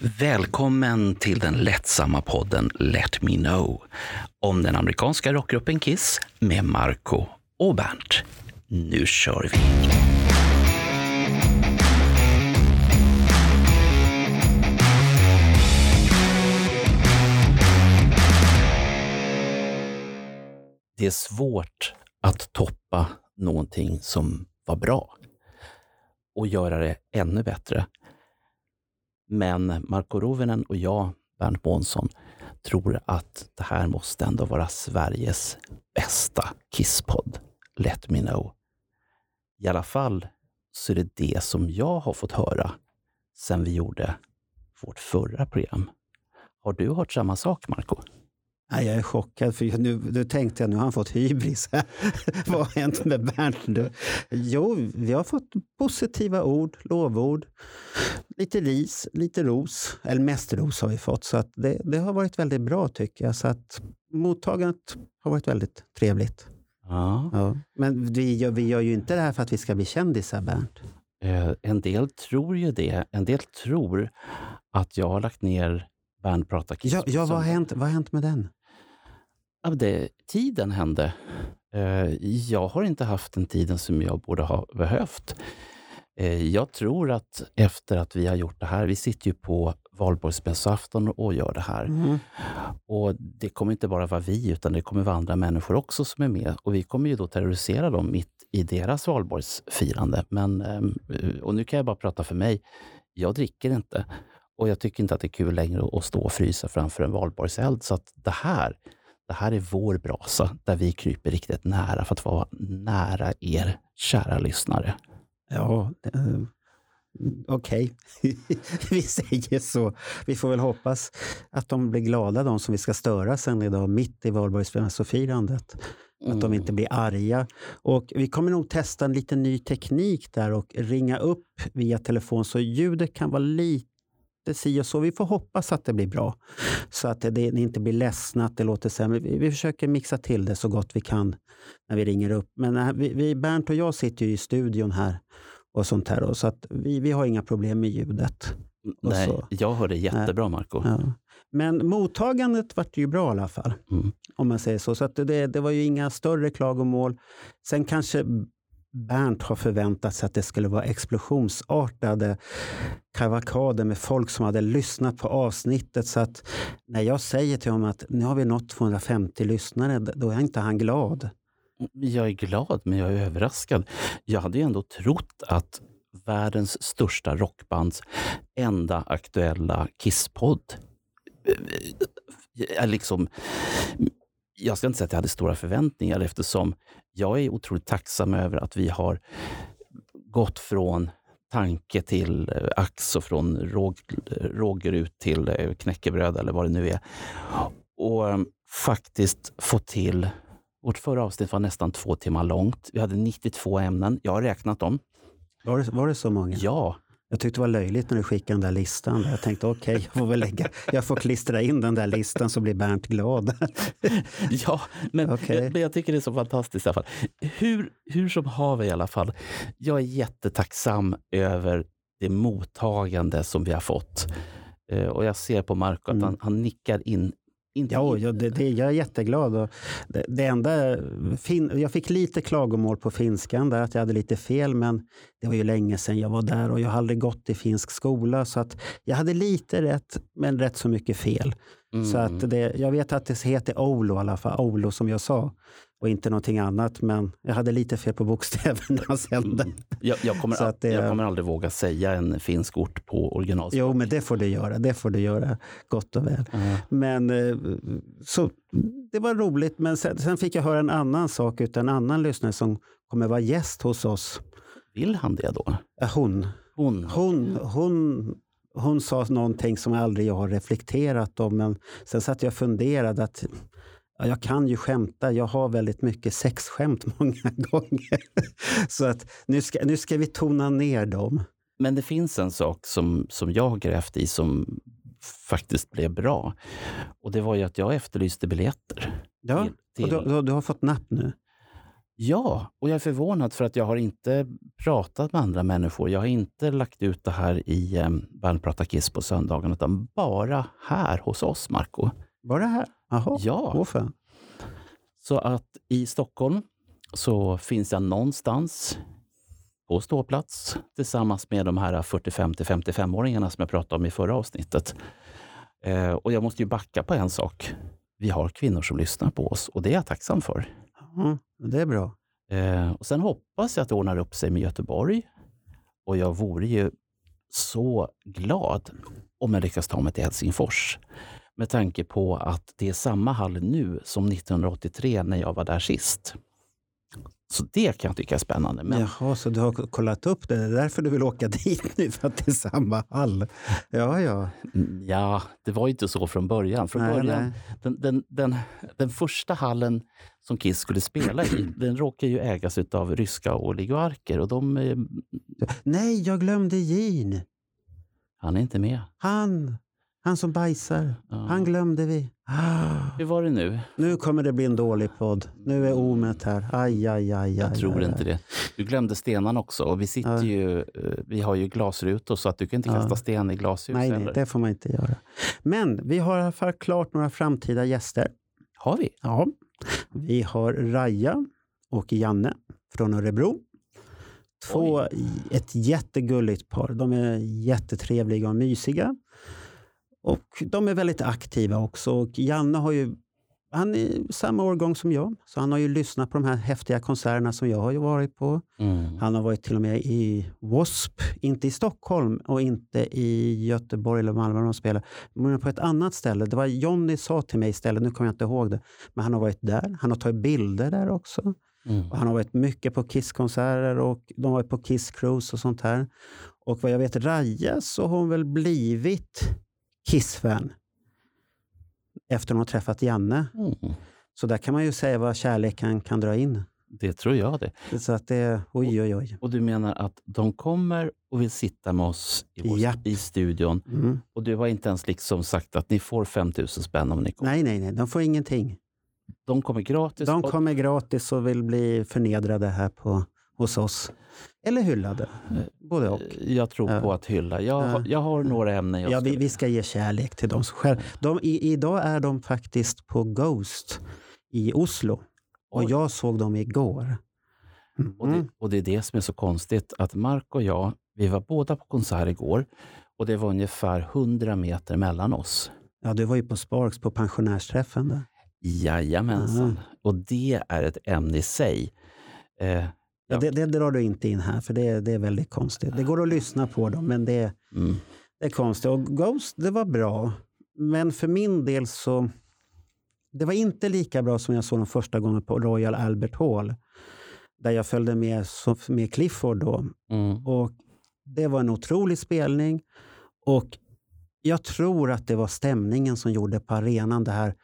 Välkommen till den lättsamma podden Let Me Know om den amerikanska rockgruppen Kiss med Marco och Bernt. Nu kör vi! Det är svårt att toppa någonting som var bra och göra det ännu bättre. Men Marko Rovinen och jag, Bernt Månsson, tror att det här måste ändå vara Sveriges bästa Kisspodd. Let me know. I alla fall så är det det som jag har fått höra sen vi gjorde vårt förra program. Har du hört samma sak, Marco? Nej, jag är chockad, för nu, nu tänkte jag nu har han fått hybris. Vad har hänt med Bernt? Jo, vi har fått positiva ord, lovord. Lite ris, lite ros. Eller mest ros har vi fått. Så att det, det har varit väldigt bra tycker jag. Så att mottagandet har varit väldigt trevligt. Ja. Ja. Men vi gör, vi gör ju inte det här för att vi ska bli kändisar, Bernt. Eh, en del tror ju det. En del tror att jag har lagt ner Bernt pratar Kiss. Ja, ja vad, har hänt, vad har hänt med den? Ja, det, tiden hände. Eh, Jag har inte haft den tiden som jag borde ha behövt. Eh, Jag tror att efter att vi har gjort det här, vi sitter ju på valborgsmässoafton och gör det här. Mm. Och det kommer inte bara vara vi, utan det kommer vara andra människor också som är med. Och vi kommer ju då terrorisera dem mitt i deras valborgsfirande. Men, ehm, och nu kan jag bara prata för mig. Jag dricker inte. Och jag tycker inte att det är kul längre att stå och frysa framför en valborgseld. Så att det här, det här är vår brasa, där vi kryper riktigt nära för att vara nära er, kära lyssnare. Ja, eh, okej. vi säger så. Vi får väl hoppas att de blir glada, de som vi ska störa sen idag, mitt i valborgsmässofirandet. Att de inte blir arga. Och vi kommer nog testa en liten ny teknik där och ringa upp via telefon så ljudet kan vara lite si och så. Vi får hoppas att det blir bra. Så att det, inte blir ledsna, att det låter sämre. Vi, vi försöker mixa till det så gott vi kan när vi ringer upp. Men äh, vi, vi, Bernt och jag sitter ju i studion här och sånt här. Och så att vi, vi har inga problem med ljudet. Nej, jag hör det jättebra, Marco. Ja. Men mottagandet vart ju bra i alla fall. Mm. Om man säger så. Så att det, det var ju inga större klagomål. Sen kanske Bernt har förväntat sig att det skulle vara explosionsartade kavakader med folk som hade lyssnat på avsnittet. Så att när jag säger till honom att nu har vi nått 250 lyssnare, då är inte han glad. Jag är glad, men jag är överraskad. Jag hade ju ändå trott att världens största rockbands enda aktuella Kisspodd eh, eh, är liksom... Jag ska inte säga att jag hade stora förväntningar eftersom jag är otroligt tacksam över att vi har gått från tanke till eh, ax och från råg, rågryt till eh, knäckebröd eller vad det nu är. Och eh, faktiskt få till vårt förra avsnitt var nästan två timmar långt. Vi hade 92 ämnen. Jag har räknat dem. Var det, var det så många? Ja, Jag tyckte det var löjligt när du skickade den där listan. Jag tänkte okej, jag får väl lägga, jag får klistra in den där listan så blir Bernt glad. ja men, Okej. jag, men jag tycker det är så fantastiskt i alla fall. Hur, hur som haver i alla fall. Jag är jättetacksam över det mottagande som vi har fått. Eh, och jag ser på Marco att Mm. han, han nickar in. Inte Ja, ja det, det, jag är jätteglad. Och det, det enda, fin, jag fick lite klagomål på finskan, där att jag hade lite fel, men det var ju länge sedan jag var där och jag har aldrig gått i finsk skola. Så att jag hade lite rätt, men rätt så mycket fel. Mm. Så att det, jag vet att det heter Oulu i alla fall, Oulu som jag sa, och inte någonting annat. Men jag hade lite fel på bokstäverna sen. Mm. Jag, jag, kommer, att det- jag kommer aldrig våga säga en finsk ort på originalspråk. Jo, men det får du göra. Det får du göra gott och väl. Ja. Men eh, så det var roligt. Men sen, sen fick jag höra en annan sak utan en annan lyssnare som kommer vara gäst hos oss. Vill han det då? Hon, Hon? hon, hon, hon sa någonting som aldrig jag har reflekterat om. Men sen satt jag och funderade att ja, jag kan ju skämta. Jag har väldigt mycket sexskämt många gånger. Så att nu ska, nu ska vi tona ner dem. Men det finns en sak som, som jag har grävt i som faktiskt blev bra. Och det var ju att jag efterlyste biljetter. Ja, till, och till, du, du, du har fått napp nu. Ja, och jag är förvånad för att jag har inte pratat med andra människor. Jag har inte lagt ut det här i eh, Bandprata Kiss på söndagen, utan bara här hos oss, Marco. Bara här? Jaha. Ja. Åh, fan. Så att i Stockholm så finns jag någonstans på ståplats tillsammans med de här 45 till 55-åringarna som jag pratade om i förra avsnittet. Eh, och jag måste ju backa på en sak. Vi har kvinnor som lyssnar på oss och det är jag tacksam för. Ja, det är bra. Eh, och sen hoppas jag att det ordnar upp sig med Göteborg. Och jag vore ju så glad om jag lyckas ta mig till Helsingfors. Med tanke på att det är samma hall nu som 1983 när jag var där sist. Så det kan jag tycka är spännande. Men Jaha, så du har kollat upp det? Det är därför du vill åka dit nu, för att det är samma hall? Ja, ja. mm, ja, det var inte så från början. Från Nej, början nej. Den, den, den, den första hallen som Kiss skulle spela i, den råkar ju ägas av ryska oligarker. Och de, eh, Nej, jag glömde Jean. han är inte med. Han, han som bajsar. Ja. Han glömde vi. Ah, Hur var det nu? nu kommer det bli en dålig podd. Nu är omet här. Aj, aj, aj, aj. Jag tror aj, inte aj. det. Du glömde stenarna också. Och vi, sitter Ja. ju, eh, vi har ju glasrutor så att du kan inte Ja. kasta sten i glashus Nej, nej, det får man inte göra. Men vi har i alla fall klart några framtida gäster. Har vi? Ja. Vi har Raja och Janne från Örebro. Två, ett jättegulligt par. De är jättetrevliga och mysiga. Och de är väldigt aktiva också. Och Janne har ju, han är samma årgång som jag, så han har ju lyssnat på de här häftiga konserterna som jag har ju varit på. Mm. Han har varit till och med i W.A.S.P. Inte i Stockholm och inte i Göteborg eller Malmö de spelar. Men på ett annat ställe. Det var Jonny sa till mig istället, nu kommer jag inte ihåg det. Men han har varit där. Han har tagit bilder där också. Mm. Han har varit mycket på Kiss-konserter och de har varit på Kiss Cruise och sånt här. Och vad jag vet, Raja så har hon väl blivit Kiss-fan. Efter hon har träffat Janne. Mm. Så där kan man ju säga vad kärleken kan dra in. Det tror jag det. Så att det, oj oj oj. Och du menar att de kommer och vill sitta med oss i, vår, Japp. i studion Mm. och du har inte ens liksom sagt att ni får 5 000 spänn om ni kommer. Nej, nej, nej, de får ingenting. De kommer gratis. De kommer gratis och vill bli förnedrade här på, hos oss. Eller hyllade. Både och. Jag tror Ja. på att hylla. Jag, Ja. jag har några ämnen Ja, vi, vi ska ge kärlek till dem. som Själv. De, i, idag är de faktiskt på Ghost i Oslo. Och Oj. jag såg dem igår. Och, Mm. det, och det är det som är så konstigt, att Mark och jag, vi var båda på konsert igår och det var ungefär 100 meter mellan oss. Ja, du var ju på Sparks på pensionärsträffen. Där. Jajamensan. Och det är ett ämne i sig. Eh, Ja, det, det drar du inte in här, för det, det är väldigt konstigt. Det går att lyssna på dem, men det, mm, det är konstigt. Och Ghost, det var bra. Men för min del så... Det var inte lika bra som jag såg dem första gången på Royal Albert Hall. Där jag följde med, med Clifford då. mm, Och det var en otrolig spelning. Och jag tror att det var stämningen som gjorde på arenan det här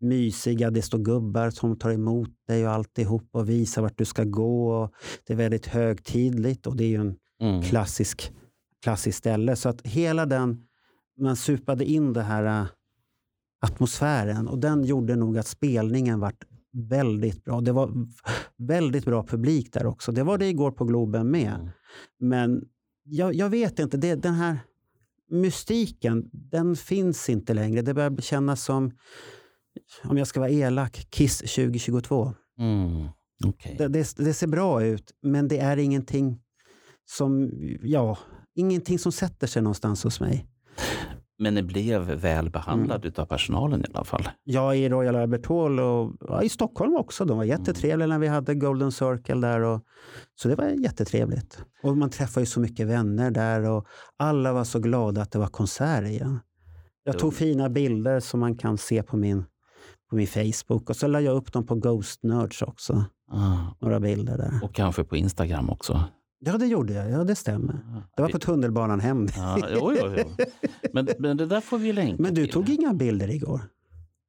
mysiga. Det står gubbar som tar emot dig och alltihop och visar vart du ska gå. Och det är väldigt högtidligt och det är ju en mm. klassisk, klassisk ställe. Så att hela den, man supade in det här äh, atmosfären och den gjorde nog att spelningen vart väldigt bra. Det var väldigt bra publik där också. Det var det igår på Globen med. Mm. Men jag, jag vet inte, det, den här mystiken, den finns inte längre. Det börjar kännas som, om jag ska vara elak, Kiss 2022. Mm. Okej. Det, det, det ser bra ut, men det är ingenting som, ja, ingenting som sätter sig någonstans hos mig. Men ni blev väl behandlad Mm. av personalen i alla fall? Jag i Royal Albert Hall och ja, i Stockholm också. De var jättetrevliga när vi hade Golden Circle där. Och, så det var jättetrevligt. Och man träffade ju så mycket vänner där och alla var så glada att det var konsert igen. Jag tog fina bilder som man kan se på min, på min Facebook och så la jag upp dem på Ghost Nerds också. Ah. Några bilder där. Och kanske på Instagram också? Ja, det gjorde jag. Ja, det stämmer. Det var på tunnelbanan hem. Ja, jo, jo, jo. Men, men det där får vi länka Men du till. tog inga bilder igår.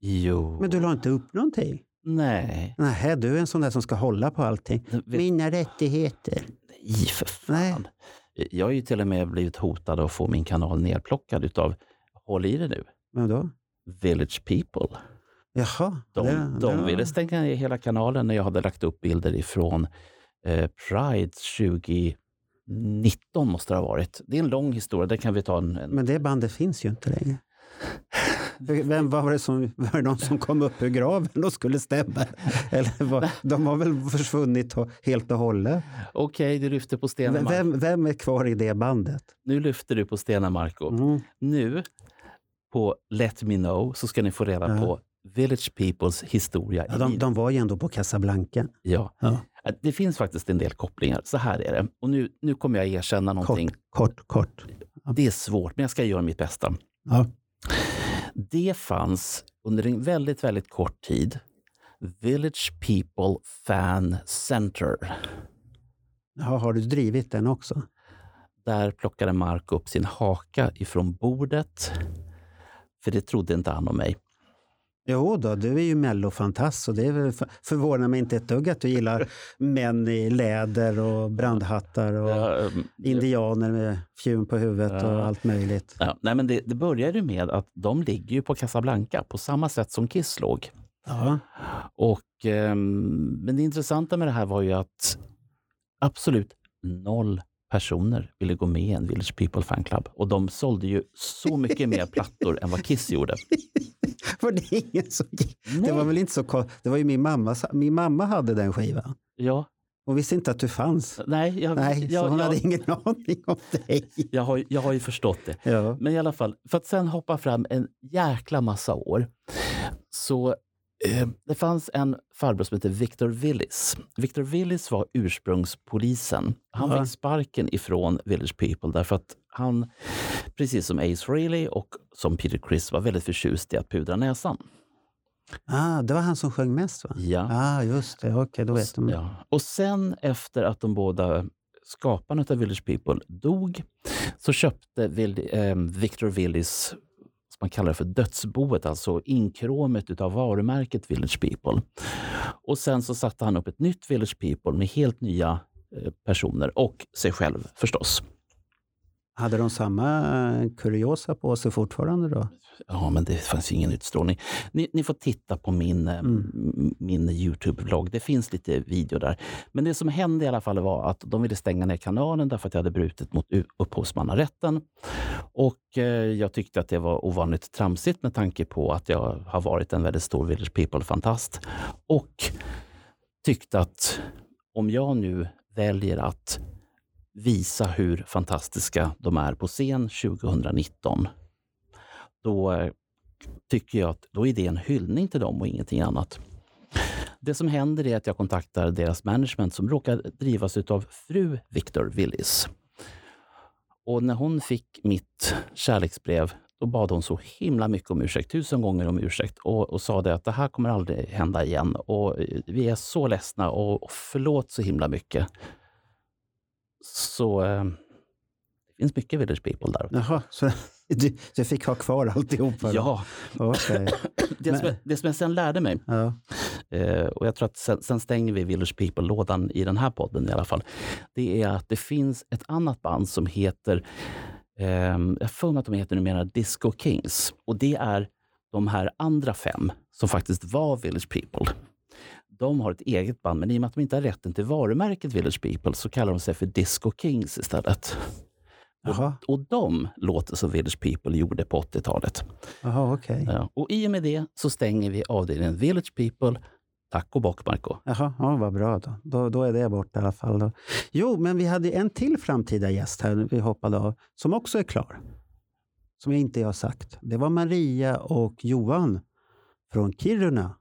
Jo. Men du la inte upp någonting. Nej. Nej, du är en sån där som ska hålla på allting. Vet- Mina rättigheter. Nej, för fan. Nej. Jag har ju till och med blivit hotad att få min kanal nedplockad utav, håll i det nu, Vem då? Village People. Jaha. De, det- de det- ville stänga ner hela kanalen när jag hade lagt upp bilder ifrån eh, Pride 2019 måste det ha varit. Det är en lång historia, det kan vi ta en... en Men det bandet finns ju inte längre. Vem var det som, var det någon som kom upp ur graven och skulle stämma? Eller var, de har väl försvunnit helt och hållet? Okej, du lyfter på. Marco. Vem, vem är kvar i det bandet? Nu lyfter du på stenen, Marco. Mm. Nu på Let Me Know så ska ni få reda Ja. på Village Peoples historia. Ja, de, de var ju ändå på Casablanca. ja. Ja. Det finns faktiskt en del kopplingar. Så här är det. Och nu, nu kommer jag erkänna Kort, någonting. kort, kort. Det är svårt, men jag ska göra mitt bästa. Ja. Det fanns under en väldigt, väldigt kort tid Village People Fan Center. Ja, har du drivit den också? Där plockade Mark upp sin haka ifrån bordet. För det trodde inte han om mig. Jo då, du är ju mellofantast och det förvånar mig inte ett dugg att du gillar män i läder och brandhattar och Ja, ehm, indianer med fjun på huvudet och Ja. allt möjligt. Ja, nej men det, det började ju med att de ligger ju på Casablanca på samma sätt som Kiss låg. Ja. Och, ehm, men det intressanta med det här var ju att absolut noll personer ville gå med i en Village People Fan Club. Och de sålde ju så mycket mer plattor än vad Kiss gjorde. För det ingen som gick. Det Nej. var väl inte så Det var ju min mamma. Min mamma hade den skivan. Ja, Hon visste inte att du fanns. nej, jag, Nej, så jag, hon jag, hade ingen aning om dig. jag, har, jag har ju förstått det. Ja. Men i alla fall, för att sen hoppa fram en jäkla massa år. Så det fanns en farbror som hette Victor Willis. Victor Willis var ursprungspolisen. Han Ja. fick sparken ifrån Village People därför att han, precis som Ace Frehley och som Peter Criss, var väldigt förtjust i att pudra näsan. Ah, det var han som sjöng mest va? Ja. Ah, just det. Okej, då vet de. Ja. Och sen efter att de båda skaparna av Village People dog så köpte eh, Victor Willis, man kallar det för dödsboet, alltså inkråmet utav varumärket Village People. Och sen så satte han upp ett nytt Village People med helt nya eh, personer och sig själv förstås. Hade de samma eh, kuriosa på sig fortfarande då? Ja, men det fanns ingen utstrålning. Ni, ni får titta på min, eh, Mm. min Youtube-vlogg. Det finns lite video där. Men det som hände i alla fall var att de ville stänga ner kanalen därför att jag hade brutit mot upphovsmannarätten. Och eh, jag tyckte att det var ovanligt tramsigt med tanke på att jag har varit en väldigt stor Village People-fantast. Och tyckte att om jag nu väljer att visa hur fantastiska de är på scen 2019 då eh, tycker jag att då är det en hyllning till dem och ingenting annat. Det som händer är att jag kontaktar deras management som råkar drivas av fru Victor Willis. Och när hon fick mitt kärleksbrev då bad hon så himla mycket om ursäkt, tusen gånger om ursäkt och, och sa det att det här kommer aldrig hända igen och eh, vi är så ledsna och, och förlåt så himla mycket. Så eh, det finns mycket Village People där. Jaha, så du, du fick ha kvar alltihopa? Ja, Okej. det som, jag, det som jag sen lärde mig Ja. Eh, och jag tror att sen, sen stänger vi Village People-lådan i den här podden i alla fall. Det är att det finns ett annat band som heter, eh, jag har för mig att de heter numera Disco Kings. Och det är de här andra fem som faktiskt var Village People. De har ett eget band, men i och med att de inte har rätten till varumärket Village People så kallar de sig för Disco Kings istället. Jaha, Och de låter som Village People gjorde på 80-talet. Jaha okej. Ja, och i och med det så stänger vi avdelningen Village People. Tack och bock, Marco. Jaha, ja, vad bra då. då. Då är det bort i alla fall. Då. Jo, men vi hade en till framtida gäst här, vi hoppade av, som också är klar. Som jag inte har sagt. Det var Maria och Johan från Kiruna.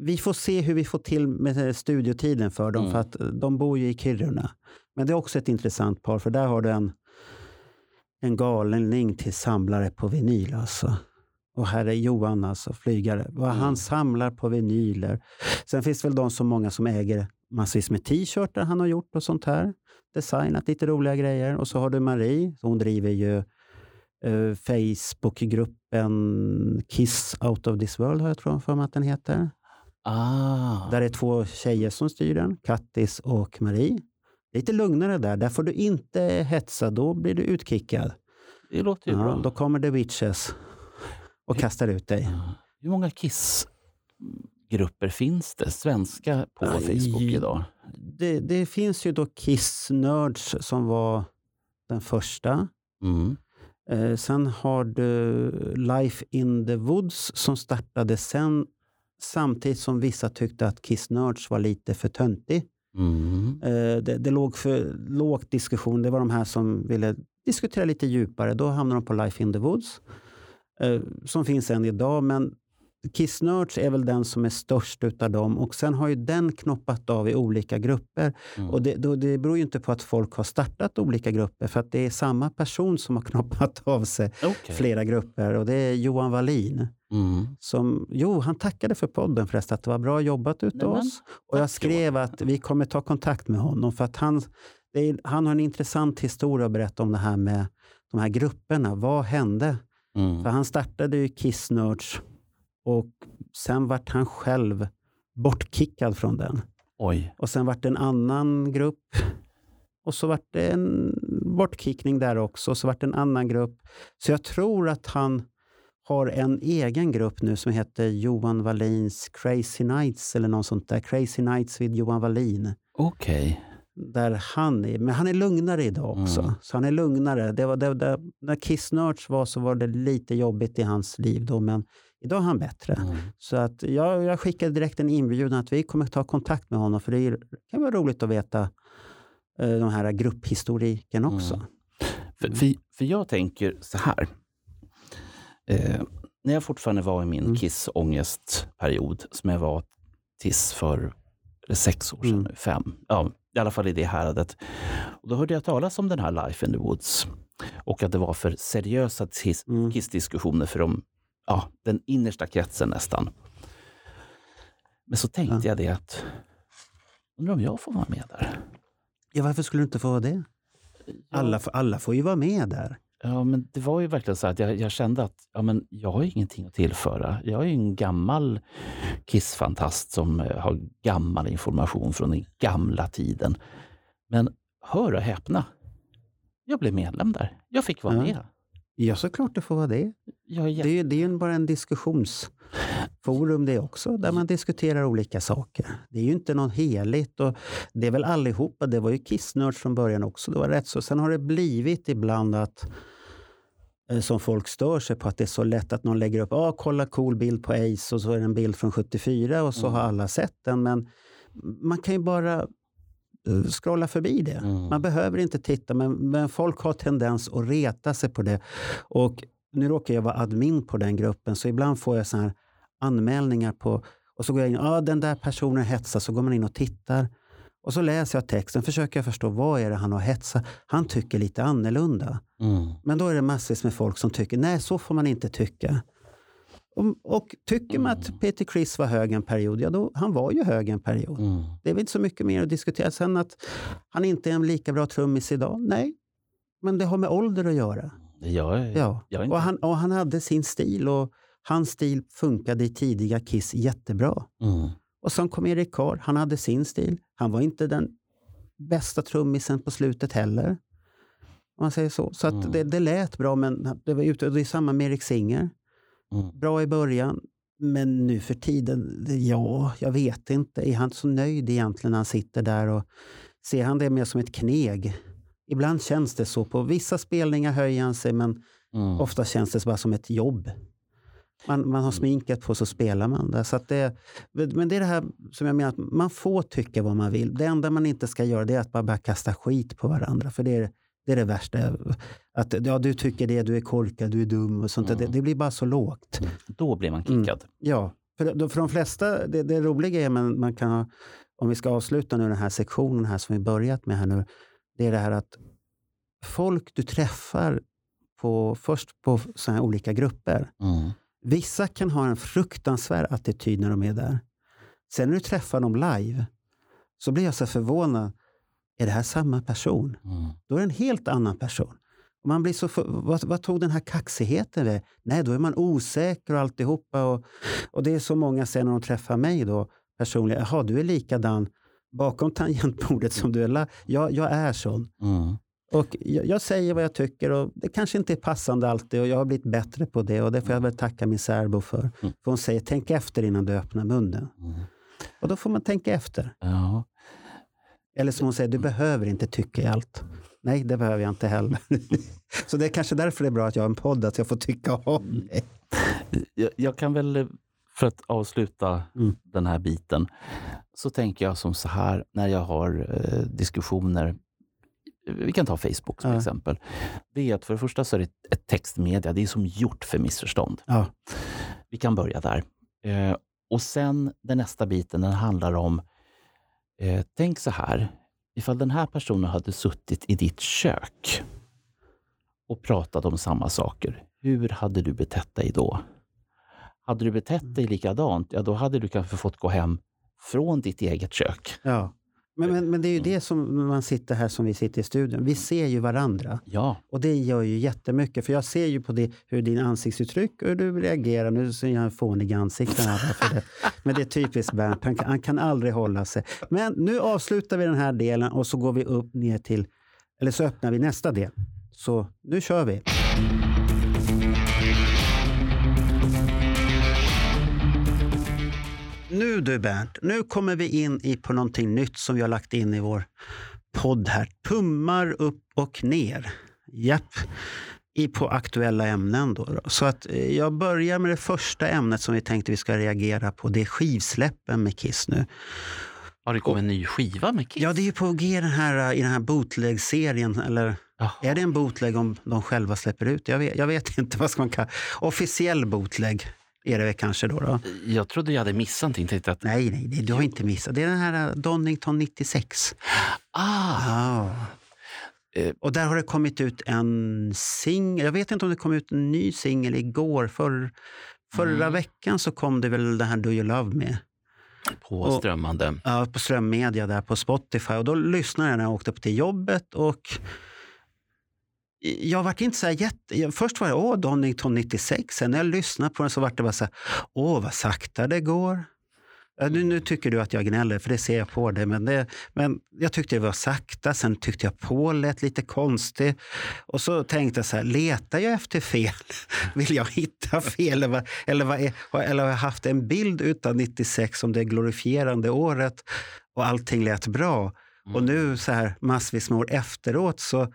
Vi får se hur vi får till med studiotiden för dem, Mm. för att de bor ju i Kiruna. Men det är också ett intressant par, för där har du en, en galning till samlare på vinyl. Alltså. Och här är Johan, alltså flygare. Vad Mm. Han samlar på vinyler. Sen finns det väl de som många som äger massvis med t-shirtar han har gjort och sånt här. Designat lite roliga grejer. Och så har du Marie, hon driver ju eh, Facebookgruppen Kiss Out of this world har jag tror för mig att den heter. Ah, Där är två tjejer som styr den, Kattis och Marie. Lite lugnare där, där får du inte hetsa, då blir du utkickad. det låter ju Ja, bra. då kommer The Witches och kastar ut dig. Hur många Kiss grupper finns det? Svenska på Aj. Facebook idag? Det, det finns ju då Kiss Nerds som var den första. Mm. Eh, sen har du Life in the Woods som startade sen samtidigt som vissa tyckte att Kiss Nerds var lite för töntig. Mm. Eh, det, det låg för lågt diskussion. Det var de här som ville diskutera lite djupare. Då hamnade de på Life in the Woods. Eh, som finns än idag. Men Kiss Nerds är väl den som är störst utav dem. Och sen har ju den knoppat av i olika grupper. Mm. Och det, då, det beror ju inte på att folk har startat olika grupper. För att det är samma person som har knoppat av sig Okej. flera grupper. Och det är Johan Wallin. Mm. Som, jo, han tackade för podden förresten, att det var bra jobbat utav oss. Och jag skrev att vi kommer ta kontakt med honom för att han, det är, han har en intressant historia att berätta om det här med de här grupperna. Vad hände? Mm. För han startade ju Kiss Nerds och sen vart han själv bortkickad från den. Oj. Och sen vart det en annan grupp. Och så vart det en bortkickning där också. Och så vart det en annan grupp. Så jag tror att han har en egen grupp nu som heter Johan Wallins Crazy Nights eller något sånt där. Crazy Nights vid Johan Wallin. Okej. Där han är, men han är lugnare idag också. Mm. Så han är lugnare. Det var, det, det, när Kiss Nerds var så var det lite jobbigt i hans liv då, men idag är han bättre. Mm. Så att jag, jag skickade direkt en inbjudan att vi kommer ta kontakt med honom för det är- kan vara roligt att veta eh, de här grupphistoriken också. Mm. För, för, för jag tänker så här. Eh, när jag fortfarande var i min Mm. kissångestperiod, som jag var tills för sex år sedan, Mm. fem, ja, i alla fall i det häradet. Och då hörde jag talas om den här Life in the Woods och att det var för seriösa Mm. kissdiskussioner för de, ja, den innersta kretsen nästan. Men så tänkte Ja. jag det att, undrar om jag får vara med där? Ja, varför skulle du inte få vara det? Alla, alla får ju vara med där. Ja, men det var ju verkligen så att jag, jag kände att ja, men jag har ingenting att tillföra. Jag är ju en gammal Kiss-fantast som eh, har gammal information från den gamla tiden. Men hör och häpna. Jag blev medlem där. Jag fick vara Ja. med. Ja, såklart du får vara det. Jag är Det det är ju bara en diskussionsforum det också, där man diskuterar olika saker. Det är ju inte något heligt. Och det är väl allihopa, det var ju kissnörd från början också. Det var rätt så. Sen har det blivit ibland att eh, som folk stör sig på att det är så lätt att någon lägger upp, ah, kolla cool bild på Ace och så är det en bild från 74 och så Mm. har alla sett den. Men man kan ju bara scrolla förbi det. Mm. Man behöver inte titta, men, men folk har tendens att reta sig på det. Och nu råkar jag vara admin på den gruppen, så ibland får jag så här anmälningar på... Och så går jag in, ah, den där personen hetsar, så går man in och tittar. Och så läser jag texten, försöker jag förstå vad är det han har hetsat. Han tycker lite annorlunda. Mm. Men då är det massvis med folk som tycker, nej så får man inte tycka. Och, och tycker man att Peter Criss var hög en period, ja då, han var ju hög en period. Mm. Det är väl inte så mycket mer att diskutera. Sen att han inte är en lika bra trummis idag, nej. Men det har med ålder att göra. Jag Ja. jag. Och, han, och han hade sin stil och hans stil funkade i tidiga Kiss jättebra. Mm. Och sen kom Erik Carr, han hade sin stil. Han var inte den bästa trummisen på slutet heller. Om man säger så. Så att Mm. det, det lät bra, men det, var ute, det är samma med Erik Singer. Mm. Bra i början, men nu för tiden, det- ja, jag vet inte. Är han så nöjd egentligen när han sitter där? och Ser han det mer som ett kneg? Ibland känns det så. På vissa spelningar höjer han sig, men Mm. ofta känns det bara som ett jobb. Man, man har sminket på så spelar man där. Så det, men det är det här som jag menar, att man får tycka vad man vill. Det enda man inte ska göra det är att bara börja kasta skit på varandra. För det är det, är det värsta. Att ja, du tycker det, du är korkad, du är dum och sånt. där. Det, det blir bara så lågt. Då blir man Mm. kickad. Ja, för, för de flesta, det, det roliga är, man, man kan ha, om vi ska avsluta nu den här sektionen här som vi börjat med här nu, det är det här att folk du träffar på, först på så här olika grupper, Mm. vissa kan ha en fruktansvärd attityd när de är där. Sen när du träffar dem live så blir jag så förvånad. Är det här samma person? Mm. Då är det en helt annan person. Man blir så för, vad, vad tog den här kaxigheten vägen? Nej, då är man osäker och alltihopa. Och, och det är så många sen när de träffar mig då personligen. Jaha, du är likadan bakom tangentbordet som du är. la- Ja, jag är sån. Mm. Och jag, jag, säger vad jag tycker och det kanske inte är passande alltid och jag har blivit bättre på det och det får jag väl tacka min särbo för. Mm. För hon säger tänk efter innan du öppnar munnen. Mm. Och då får man tänka efter. Ja. Eller som hon säger, du behöver inte tycka i allt. Nej, det behöver jag inte heller. Så det är kanske därför det är bra att jag har en podd, att jag får tycka om det. Jag, jag kan väl, för att avsluta mm. den här biten, så tänker jag som så här när jag har eh, diskussioner vi kan ta Facebook som ja. exempel. Det är att för det första så är det ett textmedia. Det är som gjort för missförstånd. Ja. Vi kan börja där. Eh, och sen den nästa biten, den handlar om, eh, tänk så här, ifall den här personen hade suttit i ditt kök och pratat om samma saker, hur hade du betett dig då? Hade du betett dig likadant, ja då hade du kanske fått gå hem från ditt eget kök. Ja. Men, men, men det är ju det som man sitter här som vi sitter i studion. Vi ser ju varandra. Ja. Och det gör ju jättemycket. För jag ser ju på det, hur din ansiktsuttryck och hur du reagerar. Nu ser jag en fånig ansikte här. För det. Men det är typiskt Bernt. Han, han, kan aldrig hålla sig. Men nu avslutar vi den här delen och så går vi upp ner till... Eller så öppnar vi nästa del. Så nu kör vi. Nu du Bernt, nu kommer vi in i på någonting nytt som vi har lagt in i vår podd här. Tummar upp och ner. Japp. I på aktuella ämnen. Då. Så att eh, jag börjar med det första ämnet som vi tänkte vi ska reagera på. Det är skivsläppen med Kiss nu. Har det kommit en ny skiva med Kiss? Ja, det är på G den här, i den här bootleg-serien. Eller Jaha. är det en bootleg om de själva släpper ut? Jag vet, jag vet inte vad ska man kalla Officiell bootleg är det kanske då, då. Jag trodde jag hade missat någonting. Att... Nej, nej, nej, du har inte missat. Det är den här uh, Donington 96. Ah! ah. Och där har det kommit ut en singel. Jag vet inte om det kom ut en ny singel igår. För, förra mm. veckan så kom det väl det här Do You Love Me. På och, strömmande? Ja, på strömmedia där på Spotify. Och då lyssnade jag när jag åkte upp till jobbet. och jag var inte så jätte... Först var det åh, Donington 96. Sen när jag lyssnade på den så var det bara så här, åh vad sakta det går. Nu, nu, tycker du att jag gnäller, för det ser jag på dig. Men, det, men jag tyckte det var sakta. Sen tyckte jag på lät lite konstigt. Och så tänkte jag så här, letar jag efter fel? Vill jag hitta fel? Eller, eller, eller har jag haft en bild utan 96 som det glorifierande året och allting lät bra? Mm. Och nu så här massvis med år efteråt så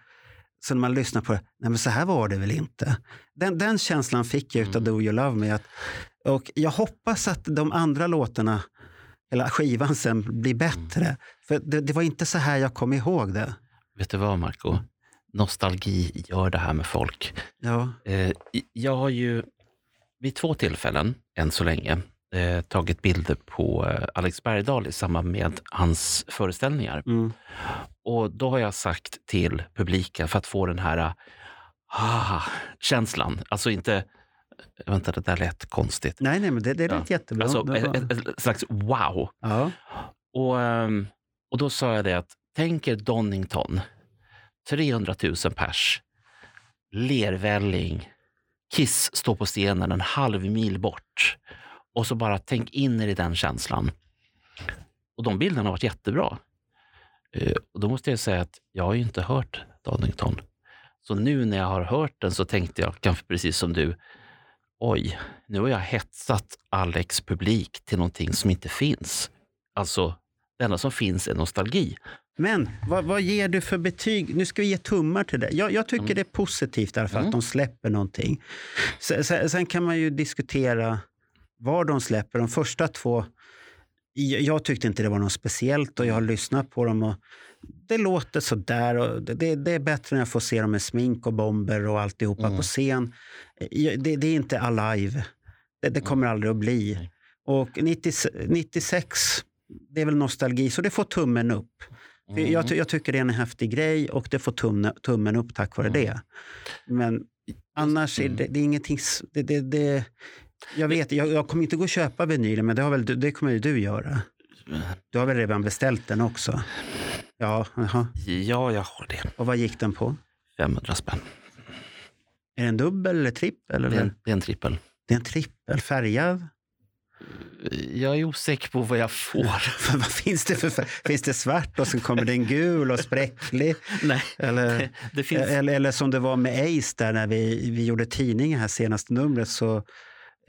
så när man lyssnar på det, nej men så här var det väl inte. Den, den känslan fick jag mm. av Do You Love Me. Att, och jag hoppas att de andra låtarna, eller skivan sen, blir bättre. Mm. För det, det, var inte så här jag kom ihåg det. Vet du vad, Marco? Nostalgi gör det här med folk. Ja. Eh, jag har ju vid två tillfällen, än så länge, eh, tagit bilder på eh, Alex Bergdahl i samband med hans föreställningar. Mm. Och då har jag sagt till publiken för att få den här ah, känslan, alltså inte Vänta, det där lät konstigt. Nej, nej, men det, det lät ja. jättebra. Alltså, ett, ett, ett, slags wow. Ja. Och, ehm, och då sa jag det att, tänk er Donington, 300 000 pers, lervälling, Kiss står på scenen en halv mil bort. Och så bara tänk in er i den känslan. Och de bilderna har varit jättebra. Eh, och då måste jag säga att jag har ju inte hört Donington. Så nu när jag har hört den så tänkte jag, kanske precis som du, oj, nu har jag hetsat Alex publik till någonting som inte finns. Alltså, det enda som finns är nostalgi. Men vad, vad ger du för betyg? Nu ska vi ge tummar till det. Jag, jag tycker mm. det är positivt fall, mm. att de släpper någonting. Sen, sen, sen, kan man ju diskutera var de släpper. De första två, jag tyckte inte det var något speciellt och jag har lyssnat på dem och det låter sådär. Och det, det är bättre när jag får se dem med smink och bomber och alltihopa mm. på scen. Det, det, är inte alive. Det, det kommer mm. aldrig att bli. Och 90, 96, det är väl nostalgi, så det får tummen upp. Mm. Jag, jag, tycker det är en häftig grej och det får tumne, tummen upp tack vare mm. det. Men annars är mm. det, det är ingenting... Det, det, det, jag vet, jag, jag kommer inte gå och köpa vinylen, men det, har väl, det kommer ju du göra. Du har väl redan beställt den också? Ja, aha. ja jag har det. Och vad gick den på? 500 spänn. Är det en dubbel eller trippel? Det, är en, det är en trippel. Det är en trippel. Färgad? Jag är osäker på vad jag får. vad finns det för färg? Finns det svart och så kommer det en gul och spräcklig? Nej, Eller, det finns... eller, eller som det var med Ace där när vi, vi gjorde tidningen här senaste numret så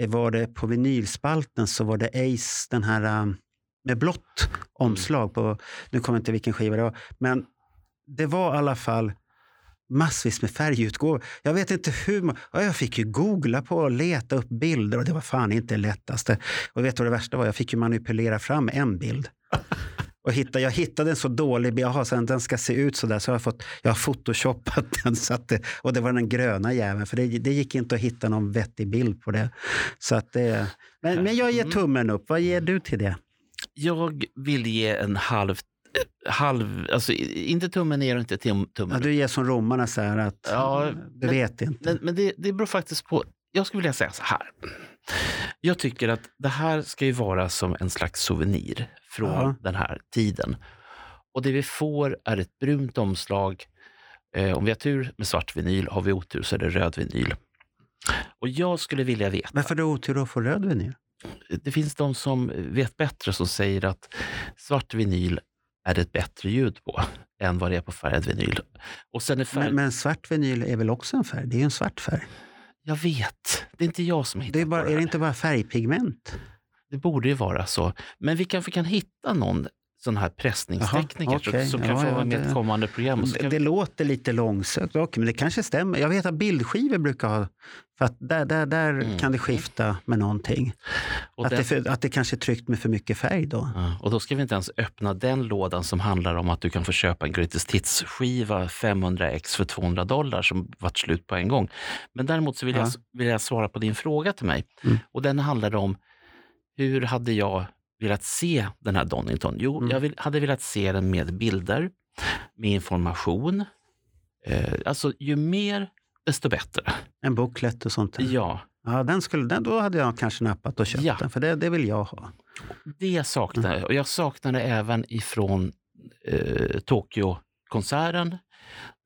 var det på vinylspalten så var det Ace den här um, med blått omslag på, nu kommer jag inte vilken skiva det var, men det var i alla fall massvis med färgutgåvor. Jag vet inte hur man, ja, Jag fick ju googla på och leta upp bilder och det var fan inte det lättaste. Och vet du vad det värsta var? Jag fick ju manipulera fram en bild. Och hitta, jag hittade en så dålig bild, Jaha, sen den ska se ut så där, så har jag, fått, jag har photoshoppat den. Så att det, och det var den gröna jäveln, för det, det gick inte att hitta någon vettig bild på det. Så att det men, men jag ger Mm. tummen upp. Vad ger du till det? Jag vill ge en halv... halv alltså, inte tummen ner och inte tum- tummen Ja, upp. du ger som romarna så här att Ja, du men- vet inte. Men, men det, det beror faktiskt på... Jag skulle vilja säga så här. Jag tycker att det här ska ju vara som en slags souvenir från Ja. den här tiden. Och det vi får är ett brunt omslag. Eh, om vi har tur med svart vinyl, har vi otur så är det röd vinyl. Och jag skulle vilja veta. Varför du otur att få röd vinyl? Det finns de som vet bättre som säger att svart vinyl är det ett bättre ljud på än vad det är på färgad vinyl. Och sen är färg... Men, men svart vinyl är väl också en färg? Det är ju en svart färg. Jag vet, det är inte jag som hittar Det är, på bara, det är det inte bara färgpigment? Det borde ju vara så. Men vi kanske kan hitta någon sån här pressningstekniker Jaha, okej. som, kan Ja, få ja, vara med i ett kommande program. Det, vi, låter lite långsökt, men det kanske stämmer. Jag vet att bildskivor brukar ha... För att där där, där Mm. kan det skifta med någonting. och, Att, den, det, för, att det kanske är tryckt med för mycket färg då. ja, och då ska vi inte ens öppna den lådan som handlar om att du kan få köpa en Greatest Hits-skiva 500x för 200 dollar som varit slut på en gång. Men däremot så vill, Ja. jag, vill jag svara på din fråga till mig. Mm. Och den handlade om hur hade jag velat se den här Donington? Jo, Mm. jag vill, hade velat se den med bilder, med information. Eh, alltså ju mer, desto bättre. En booklet och sånt där. Ja, Ja, den skulle, den, då hade jag kanske nappat och köpt Ja. den, för det, det vill jag ha. det saknar jag. Och jag saknar det även ifrån eh, Tokyo-konserten.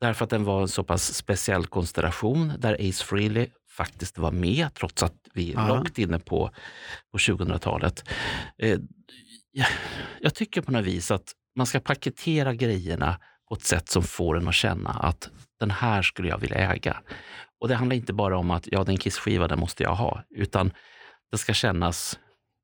Därför att den var en så pass speciell konstellation där Ace Frehley faktiskt var med, trots att vi är långt inne på, på 2000-talet. Eh, jag, jag tycker på något vis att man ska paketera grejerna på ett sätt som får en att känna att den här skulle jag vilja äga. Och det handlar inte bara om att ja, den Kiss-skiva, den måste jag ha, utan det ska kännas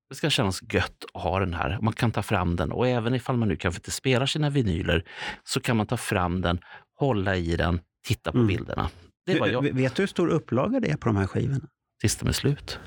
det ska kännas gött att ha den här. Man kan ta fram den och även ifall man nu kanske inte spelar sina vinyler så kan man ta fram den, hålla i den, titta på Mm. bilderna. Det var jag Vet du hur stor upplaga det är på de här skivorna? tills de är slut.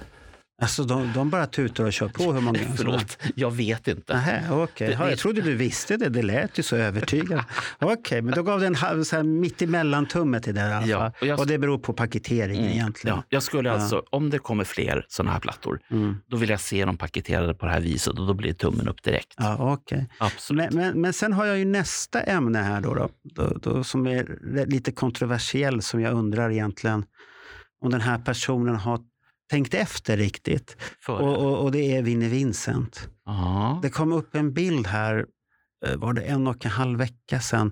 Alltså de, de bara tutar och kör på hur många... Förlåt, jag vet inte. Det- Ja, det- Jag trodde du visste det, det lät ju så övertygande. Okej, men då gav det en halv, så här, mittemellan-tumme till det alla Ja, och jag- och det beror på paketeringen Mm, egentligen. Ja, jag skulle Ja. alltså, om det kommer fler sådana här plattor, Mm. då vill jag se dem paketerade på det här viset och då blir tummen upp direkt. Ja, okej. Absolut. Men, men, men sen har jag ju nästa ämne här då, då, då, då som är lite kontroversiell som jag undrar egentligen om den här personen har tänkt efter riktigt. Och, och, och det är Vinnie Vincent. ja. Det kom upp en bild här, eh, var det en och en halv vecka sedan,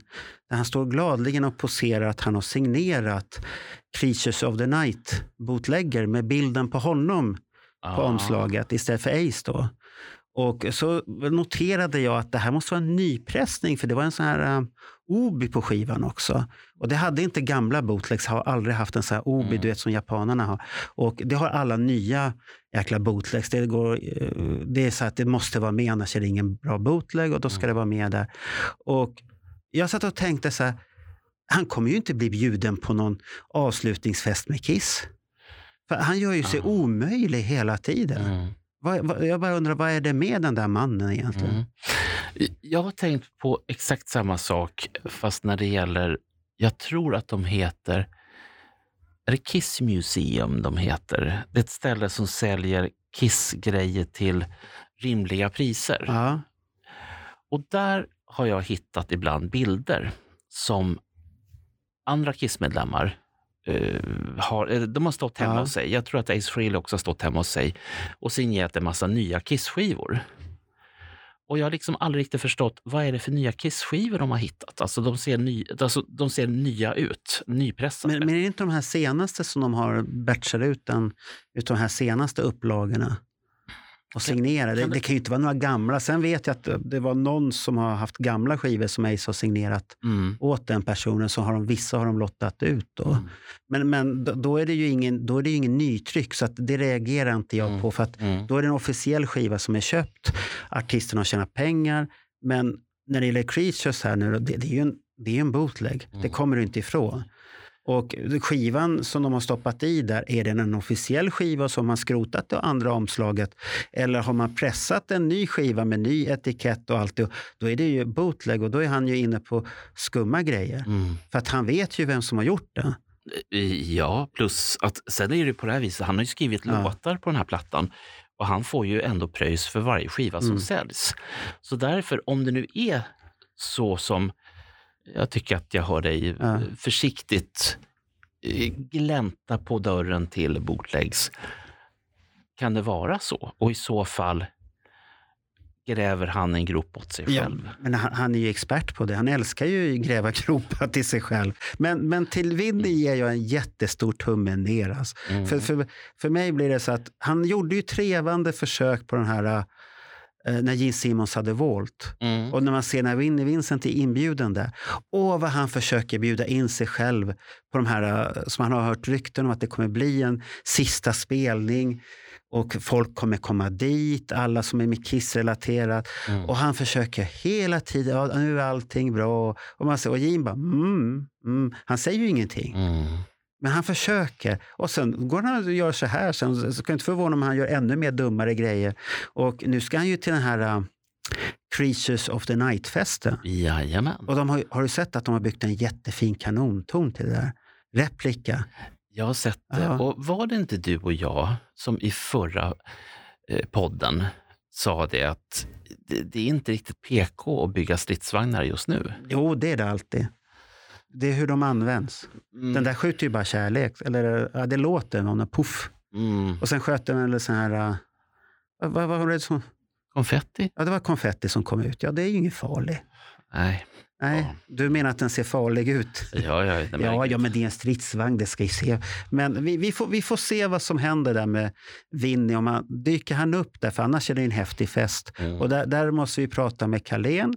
där han står gladligen och poserar att han har signerat Creatures of the Night bootlegger med bilden på honom på Ja. omslaget istället för Ace då. Och så noterade jag att det här måste vara en nypressning för det var en sån här um, Obi på skivan också. Och det hade inte gamla bootlegs, har aldrig haft en sån här Obi, Mm. du vet som japanerna har. Och det har alla nya jäkla bootlegs. Det, går, eh, det är så att det måste vara med, annars är det ingen bra bootleg och då ska Mm. det vara med där. Och jag satt och tänkte så här, han kommer ju inte bli bjuden på någon avslutningsfest med Kiss. För han gör ju sig Ja. omöjlig hela tiden. Mm. Vad, vad, jag bara undrar, vad är det med den där mannen egentligen? Jag har tänkt på exakt samma sak, fast när det gäller, jag tror att de heter, är det Kiss Museum de heter? Det är ett ställe som säljer Kiss-grejer till rimliga priser. Ja, Och där har jag hittat ibland bilder som andra Kiss-medlemmar eh, har, eh, de har stått hemma Ja. hos sig. Jag tror att Ace Frehley också har stått hemma hos sig och signerat en massa nya Kiss-skivor. Och jag har liksom aldrig riktigt förstått vad är det för nya Kiss-skivor de har hittat. Alltså de ser, ny, alltså, de ser nya ut, nypressade. men, men är det inte de här senaste som de har batchat ut den, ut de här senaste upplagorna? Och signera. Det, det, kan ju inte vara några gamla. Sen vet jag att det var någon som har haft gamla skivor som Ace har signerat mm. åt den personen. Så har de, vissa har de lottat ut. Då. Mm. Men, men då, är det ju ingen, då är det ingen nytryck, så det reagerar inte jag mm. på. För att mm. Då är det en officiell skiva som är köpt. Artisten har tjänat pengar. Men när det gäller Creatures här nu, det, det är ju en, det är en bootleg. Det mm. kommer du inte ifrån. Och skivan som de har stoppat i där, är den en officiell skiva som man skrotat det andra omslaget? Eller har man pressat en ny skiva med ny etikett och allt? Då är det ju bootleg och då är han ju inne på skumma grejer. Mm. För att han vet ju vem som har gjort det. Ja, plus att sen är det på det här viset, han har ju skrivit ja. låtar på den här plattan och han får ju ändå pröjs för varje skiva som mm. säljs. Så därför, om det nu är så som jag tycker att jag hör dig ja. försiktigt eh, glänta på dörren till bootlegs. Kan det vara så? Och i så fall gräver han en grop åt sig ja, själv. Men han, han, är ju expert på det. Han älskar ju att gräva gropar till sig själv. Men, men till Winnie mm. ger jag en jättestor tumme ner. Alltså. Mm. För, för, för mig blir det så att han gjorde ju trevande försök på den här när Gene Simmons hade Volt. Mm. Och när man ser när Winnie Vincent är inbjuden där. Åh, vad han försöker bjuda in sig själv på de här eh, som han har hört rykten om att det kommer bli en sista spelning och folk kommer komma dit, alla som är med Kiss-relaterat. Mm. Och han försöker hela tiden, ja, nu är allting bra. Och, man säger, och Gene bara, mm, mm. Han säger ju ingenting. Men han försöker. Och sen går han och gör så här. Sen, så kan jag inte förvåna om han gör ännu mer dummare grejer. Och nu ska han ju till den här uh, Creatures of the Night-festen. Jajamän. Och de har, har du sett att de har byggt en jättefin kanontorn till det där? Replika. Jag har sett det. Ja. Och var det inte du och jag som i förra eh, podden sa det att det, det, är inte riktigt PK att bygga stridsvagnar just nu? Jo, det är det alltid. Det är hur de används. Mm. Den där skjuter ju bara kärlek. Eller ja, det låter någon puff. Mm. Och sen sköt den eller sån här... Uh, vad, vad var det som... Konfetti? Ja, det var konfetti som kom ut. Ja, det är ju inget farligt. Nej. Nej, ja. du menar att den ser farlig ut? Ja, ja, ja, ja, men det är en stridsvagn, det ska ju se. Men vi, vi, får, vi får se vad som händer där med Winnie. Om han, dyker han upp där? För annars är det en häftig fest. Mm. Och där, där måste vi prata med Carlén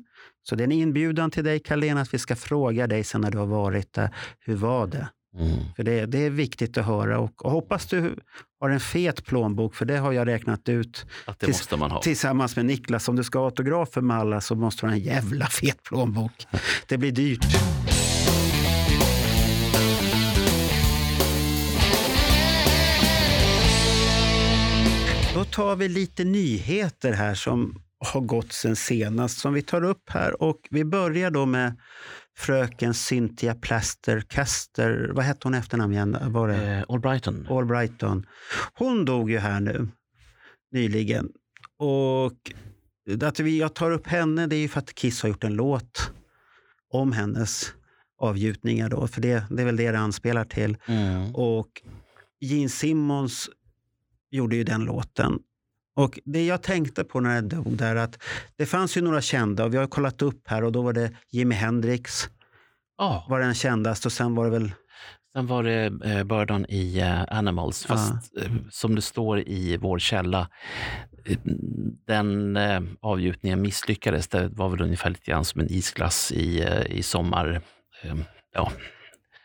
så det är en inbjudan till dig, Carlén, att vi ska fråga dig sen när du har varit där. Hur var det? Mm. För det, det, är viktigt att höra. Och, och, hoppas du har en fet plånbok, för det har jag räknat ut. Att det måste man ha. Tillsammans med Niklas. Om du ska ha autografer med alla så måste du ha en jävla fet plånbok. Det blir dyrt. Då tar vi lite nyheter här som har gått sen senast som vi tar upp här. Och vi börjar då med fröken Cynthia Plaster Caster. Vad hette hon efternamn igen? Var det? Eh, Albrighton. Albrighton. Hon dog ju här nu nyligen. Och att vi, jag tar upp henne det är ju för att Kiss har gjort en låt om hennes avgjutningar. Då, för det, det är väl det det anspelar till. Mm. Och Gene Simmons gjorde ju den låten. Och Det jag tänkte på när jag dog där att det fanns ju några kända och vi har kollat upp här och då var det Jimi Hendrix. Oh. Var den kändast och sen var det väl Sen var det eh, Burdon i eh, Animals, fast ja. eh, som det står i vår källa, den eh, avgjutningen misslyckades. Det var väl ungefär lite grann som en isglass i, i sommar. Ja,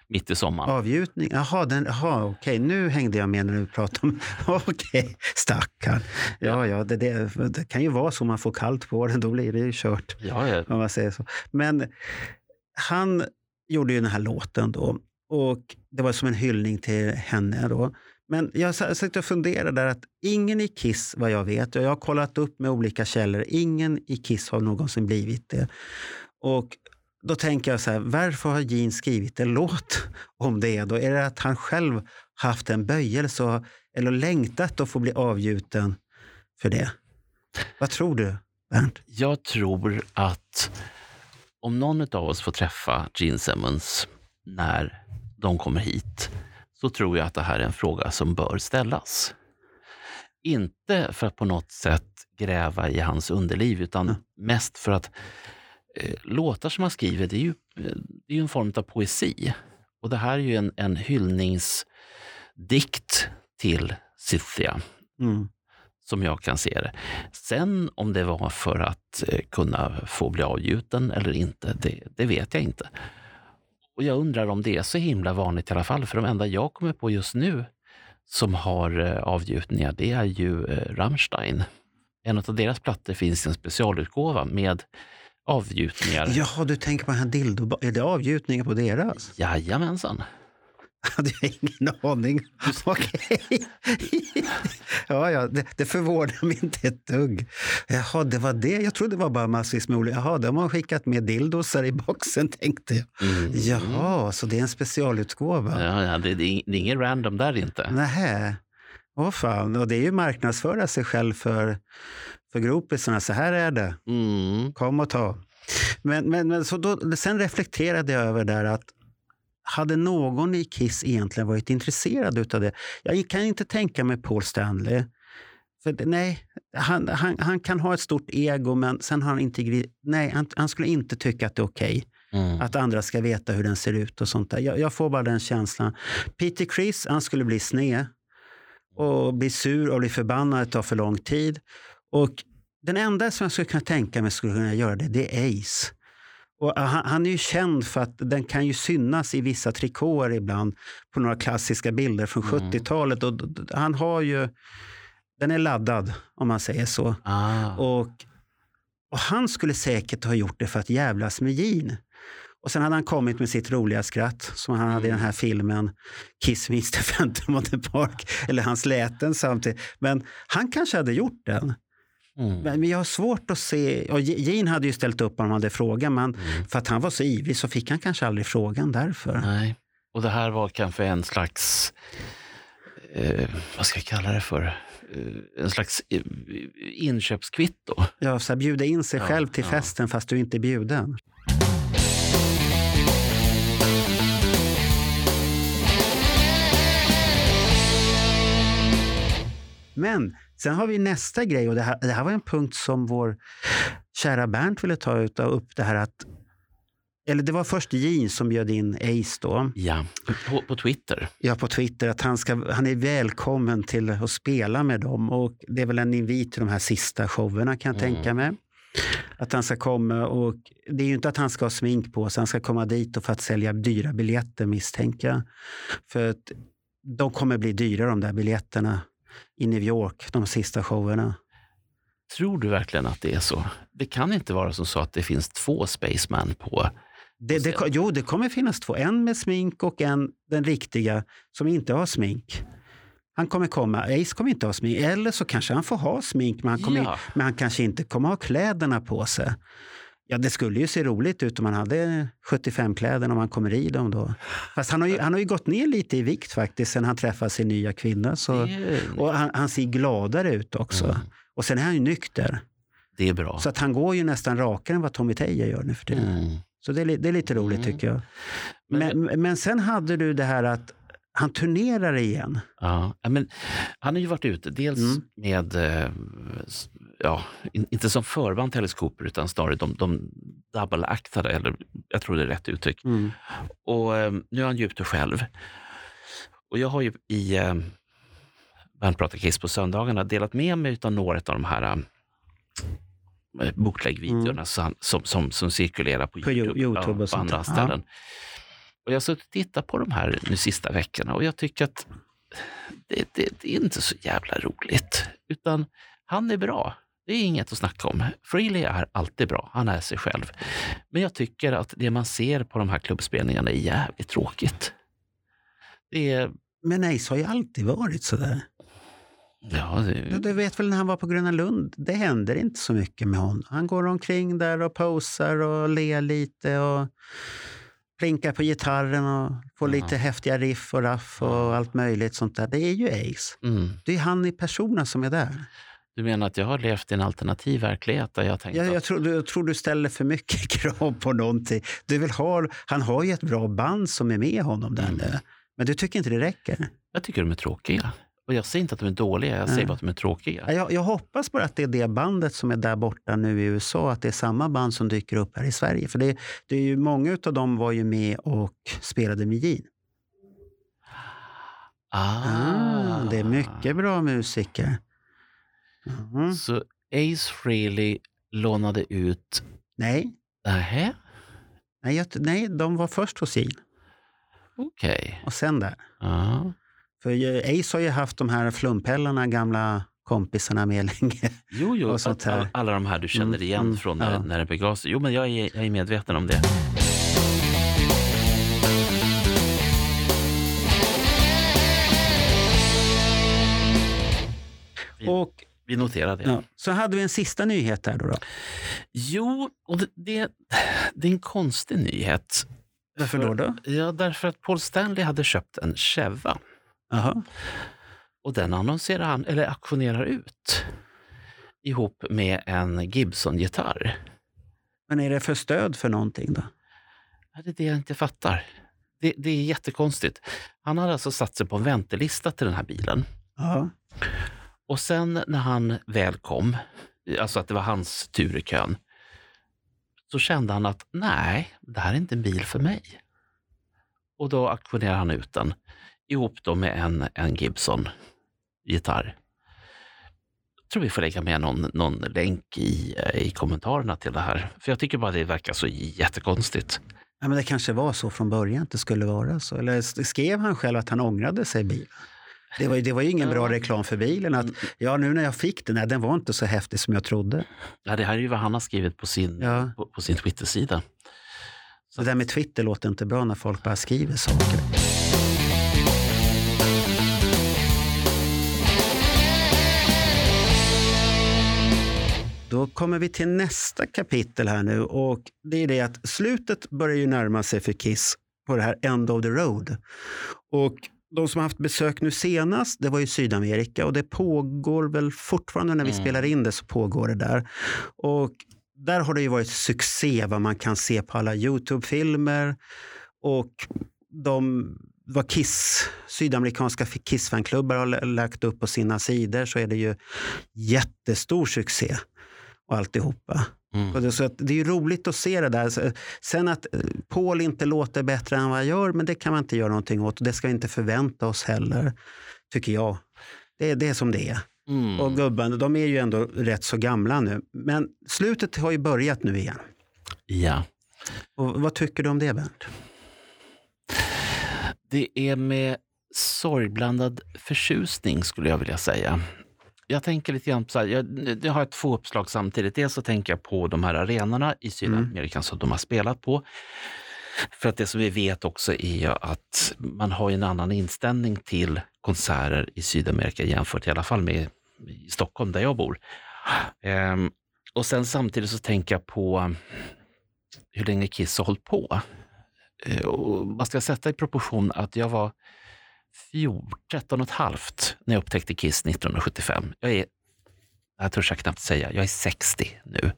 mitt i sommaren. Avgjutning? Jaha, den, aha, okej, nu hängde jag med när du pratade om... okej, stackarn. Ja, ja, det, det, det, kan ju vara så man får kallt på den, då blir det ju kört. Ja, ja. Om man säger så. Men han gjorde ju den här låten då och det var som en hyllning till henne då. Men jag satt och funderade där att ingen i Kiss, vad jag vet, och jag har kollat upp med olika källor, ingen i Kiss har någonsin blivit det. Och då tänker jag så här, varför har Gene skrivit en låt om det? Då? Är det att han själv haft en böjelse eller längtat att få bli avgjuten för det? Vad tror du, Bernt? Jag tror att om någon av oss får träffa Gene Simmons när de kommer hit, så tror jag att det här är en fråga som bör ställas. Inte för att på något sätt gräva i hans underliv, utan mm. mest för att låtar som han skriver, det är ju, det är en form av poesi. Och det här är ju en, en hyllningsdikt till Cynthia. Mm. som jag kan se det. Sen om det var för att eh, kunna få bli avgjuten eller inte, det, det vet jag inte. Och jag undrar om det är så himla vanligt i alla fall, för de enda jag kommer på just nu som har eh, avgjutningar, det är ju eh, Rammstein. En av deras plattor finns i en specialutgåva med avgjutningar. Jaha, du tänker på den här dildo... Är det avgjutningar på deras? Jajamensan. hade jag ingen aning. Okej. ja, ja, det, det förvånar mig inte ett dugg. Jaha, det var det. Jag trodde det var bara massvis med olika... Jaha, de har skickat med dildosar i boxen, tänkte jag. Mm. Jaha, så det är en specialutgåva? Ja, ja det, det, är, inget random där inte. Nähä. Åh fan, och det är ju marknadsföra sig själv för, för gropisarna. Så här är det. Mm. Kom och ta. Men, men, men så då, sen reflekterade jag över där att hade någon i Kiss egentligen varit intresserad av det? Jag kan inte tänka mig Paul Stanley. För nej, han, han, han kan ha ett stort ego, men sen har han integritet. Nej, han, han, skulle inte tycka att det är okej. Okay. Mm. Att andra ska veta hur den ser ut och sånt där. Jag, jag, får bara den känslan. Peter Chris, han skulle bli sned och bli sur och bli förbannad. Det tar för lång tid. Och den enda som jag skulle kunna tänka mig skulle kunna göra det, det är Ace. Och han, han, är ju känd för att den kan ju synas i vissa trikåer ibland på några klassiska bilder från mm. 70-talet. Och han har ju, den är laddad, om man säger så. Ah. Och, och han skulle säkert ha gjort det för att jävlas med Gene. Och sen hade han kommit med sitt roliga skratt som han hade i den här filmen Kiss Me Mr. Phantom of the Park. Eller hans läten samtidigt. Men han kanske hade gjort den. Mm. Men jag har svårt att se, och Gene hade ju ställt upp om han hade frågan, men mm. för att han var så ivrig så fick han kanske aldrig frågan därför. Nej, och det här var kanske en slags, eh, vad ska jag kalla det för? Eh, en slags eh, inköpskvitto. Ja, så här, bjuda in sig ja, själv till ja. festen fast du inte är bjuden. Men sen har vi nästa grej och det här, det här var en punkt som vår kära Bernt ville ta ut upp det här att eller det var först Jean som bjöd in Ace då. Ja, på, på Twitter. Ja, på Twitter. Att han, ska, han är välkommen till att spela med dem. Och det är väl en invit till de här sista showerna kan jag mm. tänka mig. Att han ska komma och det är ju inte att han ska ha smink på sig. Han ska komma dit och för att sälja dyra biljetter misstänker jag. För att de kommer bli dyra de där biljetterna i New York, de sista showerna. Tror du verkligen att det är så? Det kan inte vara som så att det finns två Spaceman på det, det, jo, det kommer finnas två. En med smink och en, den riktiga, som inte har smink. Han kommer komma, Ace kommer inte ha smink. Eller så kanske han får ha smink, men han, kommer, ja. men han kanske inte kommer ha kläderna på sig. Ja, det skulle ju se roligt ut om man hade 75-kläder om man kommer i dem då. Fast han har ju, han har ju gått ner lite i vikt faktiskt sen han träffade sin nya kvinna. Så, och han, han ser gladare ut också. Mm. Och sen är han ju nykter. Det är bra. Så att han går ju nästan rakare än vad Tommy Teija gör nu för tiden. Mm. Så det är, det är lite roligt mm. tycker jag. Men, men, men sen hade du det här att han turnerar igen. Ja, men han har ju varit ute, dels mm. med, eh, ja, inte som förband till Alice Cooper, utan snarare de, de double-actade, eller jag tror det är rätt uttryck. Mm. Och eh, nu är han ute själv. Och jag har ju i eh, Bandprata Kiss på söndagarna delat med mig av några av de här eh, bootleg-videorna mm. som, som, som, som, cirkulerar på, på Youtube, YouTube och på andra ställen. Ja. Och jag har suttit och tittat på de här nu sista veckorna och jag tycker att det, det, det, är inte så jävla roligt. Utan han är bra. Det är inget att snacka om. Freely är alltid bra. Han är sig själv. Men jag tycker att det man ser på de här klubbspelningarna är jävligt tråkigt. Det är... Men Ace har ju alltid varit sådär. Ja, det... Du vet väl när han var på Gröna Lund? Det händer inte så mycket med honom. Han går omkring där och posar och ler lite. och plinkar på gitarren och får mm. lite häftiga riff och raff och allt möjligt sånt där. Det är ju Ace. Mm. Det är han i personen som är där. Du menar att jag har levt i en alternativ verklighet? Där jag, tänkt ja, jag, att... tror, jag tror du ställer för mycket krav på någonting. Du vill ha, han har ju ett bra band som är med honom där mm. Men du tycker inte det räcker? Jag tycker de är tråkiga. Och jag säger inte att de är dåliga, jag säger bara att de är tråkiga. Jag, jag, hoppas bara att det är det bandet som är där borta nu i USA, att det är samma band som dyker upp här i Sverige. För det, det är ju, många av dem var ju med och spelade med Gene. Ah. ah. det är mycket bra musiker. Mhm. Så Ace Frehley lånade ut... Nej, Nähä, nej, jag, nej, de var först hos Gene okej. och sen där. Ja. För Ace har ju haft de här flumpellarna, gamla kompisarna med länge. Jo, jo, Och sånt här. alla de här du känner Mm, igen mm, från när, ja. när det begav sig. Jo, men jag är, jag är medveten om det. Och vi noterar det. ja, så hade vi en sista nyhet här då. då. Jo, och det, det, det är en konstig nyhet. Varför För- då? då? Ja, därför att Paul Stanley hade köpt en Cheva Jaha. och den annonserar han, eller auktionerar ut ihop med en Gibson-gitarr. Men är det för stöd för någonting då? Ja, Det är det jag inte fattar. Det, det är jättekonstigt. Han hade alltså satt sig på en väntelista till den här bilen. Ja. Och sen när han väl kom, alltså att det var hans tur i kön, så kände han att nej, det här är inte en bil för mig. Och då auktionerade han ut den ihop då med en, en Gibson-gitarr. Jag tror vi får lägga med någon, någon länk i, i kommentarerna till det här. För jag tycker bara det verkar så jättekonstigt. ja, men det kanske var så från början att det skulle vara så. Eller skrev han själv att han ångrade sig i bilen? Det var, det var ju ingen bra reklam för bilen. Att, ja, nu när jag fick den, nej, den var inte så häftig som jag trodde. Ja, det här är ju vad han har skrivit på sin, Ja. på, på sin Twitter-sida. Det där med Twitter låter inte bra när folk bara skriver saker. Då kommer vi till nästa kapitel här nu och det är det att slutet börjar ju närma sig för Kiss på det här End of the Road. Och de som har haft besök nu senast, det var ju Sydamerika och det pågår väl fortfarande när vi Mm. spelar in det så pågår det där. Och där har det ju varit succé vad man kan se på alla Youtube-filmer och de vad Kiss, sydamerikanska Kiss-fanklubbar har lagt upp på sina sidor så är det ju jättestor succé och alltihopa. Mm. Så det är roligt att se det där. Sen att eh, Paul inte låter bättre än vad jag gör, men det kan man inte göra någonting åt. Och det ska vi inte förvänta oss heller, tycker jag. Det, är- det är som det är. Mm. Och gubbarna, de är ju ändå rätt så gamla nu. Men slutet har ju börjat nu igen. Ja. Och vad tycker du om det, Bernt? Det är med sorgblandad förtjusning skulle jag vilja säga. Jag tänker lite grann på så här, jag, jag har två uppslag samtidigt. Dels så tänker jag på de här arenorna i Sydamerika som de har spelat på. För att det som vi vet också är att man har en annan inställning till konserter i Sydamerika jämfört i alla fall med i Stockholm där jag bor. Ehm, och sen samtidigt så tänker jag på hur länge Kiss har hållit på. Eh, Och man ska sätta i proportion att jag var 14, 13 och ett halvt när jag upptäckte Kiss 1975. Jag är, jag törs jag knappt säga, jag är 60 nu.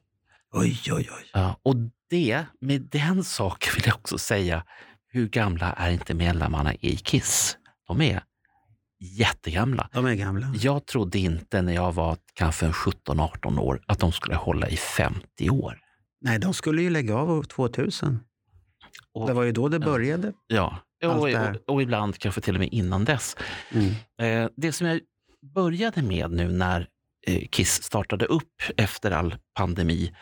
Oj, oj, oj. Ja, och det, med den saken vill jag också säga, hur gamla är inte medlemmarna i Kiss? De är jättegamla. De är gamla. Jag trodde inte när jag var kanske 17-18 år att de skulle hålla i 50 år. Nej, de skulle ju lägga av år 2000. Och, Det var ju då det Ja. började. ja, och, och, och ibland kanske till och med innan dess. Mm. Eh, det som jag började med nu när eh, Kiss startade upp efter all pandemi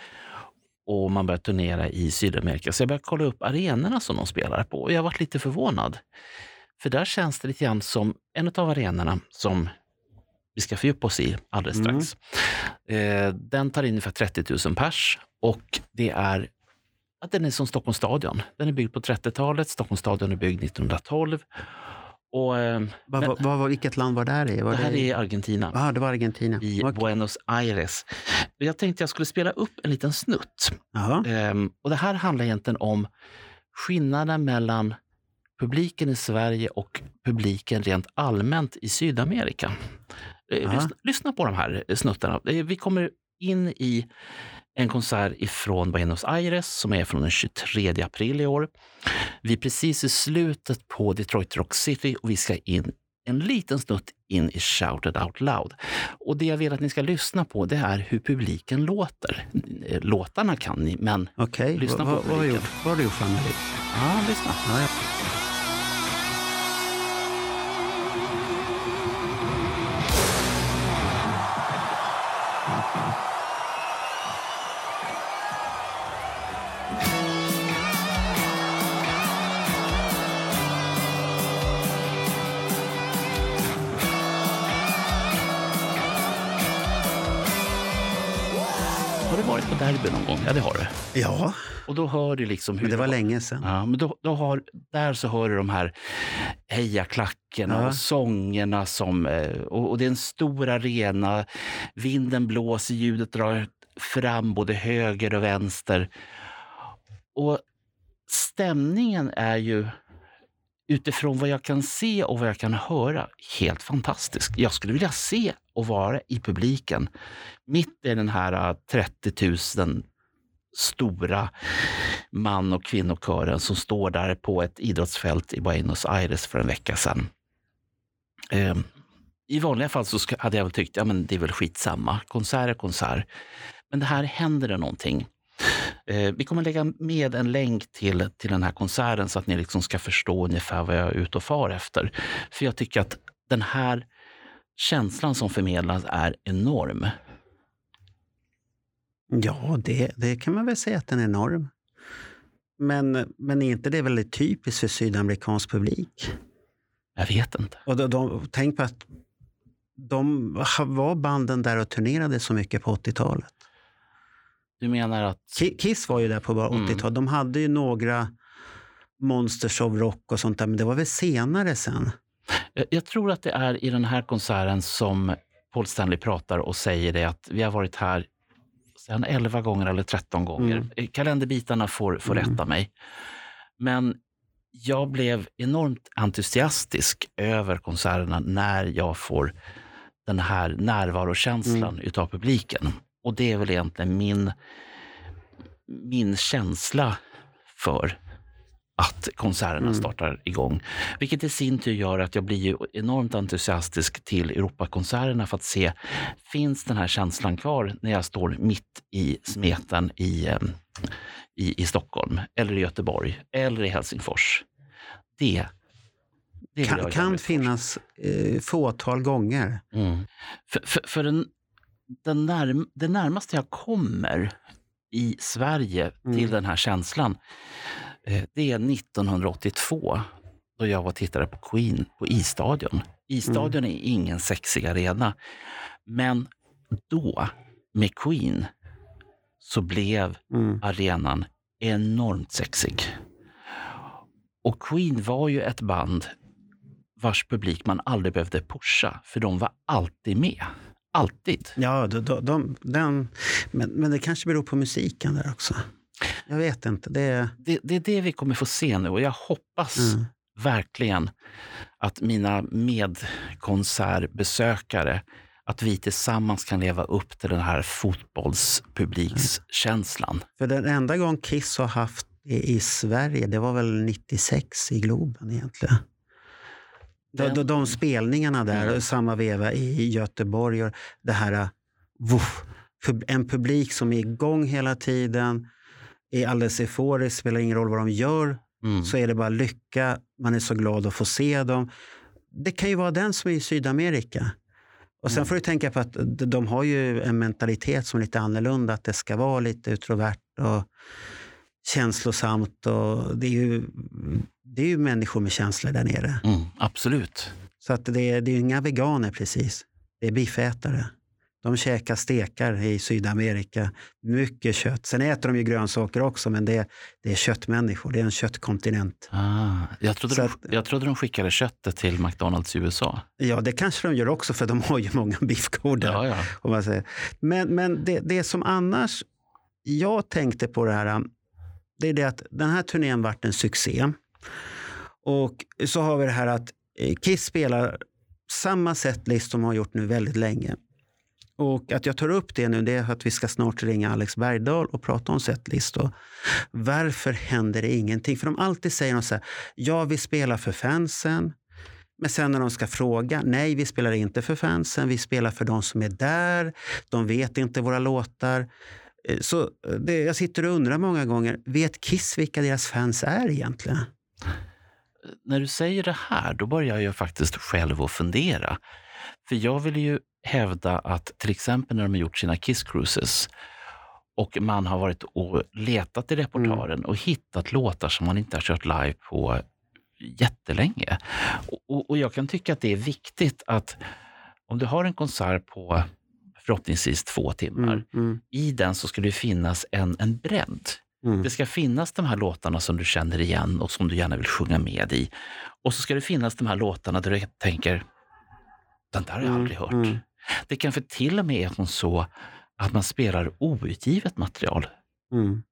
och man började turnera i Sydamerika. Så jag började kolla upp arenorna som de spelar på och jag varit lite förvånad. För där känns det lite grann som en av arenorna som vi ska fördjupa oss i alldeles Mm. strax. Eh, den tar in ungefär 30 000 pers och det är att den är som Stockholms stadion. Den är byggd på 30-talet, Stockholms stadion är byggd 1912. Och, eh, Men- vad, vad, vilket land var det här i? Var det här i- är Argentina, Ja, det var Argentina. i Okej. Buenos Aires. Jag tänkte jag skulle spela upp en liten snutt. Ehm, och det här handlar egentligen om skillnaden mellan publiken i Sverige och publiken rent allmänt i Sydamerika. Eh. Lyssna, lyssna på de här snuttarna. Eh, Vi kommer in i en konsert ifrån Buenos Aires som är från den 23 april i år. Vi är precis i slutet på Detroit Rock City och vi ska in en liten snutt in i Shouted Out Loud. Och det jag vill att ni ska lyssna på det är hur publiken låter. Låtarna kan ni, men Okej, lyssna på publiken. vad har du gjort för analys? ja, lyssna. Ja, ja. Derby någon gång? Ja, det har du. Ja, Och då hör du liksom hur men det var länge sedan. Ja, men då, då har, där så hör du de här hejaklackerna Ja. och sångerna som... eh, Och, och det är en stor arena. Vinden blåser, ljudet drar fram både höger och vänster. Och stämningen är ju utifrån vad jag kan se och vad jag kan höra helt fantastisk. Jag skulle vilja se och vara i publiken mitt i den här äh, 30 000 stora man och kvinnokören som står där på ett idrottsfält i Buenos Aires för en vecka sedan. Ehm, I vanliga fall så hade jag väl tyckt ja, men det är väl skitsamma. Konsert är konsert. Men det här händer det någonting. Eh, vi kommer lägga med en länk till, till den här konserten så att ni liksom ska förstå ungefär vad jag är ute och far efter. För jag tycker att den här känslan som förmedlas är enorm. Ja, det, det kan man väl säga att den är enorm. Men, men är inte det väldigt typiskt för sydamerikansk publik? Jag vet inte. Och de, de, tänk på att de var banden där och turnerade så mycket på 80-talet. Du menar att... Ki- Kiss var ju där på bara Mm. 80-talet. De hade ju några Monsters of Rock och sånt där, men det var väl senare sen. Jag, jag tror att det är i den här konserten som Paul Stanley pratar och säger det att vi har varit här sen 11 gånger eller 13 gånger. Mm. Eh, Kalenderbitarna får, får Mm. rätta mig. Men jag blev enormt entusiastisk över konserterna när jag får den här närvarokänslan Mm. utav publiken. Och det är väl egentligen min, min känsla för att konserterna Mm. startar igång. Vilket i sin tur gör att jag blir enormt entusiastisk till Europakonserterna för att se, finns den här känslan kvar när jag står mitt i smeten i, i, i Stockholm, eller i Göteborg, eller i Helsingfors? Det, det Kan, kan finnas eh, fåtal gånger. Mm. För, för, för den, den närm, det närmaste jag kommer i Sverige till Mm. den här känslan, eh, det är 1982 då jag var och tittade på Queen på Isstadion. Isstadion är ingen sexig arena, men då med Queen så blev Mm. arenan enormt sexig. Och Queen var ju ett band vars publik man aldrig behövde pusha, för de var alltid med. Alltid. Ja, de, de, de, den, men, men det kanske beror på musiken där också. Jag vet inte. Det är, Det, det är det vi kommer få se nu och jag hoppas Mm. verkligen att mina medkonsertbesökare, att vi tillsammans kan leva upp till den här fotbollspublikskänslan. för den enda gång Kiss har haft det i Sverige, det var väl 96 i Globen egentligen. De, de, de spelningarna där, Mm. samma veva i Göteborg. Och det här, woof, för en publik som är igång hela tiden, är alldeles euforisk, spelar ingen roll vad de gör, Mm. så är det bara lycka. Man är så glad att få se dem. Det kan ju vara den som är i Sydamerika. Och sen Mm. får du tänka på att de- de har ju en mentalitet som är lite annorlunda. Att det ska vara lite utrovert och känslosamt. Och det, är ju, det är ju människor med känslor där nere. Mm, absolut. Så att det, är, det är inga veganer precis. Det är biffätare. De käkar stekar i Sydamerika. Mycket kött. Sen äter de ju grönsaker också, men det, det är köttmänniskor. Det är en köttkontinent. Ah, jag, trodde Så de, att- jag trodde de skickade köttet till McDonalds i USA. Ja, det kanske de gör också, för de har ju många biffkor där. Ja, ja. Om man säger. Men, men det, det som annars jag tänkte på det här, det är det att den här turnén vart en succé. Och så har vi det här att eh, Kiss spelar samma setlist som de har gjort nu väldigt länge. Och att jag tar upp det nu det är att vi ska snart ringa Alex Bergdahl och prata om setlist. Och varför händer det ingenting? För de alltid säger de så här, ja vi spelar för fansen. Men sen när de ska fråga, nej vi spelar inte för fansen, vi spelar för de som är där. De vet inte våra låtar. Eh, så eh, det, jag sitter och undrar många gånger, vet Kiss vilka deras fans är egentligen? När du säger det här, då börjar jag faktiskt själv att fundera. För jag vill ju hävda att till exempel när de har gjort sina Kiss Cruises och man har varit och letat i repertoaren och hittat låtar som man inte har kört live på jättelänge. Och, och, och jag kan tycka att det är viktigt att om du har en konsert på förhoppningsvis två timmar. Mm, mm, I den så ska det finnas en, en bredd. Mm. Det ska finnas de här låtarna som du känner igen och som du gärna vill sjunga med i. Och så ska det finnas de här låtarna där du tänker, den där har jag Mm, aldrig hört. mm. Det kanske till och med är så att man spelar outgivet material. Mm.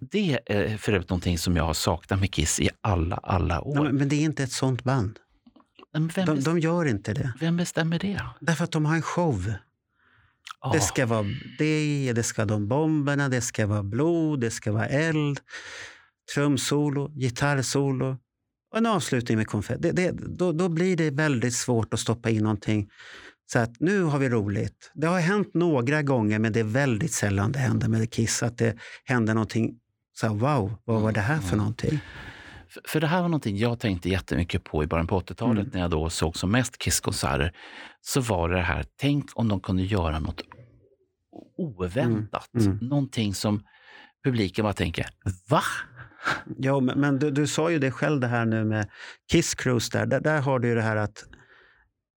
Det är för övrigt någonting som jag har saknat med Kiss i alla, alla år. Nej, men- det är inte ett sånt band. De, de gör inte det. vem bestämmer det? Därför att de har en show. Det ska vara det, det ska de bomberna, det ska vara blod, det ska vara eld, trumsolo, gitarrsolo och en avslutning med konfetti. Då, då blir det väldigt svårt att stoppa in någonting. Så att nu har vi roligt. Det har hänt några gånger, men det är väldigt sällan det händer med Kiss. Att det händer någonting så här, wow, vad var det här för Mm. någonting? För, det här var någonting jag tänkte jättemycket på i början på 80-talet Mm. när jag då såg som mest Kiss-konserter. Så var det det här, tänk om de kunde göra något oväntat. Mm, mm. Någonting som publiken bara tänker, va? Ja, men, men du, du sa ju det själv det här nu med Kiss Cruise där. Där, där har du ju det här att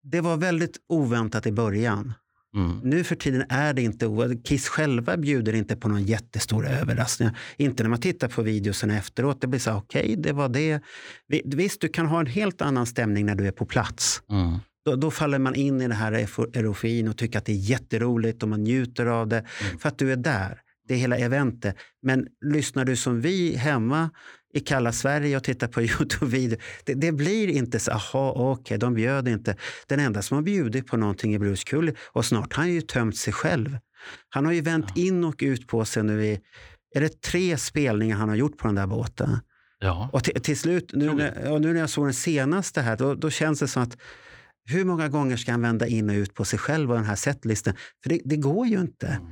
det var väldigt oväntat i början. Mm. Nu för tiden är det inte oväntat. Kiss själva bjuder inte på någon jättestora överraskningar. Inte när man tittar på videosen efteråt. Det blir så här, okej, det var det. Vi- Visst, du kan ha en helt annan stämning när du är på plats. Mm. Då, då faller man in i det här euforin och tycker att det är jätteroligt och man njuter av det Mm. för att du är där. Det är hela eventet. Men lyssnar du som vi hemma i kalla Sverige och tittar på Youtube-video, det, det blir inte så, aha, okej, de bjöd inte. Den enda som har bjudit på någonting är Bruce Kulley och snart har han ju tömt sig själv. Han har ju vänt Ja. in och ut på sig nu i, är det tre spelningar han har gjort på den där båten? Ja. Och till, till slut, nu när, nu när jag såg den senaste här, då, då känns det som att hur många gånger ska han vända in och ut på sig själv och den här setlisten? För det, det går ju inte. Mm.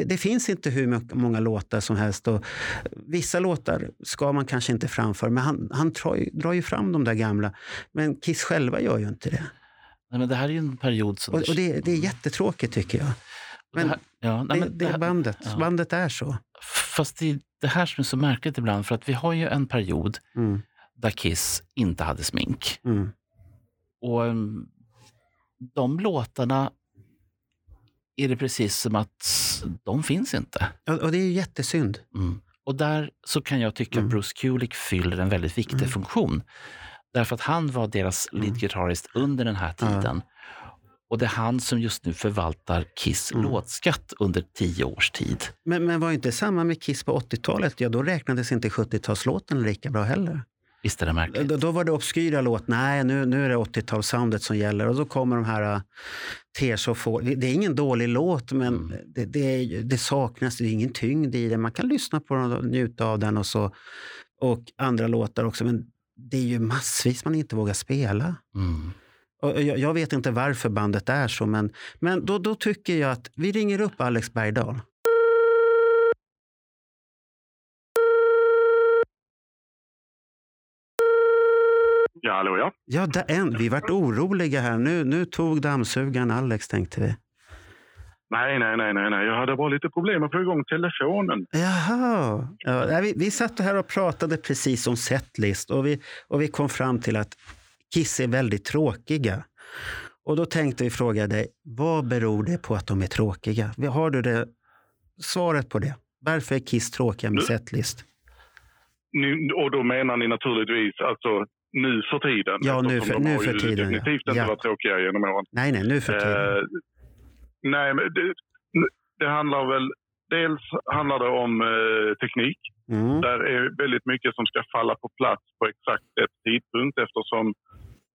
Det, det finns inte hur många låtar som helst. Och vissa låtar ska man kanske inte framföra, men han, han drar, ju, drar ju fram de där gamla. Men Kiss själva gör ju inte det. Nej, men det här är ju en period som... Och, och det, det är jättetråkigt tycker jag. det Men här, ja, nej, det, men det är här- bandet. ja. Bandet är så. Fast det är det här som är så märkligt ibland, för att vi har ju en period Mm, där Kiss inte hade smink. mm, Och um, de låtarna är det precis som att de finns inte. och, och det är ju jättesynd. Mm. Och där så kan jag tycka Mm. att Bruce Kulick fyller en väldigt viktig Mm. funktion. Därför att han var deras Mm. leadgitarrist under den här tiden. Och det är han som just nu förvaltar Kiss Mm. låtskatt under tio års tid. Men, men var inte samma med Kiss på 80-talet? Ja, då räknades inte 70-talslåten lika bra heller. Visst är det märkligt? Då, då var det obskyra låt. Nej, nu, nu är det 80-talssoundet som gäller. Och så kommer de här uh, Tears of Fall. Det är ingen dålig låt, men Mm. det, det, det saknas. Det är ingen tyngd i den. Man kan lyssna på den och njuta av den och, så, och andra låtar också. Men det är ju massvis man inte vågar spela. Mm. Och jag, jag vet inte varför bandet är så, men, men då, då tycker jag att vi ringer upp Alex Bergdahl. Ja, hallå ja. Ja, där en. vi vart oroliga här. Nu, nu tog dammsugaren Alex, tänkte vi. Nej, nej, nej, nej, nej. Jag hade bara lite problem att få igång telefonen. Jaha. Ja, vi, vi satt här och pratade precis om setlist och vi, och vi kom fram till att Kiss är väldigt tråkiga. Och då tänkte vi fråga dig, vad beror det på att de är tråkiga? Har du det, svaret på det? Varför är Kiss tråkiga med Du- setlist? Och då menar ni naturligtvis alltså nu för tiden. Ja, nu för- de nu för tiden, ja. definitivt inte Ja. varit tråkiga genom åren. Nej, nej, nu för tiden. Eh, nej, men det, det handlar väl... Dels handlar det om eh, teknik. Mm. Där är väldigt mycket som ska falla på plats på exakt rätt tidpunkt eftersom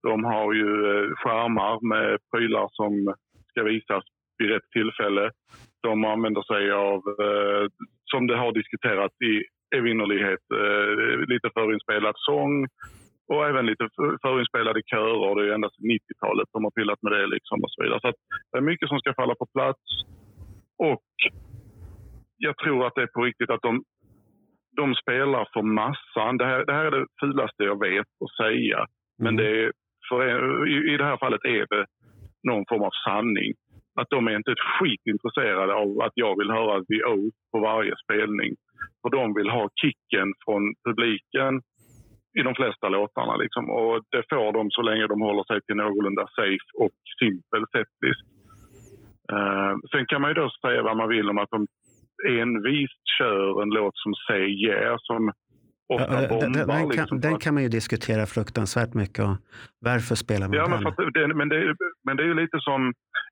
de har ju eh, skärmar med prylar som ska visas vid rätt tillfälle. De använder sig av, eh, som det har diskuterats i evinnerlighet, eh, lite förinspelad sång och även lite för- förinspelade körer. Det är ju ända sedan 90-talet de har pillat med det liksom och så vidare. Så det är mycket som ska falla på plats. Och jag tror att det är på riktigt att de, de spelar för massan. Det här, det här är det fulaste jag vet att säga. Men Mm. det är för, i, i det här fallet är det någon form av sanning. Att de är inte ett skit intresserade av att jag vill höra The Oath på varje spelning. För de vill ha kicken från publiken i de flesta låtarna. Liksom. Och det får de så länge de håller sig till någorlunda safe och simpel setlist. Uh, eh, sen kan man ju då säga vad man vill om att de envist kör en låt som Say Yeah som ofta Ja, bombar. den, den, kan, liksom, den för att- kan man ju diskutera fruktansvärt mycket. Och varför spelar man Ja, men, den? att det, men, det, men det är ju lite som,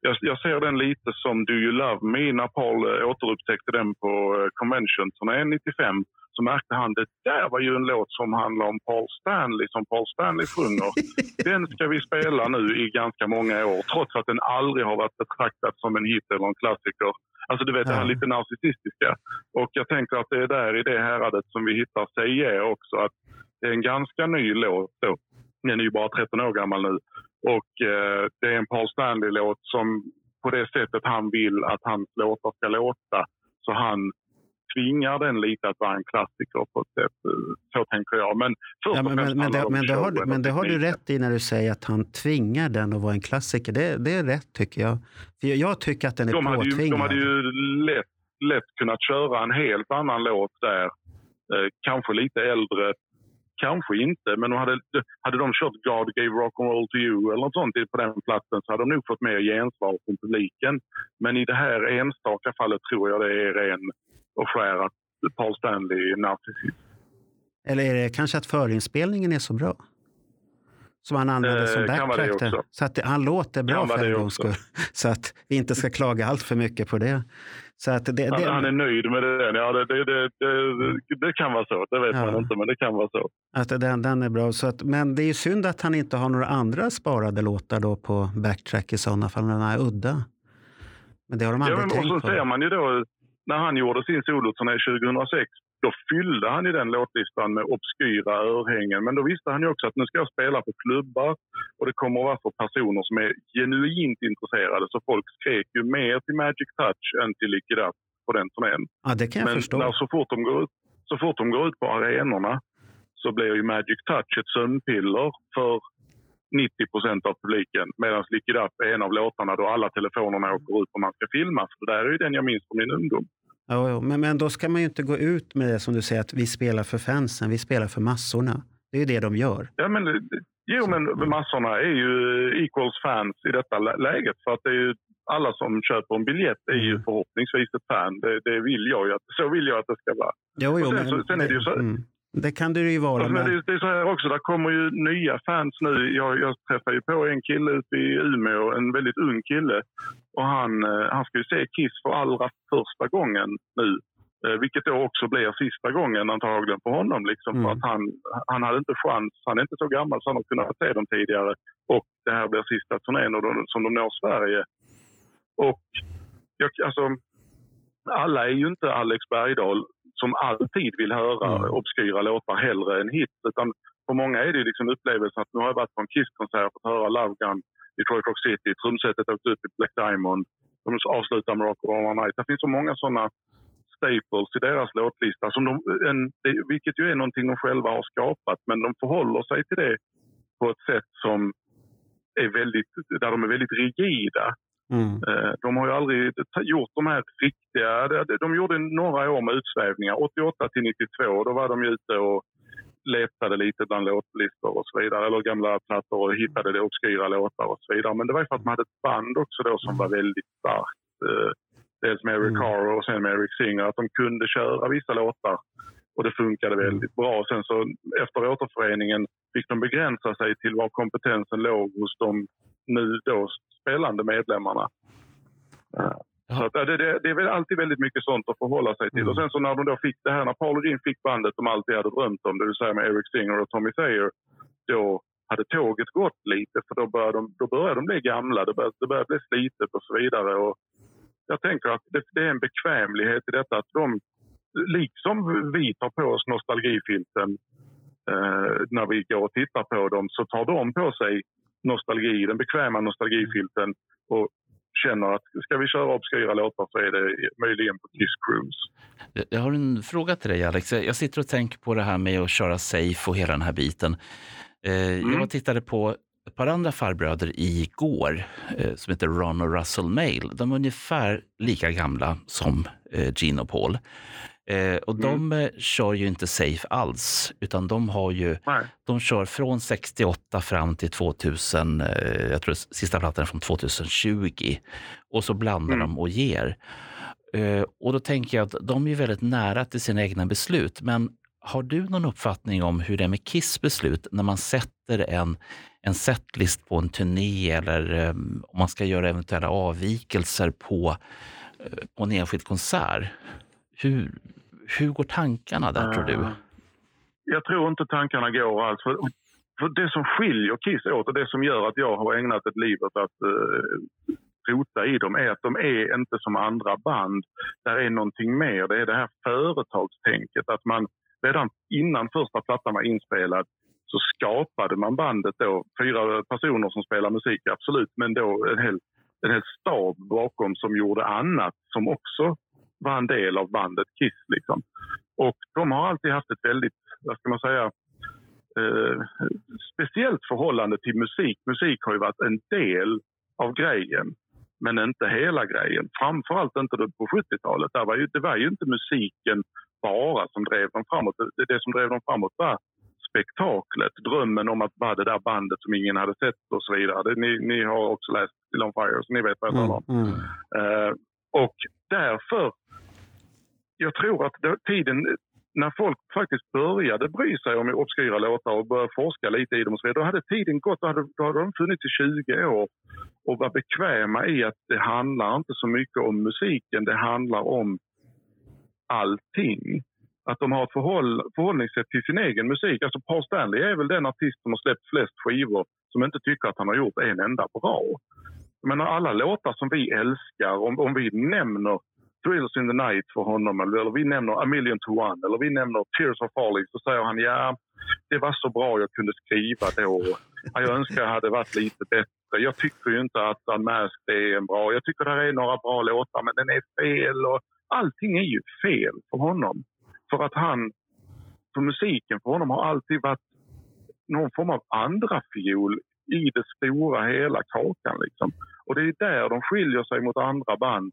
jag, jag ser den lite som Do You Love Me när Paul eh, återupptäckte den på eh, Convention-turnén 95. Så märkte han det där var ju en låt som handlar om Paul Stanley, som Paul Stanley sjunger. den ska vi spela nu i ganska många år, trots att den aldrig har varit betraktad som en hit eller en klassiker. Alltså du vet, det här lite narcissistiska. Och jag tänker att det är där i det häradet som vi hittar Yeah också. Att det är en ganska ny låt då. Den är ju bara 13 år gammal nu. Och eh, det är en Paul Stanley-låt som på det sättet han vill att hans låtar ska låta. Så han tvingar den lite att vara en klassiker på ett sätt. eh, Så tänker jag. Men Ja, men, men, men, det, men, det har, men det har du rätt i när du säger att han tvingar den att vara en klassiker. Det, det är rätt tycker jag. För jag, tycker att den är De hade, ju, påtvingad. de hade ju lätt, lätt kunnat köra en helt annan låt där. Eh, kanske lite äldre, kanske inte. Men de hade, hade de kört God gave rock and roll to you eller något sånt på den platsen så hade de nog fått mer gensvar från publiken. Men i det här enstaka fallet tror jag det är ren och skär att Paul Stanley är narcissist. Eller är det kanske att förinspelningen är så bra? Som han använder Eh, som det backtrack. där. Så att det, han låter bra för en gångs skull. Så att vi inte ska klaga allt för mycket på det. Så att det, Han, det, han är nöjd med det. Ja, det, det, det, kan vara så. Det vet Ja. man inte, men det kan vara så. att den, den är bra. Så att, men det är ju synd att han inte har några andra sparade låtar då på backtrack i sådana fall. Den är udda. Men det har de Ja, aldrig men, och tänkt så på. ser man ju då, när han gjorde sin soloturné 2006, då fyllde han ju den låtlistan med obskyra örhängen. Men då visste han ju också att nu ska jag spela på klubbar och det kommer att vara för personer som är genuint intresserade. Så folk skrek ju mer till Magic Touch än till Lick It Up på den turnén. Ja, det kan jag Men förstå. när, så, fort de går ut, så fort de går ut på arenorna så blir ju Magic Touch ett sömnpiller för 90 procent av publiken. Medan Lick It Up är en av låtarna då alla telefonerna åker ut och man ska filma. För det där är ju den jag minns från min ungdom. Ja, ja, men, men då ska man ju inte gå ut med det som du säger att vi spelar för fansen, vi spelar för massorna. Det är ju det de gör. Ja, men, jo, men massorna är ju equals fans i detta lä- läget. För att det är ju, alla som köper en biljett är ju förhoppningsvis ett fan. Det, det vill jag ju så vill jag att det ska vara. Jo, jo, sen men, så- sen är det ju så- mm, det kan det ju vara. Men, det, är så här också, där kommer ju nya fans nu. Jag, jag träffar ju på en kille ute i Umeå, en väldigt ung kille. Och han, eh, han ska ju se Kiss för allra första gången nu. Eh, Vilket då också blir sista gången antagligen för honom. Liksom, Mm. För att han, han hade inte chans, han är inte så gammal så han har kunnat se dem tidigare. Och det här blir sista turnén och de, som de når Sverige. Och jag, alltså, alla är ju inte Alex Bergdahl som alltid vill höra Mm. obskyra låtar hellre än hits. Utan för många är det liksom upplevelsen att nu har jag varit på en Kiss-konsert och fått höra Love Gun i Detroit Rock City, trumsetet åkte upp i Black Diamond, de avslutar med Rock All Night. Det finns så många sådana staples i deras låtlista, som de, en, vilket ju är någonting de själva har skapat. Men de förhåller sig till det på ett sätt som är väldigt, där de är väldigt rigida. Mm, Eh, De har ju aldrig gjort de här riktiga... de- de- De gjorde några år med utsvävningar. 88 till 92, då var de ute och letade lite bland låtlistor och så vidare. Eller gamla plattor och hittade det obskyra låtar och så vidare. Men det var ju för att man hade ett band också då som var väldigt starkt. Eh, Dels med Eric Mm. Carr och sen med Eric Singer. Att de kunde köra vissa låtar. Och det funkade väldigt bra. Sen så efter återföreningen fick de begränsa sig till var kompetensen låg hos de nu då spelande medlemmarna. Så att, det, det, det är väl alltid väldigt mycket sånt att förhålla sig till. Mm. Och sen så när de då fick det här, när Paul och Jim fick bandet de alltid hade drömt om, det vill säga med Eric Singer och Tommy Thayer, då hade tåget gått lite för då började de, då började de bli gamla, det började, det började bli slitet och så vidare. Och jag tänker att det, det är en bekvämlighet i detta att de, liksom vi tar på oss nostalgifilten eh, när vi går och tittar på dem, så tar de på sig nostalgi, den bekväma nostalgifilten och känner att ska vi köra obskyra låtar så är det möjligen på Kiss Cruise. Jag- har en fråga till dig Alex. Jag sitter och tänker på det här med att köra safe och hela den här biten. Eh, Mm. Jag tittade på ett par andra farbröder igår eh, som heter Ron och Russell Mail. De är ungefär lika gamla som eh, Gene och Paul. Eh, och de eh, kör ju inte safe alls, utan de har ju, Nej. de kör från 68 fram till 2000, eh, jag tror sista plattan är från 2020. Och så blandar Mm. de och ger. Eh, och då tänker jag att de är väldigt nära till sina egna beslut. Men har du någon uppfattning om hur det är med Kiss beslut när man sätter en, en setlist på en turné eller eh, om man ska göra eventuella avvikelser på, eh, på en enskild konsert? Hur, hur går tankarna där tror du? Eh, jag tror inte tankarna går alls. För, för det som skiljer Kiss åt och det som gör att jag har ägnat ett liv åt att uh, rota i dem är att de är inte som andra band. Där är någonting mer. Det är det här företagstänket. Att man redan innan första plattan var inspelad så skapade man bandet då. Fyra personer som spelar musik, absolut, men då en hel, en hel stab bakom som gjorde annat som också var en del av bandet Kiss. Liksom. Och de har alltid haft ett väldigt, vad ska man säga, eh, speciellt förhållande till musik. Musik har ju varit en del av grejen, men inte hela grejen. Framförallt inte på 70-talet. Där var ju, det var ju inte musiken bara som drev dem framåt. Det, det som drev dem framåt var spektaklet, drömmen om att vara det där bandet som ingen hade sett och så vidare. Ni, ni har också läst Still on Fire, så ni vet vad jag talar om. Mm, mm. Eh, och därför, jag tror att det, tiden när folk faktiskt började bry sig om obskyra låtar och började forska lite i dem och så vidare, då hade tiden gått, då hade, då hade de funnits i 20 år och var bekväma i att det handlar inte så mycket om musiken, det handlar om allting. Att de har ett förhåll, förhållningssätt till sin egen musik. Alltså Paul Stanley är väl den artist som har släppt flest skivor som inte tycker att han har gjort en enda bra. Men alla låtar som vi älskar, om, om vi nämner Thrills in the Night för honom eller vi nämner A Million to One eller vi nämner Tears of Falling så säger han ja, det var så bra jag kunde skriva då. Jag önskar jag hade varit lite bättre. Jag tycker ju inte att Unmasked är en bra. Jag tycker det är några bra låtar men den är fel och allting är ju fel för honom. För att han, för musiken för honom har alltid varit någon form av andra fiol i det stora hela kakan. Liksom. Och det är där de skiljer sig mot andra band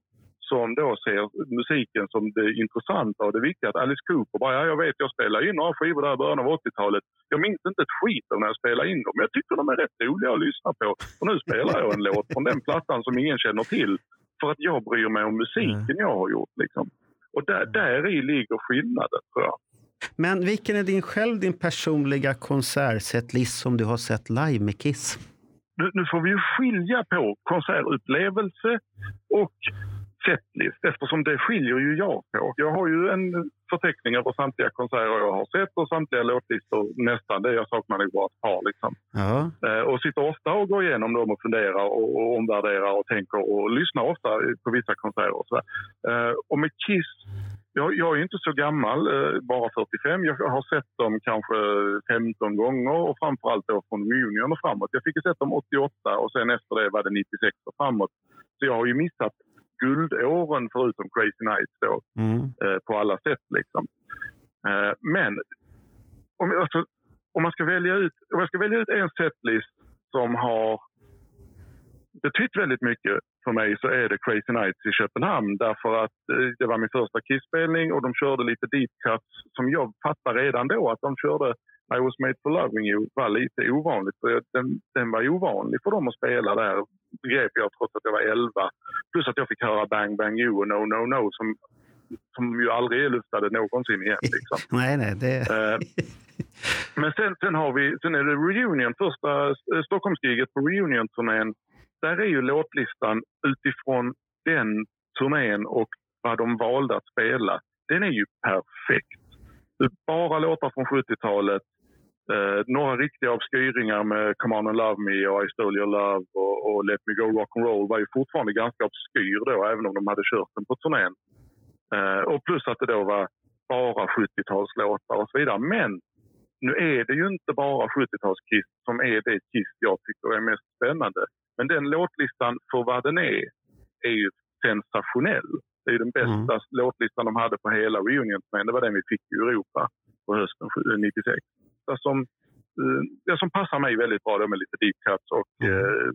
som då ser musiken som det intressanta och det viktiga. Att Alice Cooper bara, ja, jag vet, jag spelade in några skivor där i början av 80-talet. Jag minns inte ett skit av när jag spelade in dem, men jag tycker de är rätt roliga att lyssna på. Och nu spelar jag en låt från den plattan som ingen känner till. För att jag bryr mig om musiken jag har gjort. Liksom. Och där, där i ligger skillnaden, tror jag. Men vilken är din själv din personliga konsertsetlist som du har sett live med Kiss? Nu, nu får vi ju skilja på konsertupplevelse och setlist eftersom det skiljer ju jag på. Jag har ju en förteckning över samtliga konserter jag har sett och samtliga låtlistor nästan. Det jag saknar nog bara ett par. Liksom. Ja. Eh, och sitter ofta och går igenom dem och funderar och, och omvärderar och tänker och lyssnar ofta på vissa konserter. Och, så. Eh, och med Kiss, jag, jag är inte så gammal, eh, bara 45. Jag har sett dem kanske 15 gånger och framförallt då från reunion och framåt. Jag fick ju sett dem 88 och sen efter det var det 96 och framåt. Så jag har ju missat guldåren förutom Crazy Nights då, Mm. eh, på alla sätt. Liksom. Eh, men om, alltså, om, man ska välja ut, om jag ska välja ut en setlist som har betytt väldigt mycket för mig så är det Crazy Nights i Köpenhamn därför att eh, det var min första Kiss-spelning och de körde lite deep cuts som jag fattade redan då att de körde I was made for loving you var lite ovanligt. För Den, den var ovanlig för dem att spela där, begrep jag trots att jag var 11. Plus att jag fick höra Bang Bang You och No No No som, som ju aldrig är luftade någonsin igen. Liksom. Nej, nej, det... Eh, Men sen, sen, har vi, sen är det Reunion, första eh, Stockholmsgiget på Reunion-turnén. Där är ju låtlistan utifrån den turnén och vad de valde att spela. Den är ju perfekt. Bara låtar från 70-talet. Eh, några riktiga obskyringar med Come On and Love Me och I Stole Your Love och, och Let Me Go Rock and Roll var ju fortfarande ganska obskyr då, även om de hade kört den på turnén. Eh, och plus att det då var bara 70-talslåtar och så vidare. Men nu är det ju inte bara 70-talskiss som är det Kiss jag tycker är mest spännande. Men den låtlistan för vad den är, är ju sensationell. Det är den bästa låtlistan de hade på hela reunion Det var den vi fick i Europa på hösten 96. Som eh, det som passar mig väldigt bra då med lite deep cuts. Och, eh,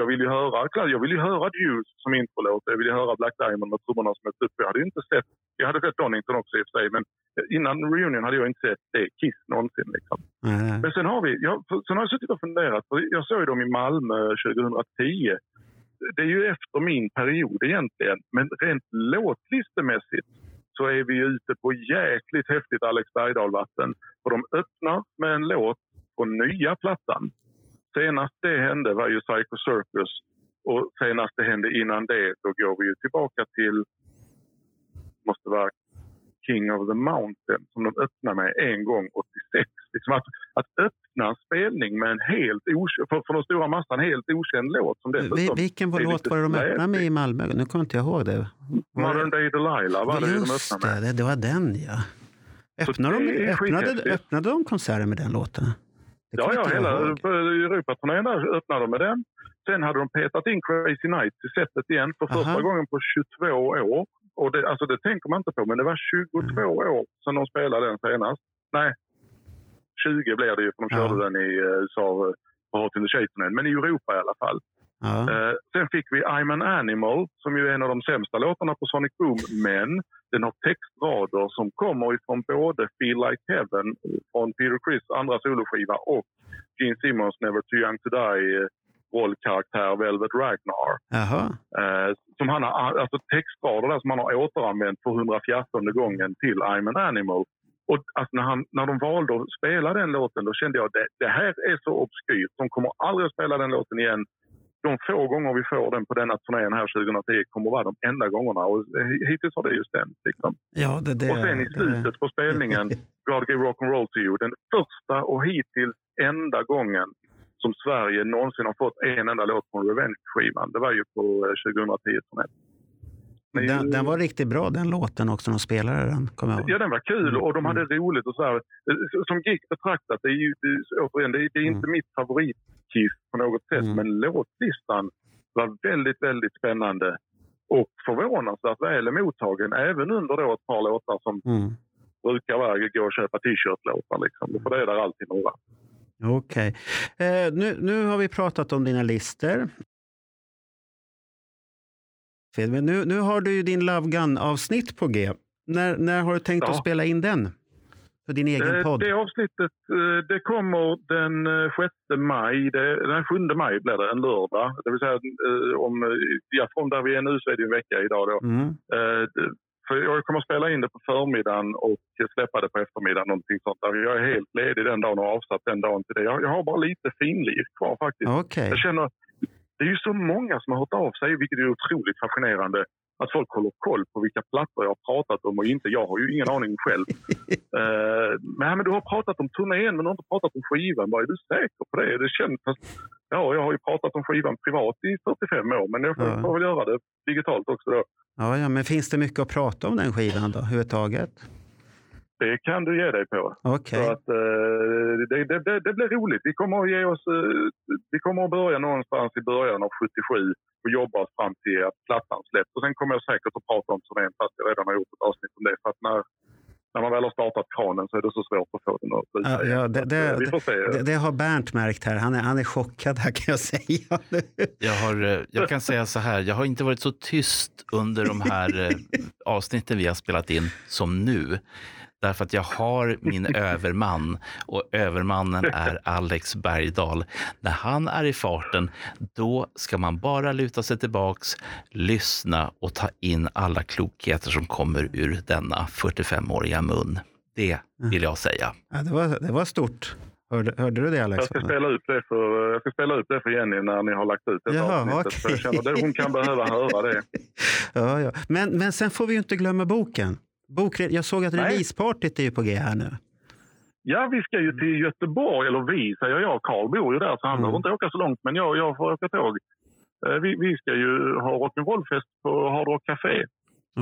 jag vill ju höra, jag vill ju höra Deuce som introlåt. Jag vill ju höra Black Diamond och trummorna som ett upp. Jag hade inte sett, jag hade sett Donington också i och för sig, men innan reunion hade jag inte sett det Kiss någonsin. Liksom. Nej. Men sen har vi, jag, sen har jag suttit och funderat, för jag såg dem i Malmö 2010. Det är ju efter min period egentligen, men rent låtlistemässigt så är vi ute på jäkligt häftigt Alex Bergdahl-vatten. För de öppnar med en låt på nya plattan. Senast det hände var ju Psycho Circus och senast det hände innan det då går vi ju tillbaka till, måste vara King of the Mountain som de öppnade med en gång 86. Liksom att, att öppna en spelning med en helt okänd, för, för den stora massan helt okänd låt som dessutom... Vi- Vilken var låt var det de öppnade med i Malmö? Nu kommer inte jag ihåg det. Var Modern? Day Delilah var det de öppnade med. det, det, var den ja. Öppnade de, öppnade, öppnade de konserten med den låten? Ja, ja, hela Europaturnén där öppnade de med den. Sen hade de petat in Crazy Nights i setet igen för första Aha. gången på 22 år. Och det, alltså det tänker man inte på, men det var 22 Mm. år sedan de spelade den senast. Nej, 20 blev det ju för de Ja. körde den i eh, USA eh, på Hot in the Shade-turnén. Men i Europa i alla fall. Ja. Eh, sen fick vi I'm an Animal som ju är en av de sämsta låtarna på Sonic Boom. Men den har textrader som kommer ifrån både Feel Like Heaven från Peter Criss andra soloskiva och Gene Simmons Never Too Young To Die eh, rollkaraktär Velvet Ragnar. Eh, som han har, alltså textrader där som han har återanvänt för 114 gången till I'm an Animal. Och alltså när, han, när de valde att spela den låten då kände jag att det, det här är så obskyrt. De kommer aldrig att spela den låten igen. De få gånger vi får den på denna turnén här 2010 kommer vara de enda gångerna. Och hittills har det ju stämt. Liksom. Ja, det, det, och sen i det- slutet på spelningen, God Gave Rock'n'Roll to You. Den första och hittills enda gången som Sverige någonsin har fått en enda låt från Revenge-skivan. Det var ju på eh, 2010-turnén. Men Den, den var riktigt bra den låten också, de spelade den. Kommer jag ihåg. Ja, den var kul och de hade roligt och så här. Som gig betraktat, det är ju det, återigen, det är, det är inte mitt favoritkiss på något sätt, Mm. men låtlistan var väldigt, väldigt spännande och förvånansvärt väl mottagen även under då ett par låtar som Mm. brukar vara gå och köpa t-shirt-låtar. Liksom. För det är där alltid några. Okej. Eh, nu, nu har vi pratat om dina lister. Men nu, nu har du ju din Love Gun-avsnitt på G. När, när har du tänkt Ja. att spela in den? För din egen Eh, podd? Det avsnittet eh, det kommer den eh, 6 maj, det, den 7 maj blir det, en lördag. Det vill säga eh, om, eh, ja, från där vi är nu så är det en vecka idag då. Mm. Eh, För jag kommer att spela in det på förmiddagen och släppa det på eftermiddagen. Någonting sånt där. Jag är helt ledig den dagen och avsatt den dagen till det. Jag, jag har bara lite finlir kvar faktiskt. Okej. Jag känner, det är ju så många som har hört av sig, vilket är otroligt fascinerande. Att folk håller koll på vilka plattor jag har pratat om och inte. Jag har ju ingen aning själv. Eh, men, men du har pratat om turnén men du har inte pratat om skivan. Bara, är du säker på det? det känns, ja, jag har ju pratat om skivan privat i 45 år men jag får, Ja. får väl göra det digitalt också då. Ja, ja, men finns det mycket att prata om den skivan då, överhuvudtaget? Det kan du ge dig på. Okej. Så att, eh, det, det, det, det blir roligt. Vi kommer, att ge oss, eh, vi kommer att börja någonstans i början av 77 och jobba oss fram till att plattan släpps. Och sen kommer jag säkert att prata om turnén fast jag redan har gjort ett avsnitt om det. För att när, när man väl har startat kranen så är det så svårt att få den att sluta Ja, ja, det, det, vi får se. det, det har Bernt märkt här. Han är, han är chockad här kan jag säga. Jag, har, eh, jag kan säga så här, jag har inte varit så tyst under de här avsnitten vi har spelat in som nu. Därför att jag har min överman och övermannen är Alex Bergdahl. När han är i farten, då ska man bara luta sig tillbaks, lyssna och ta in alla klokheter som kommer ur denna 45-åriga mun. Det vill jag säga. Ja, det, var, det var stort. Hörde, hörde du det Alex? Jag ska, spela upp det för, jag ska spela upp det för Jenny när ni har lagt ut det Jaha, avsnittet. För jag känner att hon kan behöva höra det. Ja, ja. Men, men sen får vi ju inte glömma boken. Bokre- jag såg att releasepartyt är ju på G här nu. Ja, vi ska ju till Göteborg, eller vi säger jag. Karl bor ju där så han Mm. behöver inte åka så långt. Men jag, jag får åka tåg. Eh, Vi, vi ska ju ha rock'n'roll-fest på Hard Rock Café.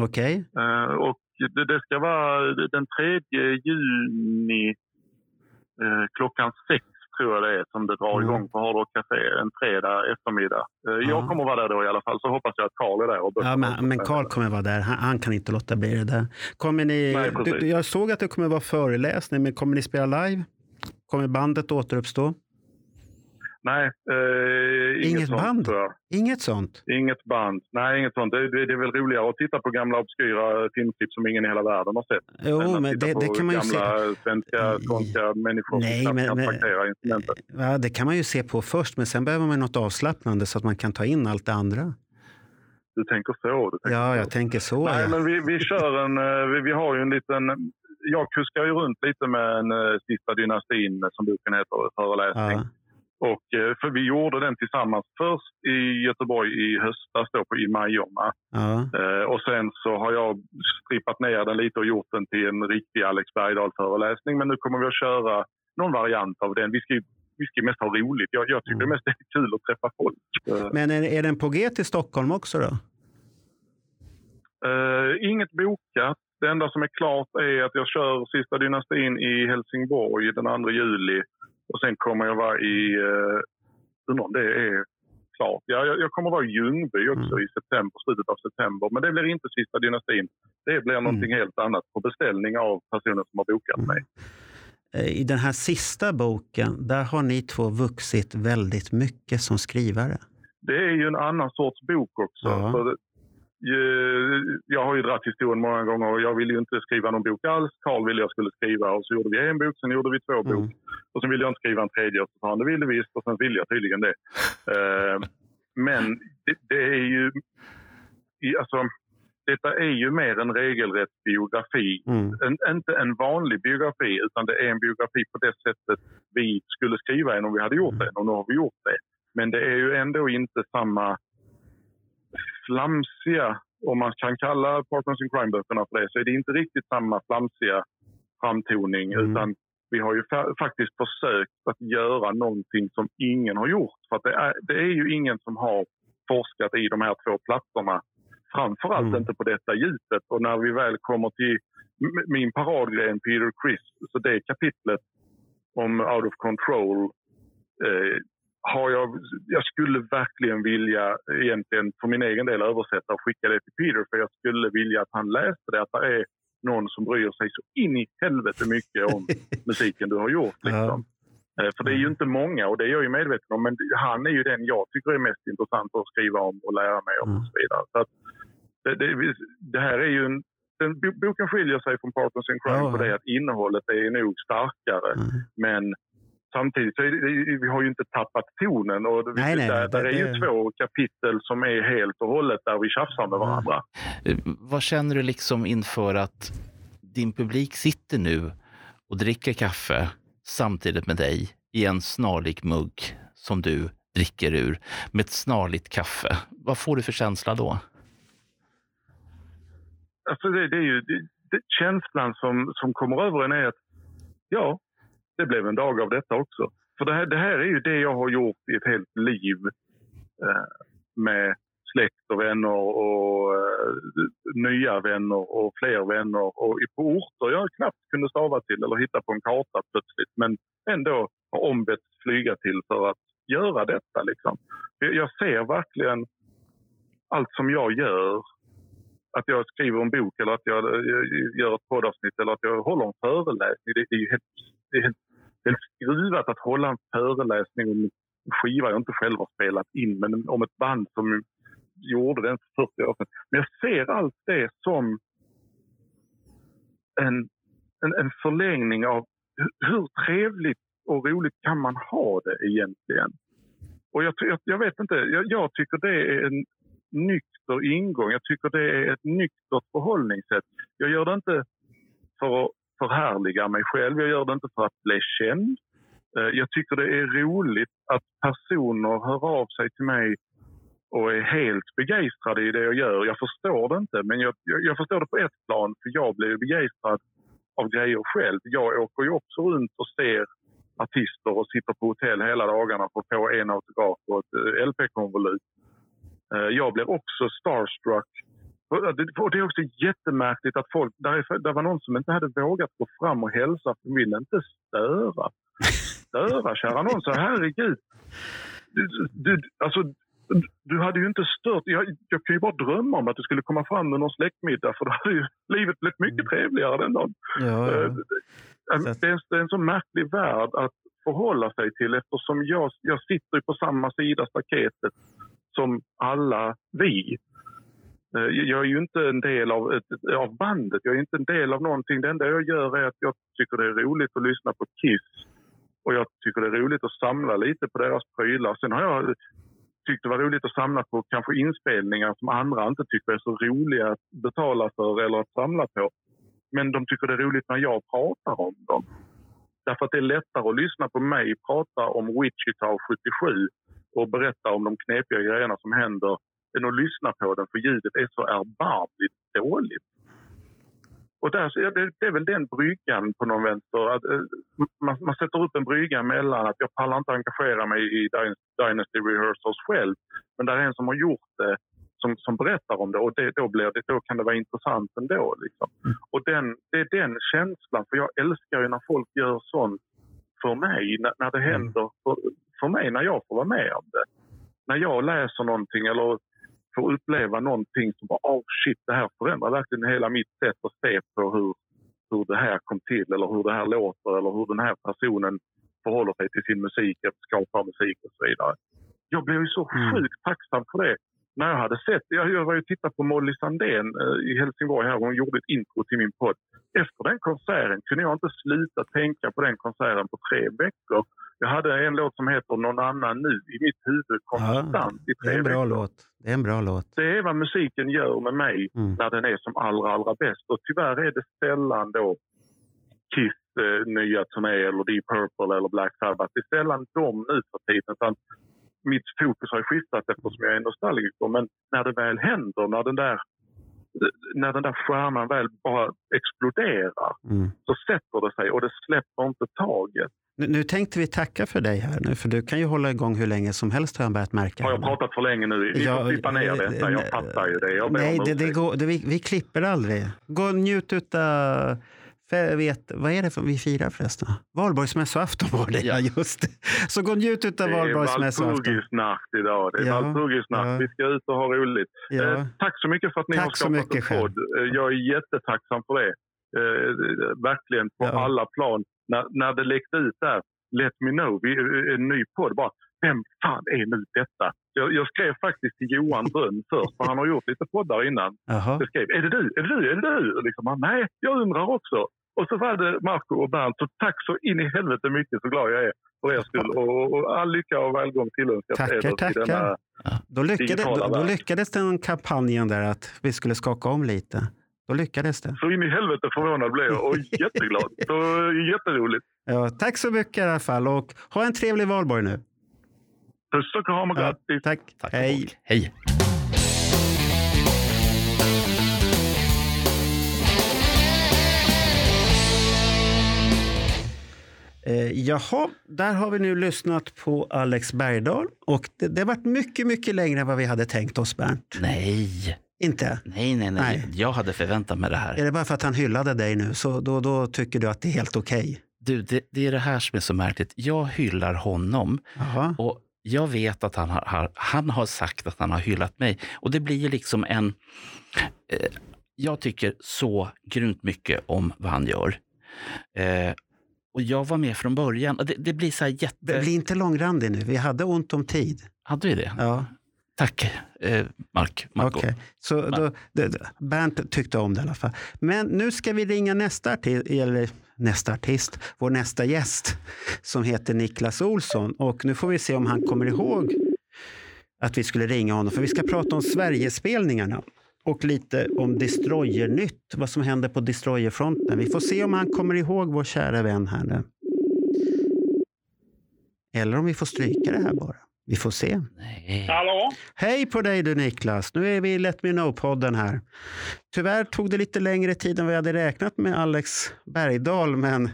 Okej. Eh, och det, det ska vara den 3 juni eh, klockan sex tror jag det är som det drar Mm. igång på Hard Rock Café en fredag eftermiddag. Eh, Ja. Jag kommer vara där då i alla fall så hoppas jag att Karl är där. Och Ja, men, men Carl kommer vara där. Han, han kan inte låta bli det där. Kommer ni, Nej, du, jag såg att det kommer vara föreläsning, men kommer ni spela live? Kommer bandet återuppstå? Nej, eh, inget, Inget sånt, band? jag. Inget sånt? Inget band. Nej, inget sånt. Det, det, det är väl roligare att titta på gamla obskyra filmklipp som ingen i hela världen har sett. Jo, men det, det kan man ju se. svenska, skånska människor Nej, som men- kan men- traktera instrumenten. Ja, det kan man ju se på först, men sen behöver man något avslappnande så att man kan ta in allt det andra. Du tänker så. Du tänker Ja, så. jag tänker så. Nej, ja. men vi, vi kör en... eh, Vi, vi har ju en liten... Jag kuskar ju runt lite med en Sista dynastin, som boken heter, föreläsning. Ja. Och, eh, för vi gjorde den tillsammans först i Göteborg i höstas då på, i Majorna. Ja. Eh, och sen så har jag strippat ner den lite och gjort den till en riktig Alex Bergdahl-föreläsning. Men nu kommer vi att köra någon variant av den. Vi ska, vi ska mest ha roligt. Jag, jag tycker Mm. det mest är kul att träffa folk. Eh, Men är, är den på G till Stockholm också då? Eh, inget bokat. Det enda som är klart är att jag kör Sista dynastin i Helsingborg den 2 juli. Och sen kommer jag vara i... Uh, undrar om det är klart. Ja, jag, jag kommer vara i Ljungby också Mm. i september, slutet av september. Men det blir inte Sista dynastin. Det blir någonting helt annat på beställning av personer som har bokat Mm. mig. Eh, I den här sista boken, där har ni två vuxit väldigt mycket som skrivare. Det är ju en annan sorts bok också. Ja. Jag har ju dragit historien många gånger och jag ville ju inte skriva någon bok alls. Karl ville jag skulle skriva och så gjorde vi en bok, sen gjorde vi två Mm. bok. Och sen ville jag inte skriva en tredje och så sa han det ville visst och sen ville jag tydligen det. Eh, men det, det är ju... Alltså, detta är ju mer en regelrätt biografi. Mm. En, inte en vanlig biografi utan det är en biografi på det sättet vi skulle skriva en om vi hade gjort det. Och nu har vi gjort det. Men det är ju ändå inte samma flamsiga, om man kan kalla Partners in Crime-böckerna för det, så är det inte riktigt samma flamsiga framtoning. Mm. Utan vi har ju fa- faktiskt försökt att göra någonting som ingen har gjort. För det, är, det är ju ingen som har forskat i de här två platserna. Framförallt Mm. inte på detta djupet. Och när vi väl kommer till min paradgren Peter Chris, så det kapitlet om out of control eh, har jag, jag skulle verkligen vilja egentligen för min egen del översätta och skicka det till Peter för jag skulle vilja att han läste det. Att det är någon som bryr sig så in i helvete mycket om musiken du har gjort. Liksom. Eh, För det är ju inte många och det är jag ju medveten om men han är ju den jag tycker är mest intressant att skriva om och lära mig om Mm. och så vidare. Så att det, det, det här är ju en, den, bo- boken skiljer sig från Partners in Crime Ja. på det att innehållet är nog starkare Mm. men samtidigt så det, vi har ju inte tappat tonen. Och det, Nej, nej, där, det- där är ju det- två kapitel som är helt och hållet där vi tjafsar med varandra. Eh, Vad känner du liksom inför att din publik sitter nu och dricker kaffe samtidigt med dig i en snarlik mugg som du dricker ur med ett snarligt kaffe? Vad får du för känsla då? Alltså det, det är ju, det, det, känslan som, som kommer över en är att ja, det blev en dag av detta också. För det här, det här är ju det jag har gjort i ett helt liv eh, med släkt och vänner och eh, nya vänner och fler vänner och på orter jag knappt kunde stava till eller hitta på en karta plötsligt men ändå har ombetts flyga till för att göra detta. Liksom. Jag ser verkligen allt som jag gör att jag skriver en bok eller att jag gör ett poddavsnitt eller att jag håller en föreläsning. Det är ju helt, det är helt, det är skruvat att hålla en föreläsning om en skiva jag inte själv har spelat in men om ett band som gjorde den för 40 år sedan. Men jag ser allt det som en, en, en förlängning av hur, hur trevligt och roligt kan man ha det egentligen? Och jag, jag, jag vet inte, jag, jag tycker det är en nykter ingång. Jag tycker det är ett nyktert förhållningssätt. Jag gör det inte för att förhärligar mig själv. Jag gör det inte för att bli känd. Eh, jag tycker det är roligt att personer hör av sig till mig och är helt begeistrade i det jag gör. Jag förstår det inte, men jag, jag, jag förstår det på ett plan för jag blir begeistrad av grejer själv. Jag åker ju också runt och ser artister och sitter på hotell hela dagarna för att få en autograf och ett eh, LP-konvolut. Eh, jag blir också starstruck. Och det- är också jättemärkligt att folk... Där, är, där var någon som inte hade vågat gå fram och hälsa för de ville inte störa. Störa, kära någon. Så herregud. Du, du, alltså, du hade ju inte stört... Jag, jag kan ju bara drömma om att du skulle komma fram med någon släktmiddag för då hade ju livet blivit mycket trevligare den dagen. Ja, Eh, ja. Att- Det är, det är en så märklig värld att förhålla sig till eftersom jag, jag sitter på samma sida staketet som alla vi. Eh, jag är ju inte en del av, ett, av bandet, jag är inte en del av någonting. Det enda jag gör är att jag tycker det är roligt att lyssna på Kiss. Och jag tycker det är roligt att samla lite på deras prylar. Sen har jag tyckt det var roligt att samla på kanske inspelningar som andra inte tycker är så roliga att betala för eller att samla på. Men de tycker det är roligt när jag pratar om dem. Därför att det är lättare att lyssna på mig prata om Wichita 77 och berätta om de knepiga grejerna som händer än att lyssna på den för ljudet är så erbarmligt dåligt. Och där, så det, det är väl den bryggan på någon vänster. Att, eh, man, man sätter upp en brygga mellan att jag pallar inte engagera mig i Dyn- Dynasty Rehearsals själv. Men där är en som har gjort det som, som berättar om det och det, då, blir det, då kan det vara intressant ändå. Liksom. Och den, det är den känslan, för jag älskar ju när folk gör sånt för mig, när, när det händer för, för mig, när jag får vara med om det. När jag läser någonting eller får uppleva någonting som bara oh shit, det här förändrar verkligen hela mitt sätt att se på hur, hur det här kom till eller hur det här låter eller hur den här personen förhåller sig till sin musik, att skapa musik och så vidare. Jag blev ju så Mm. sjukt tacksam för det. När jag hade sett, jag, var ju tittade på Molly Sandén eh, i Helsingborg här, hon gjorde ett intro till min podd. Efter den konserten kunde jag inte sluta tänka på den konserten på tre veckor. Jag hade en låt som heter Någon annan nu i mitt huvud konstant i Det tre är en bra veckor. låt. Det är en bra låt. Det är vad musiken gör med mig Mm. när den är som allra, allra bäst. Och tyvärr är det sällan då Kiss eh, nya turné eller Deep Purple eller Black Sabbath. Det är sällan de nu för tiden. Mitt fokus har skiftat eftersom jag är nostalgiker. Men när det väl händer, när den där, när den där stjärnan väl bara exploderar Mm. så sätter det sig och det släpper inte taget. Nu, nu tänkte vi tacka för dig här nu, för du kan ju hålla igång hur länge som helst har jag börjat märka. Har jag pratat för länge nu? Ni Ja, får klippa ner eh, detta. Jag fattar ju det. Nej, det, det går, det, vi, vi klipper aldrig. Gå och njut utav... För jag vet, vad är det för, vi firar förresten? Valborgsmässoafton var det, ja. Just. Så gå njut utav Det är valborgsmässoafton. Valpurgisnatt idag. Det är Ja, Valpurgisnatt. ja. Vi ska ut och ha roligt. Ja. Eh, tack så mycket för att ni Tack har skapat mycket en podd. Eh, jag är jättetacksam för det. Eh, verkligen på Ja. alla plan. När, när det läckte ut där, Let me know, vi, eh, en ny podd. Bara, vem fan är nu detta? Jag, jag skrev faktiskt till Johan Drönn först, för han har gjort lite poddar innan. Jag skrev, är det du? Är det du? Är det du? Och liksom, nej, jag undrar också. Och så var det Marco och Bernt. Så tack så in i helvete mycket, så glad jag är för er skull. Och, och all lycka och välgång tillönskas Tackar, er tackar. denna Då, lyckades, digitala då, då lyckades den kampanjen där att vi skulle skaka om lite. Då lyckades det. Så in i helvete förvånad blev jag och jätteglad. Så jätteroligt. Ja, tack så mycket i alla fall och ha en trevlig valborg nu. Puss och kram och Ja, grattis. tack. Tack Hej. hej. Eh, jaha, där har vi nu lyssnat på Alex Bergdahl och det, det har varit mycket, mycket längre än vad vi hade tänkt oss, Bernt. Nej, Inte? nej, nej, nej. Nej. Jag hade förväntat mig det Är här. det bara för att han hyllade dig nu, så då, då tycker du att det är helt okej? Du, det, det är det här som är så märkligt. Jag hyllar honom Jaha. och jag vet att han har, han har sagt att han har hyllat mig. Och det blir liksom en... Eh, jag tycker så grymt mycket om vad han gör. Eh, och jag var med från början. Det, det blir så jätte... Bli inte långrandig nu, vi hade ont om tid. Hade vi det? Ja, Tack, eh, Mark. Marco. okej. Så då, det, det- Bernt tyckte om det i alla fall. Men nu ska vi ringa nästa artist, eller nästa artist, vår nästa gäst som heter Niklas Olsson. Och nu får vi se om han kommer ihåg att vi skulle ringa honom. För vi ska prata om Sverigespelningarna och lite om Destroyer-nytt, vad som händer på Destroyer-fronten. Vi får se om han kommer ihåg vår kära vän här nu. Eller om vi får stryka det här bara. Vi får se. Nej. Hallå? Hej på dig du Niklas! Nu är vi i Let Me Know-podden här. Tyvärr tog det lite längre tid än jag hade räknat med Alex Bergdahl, men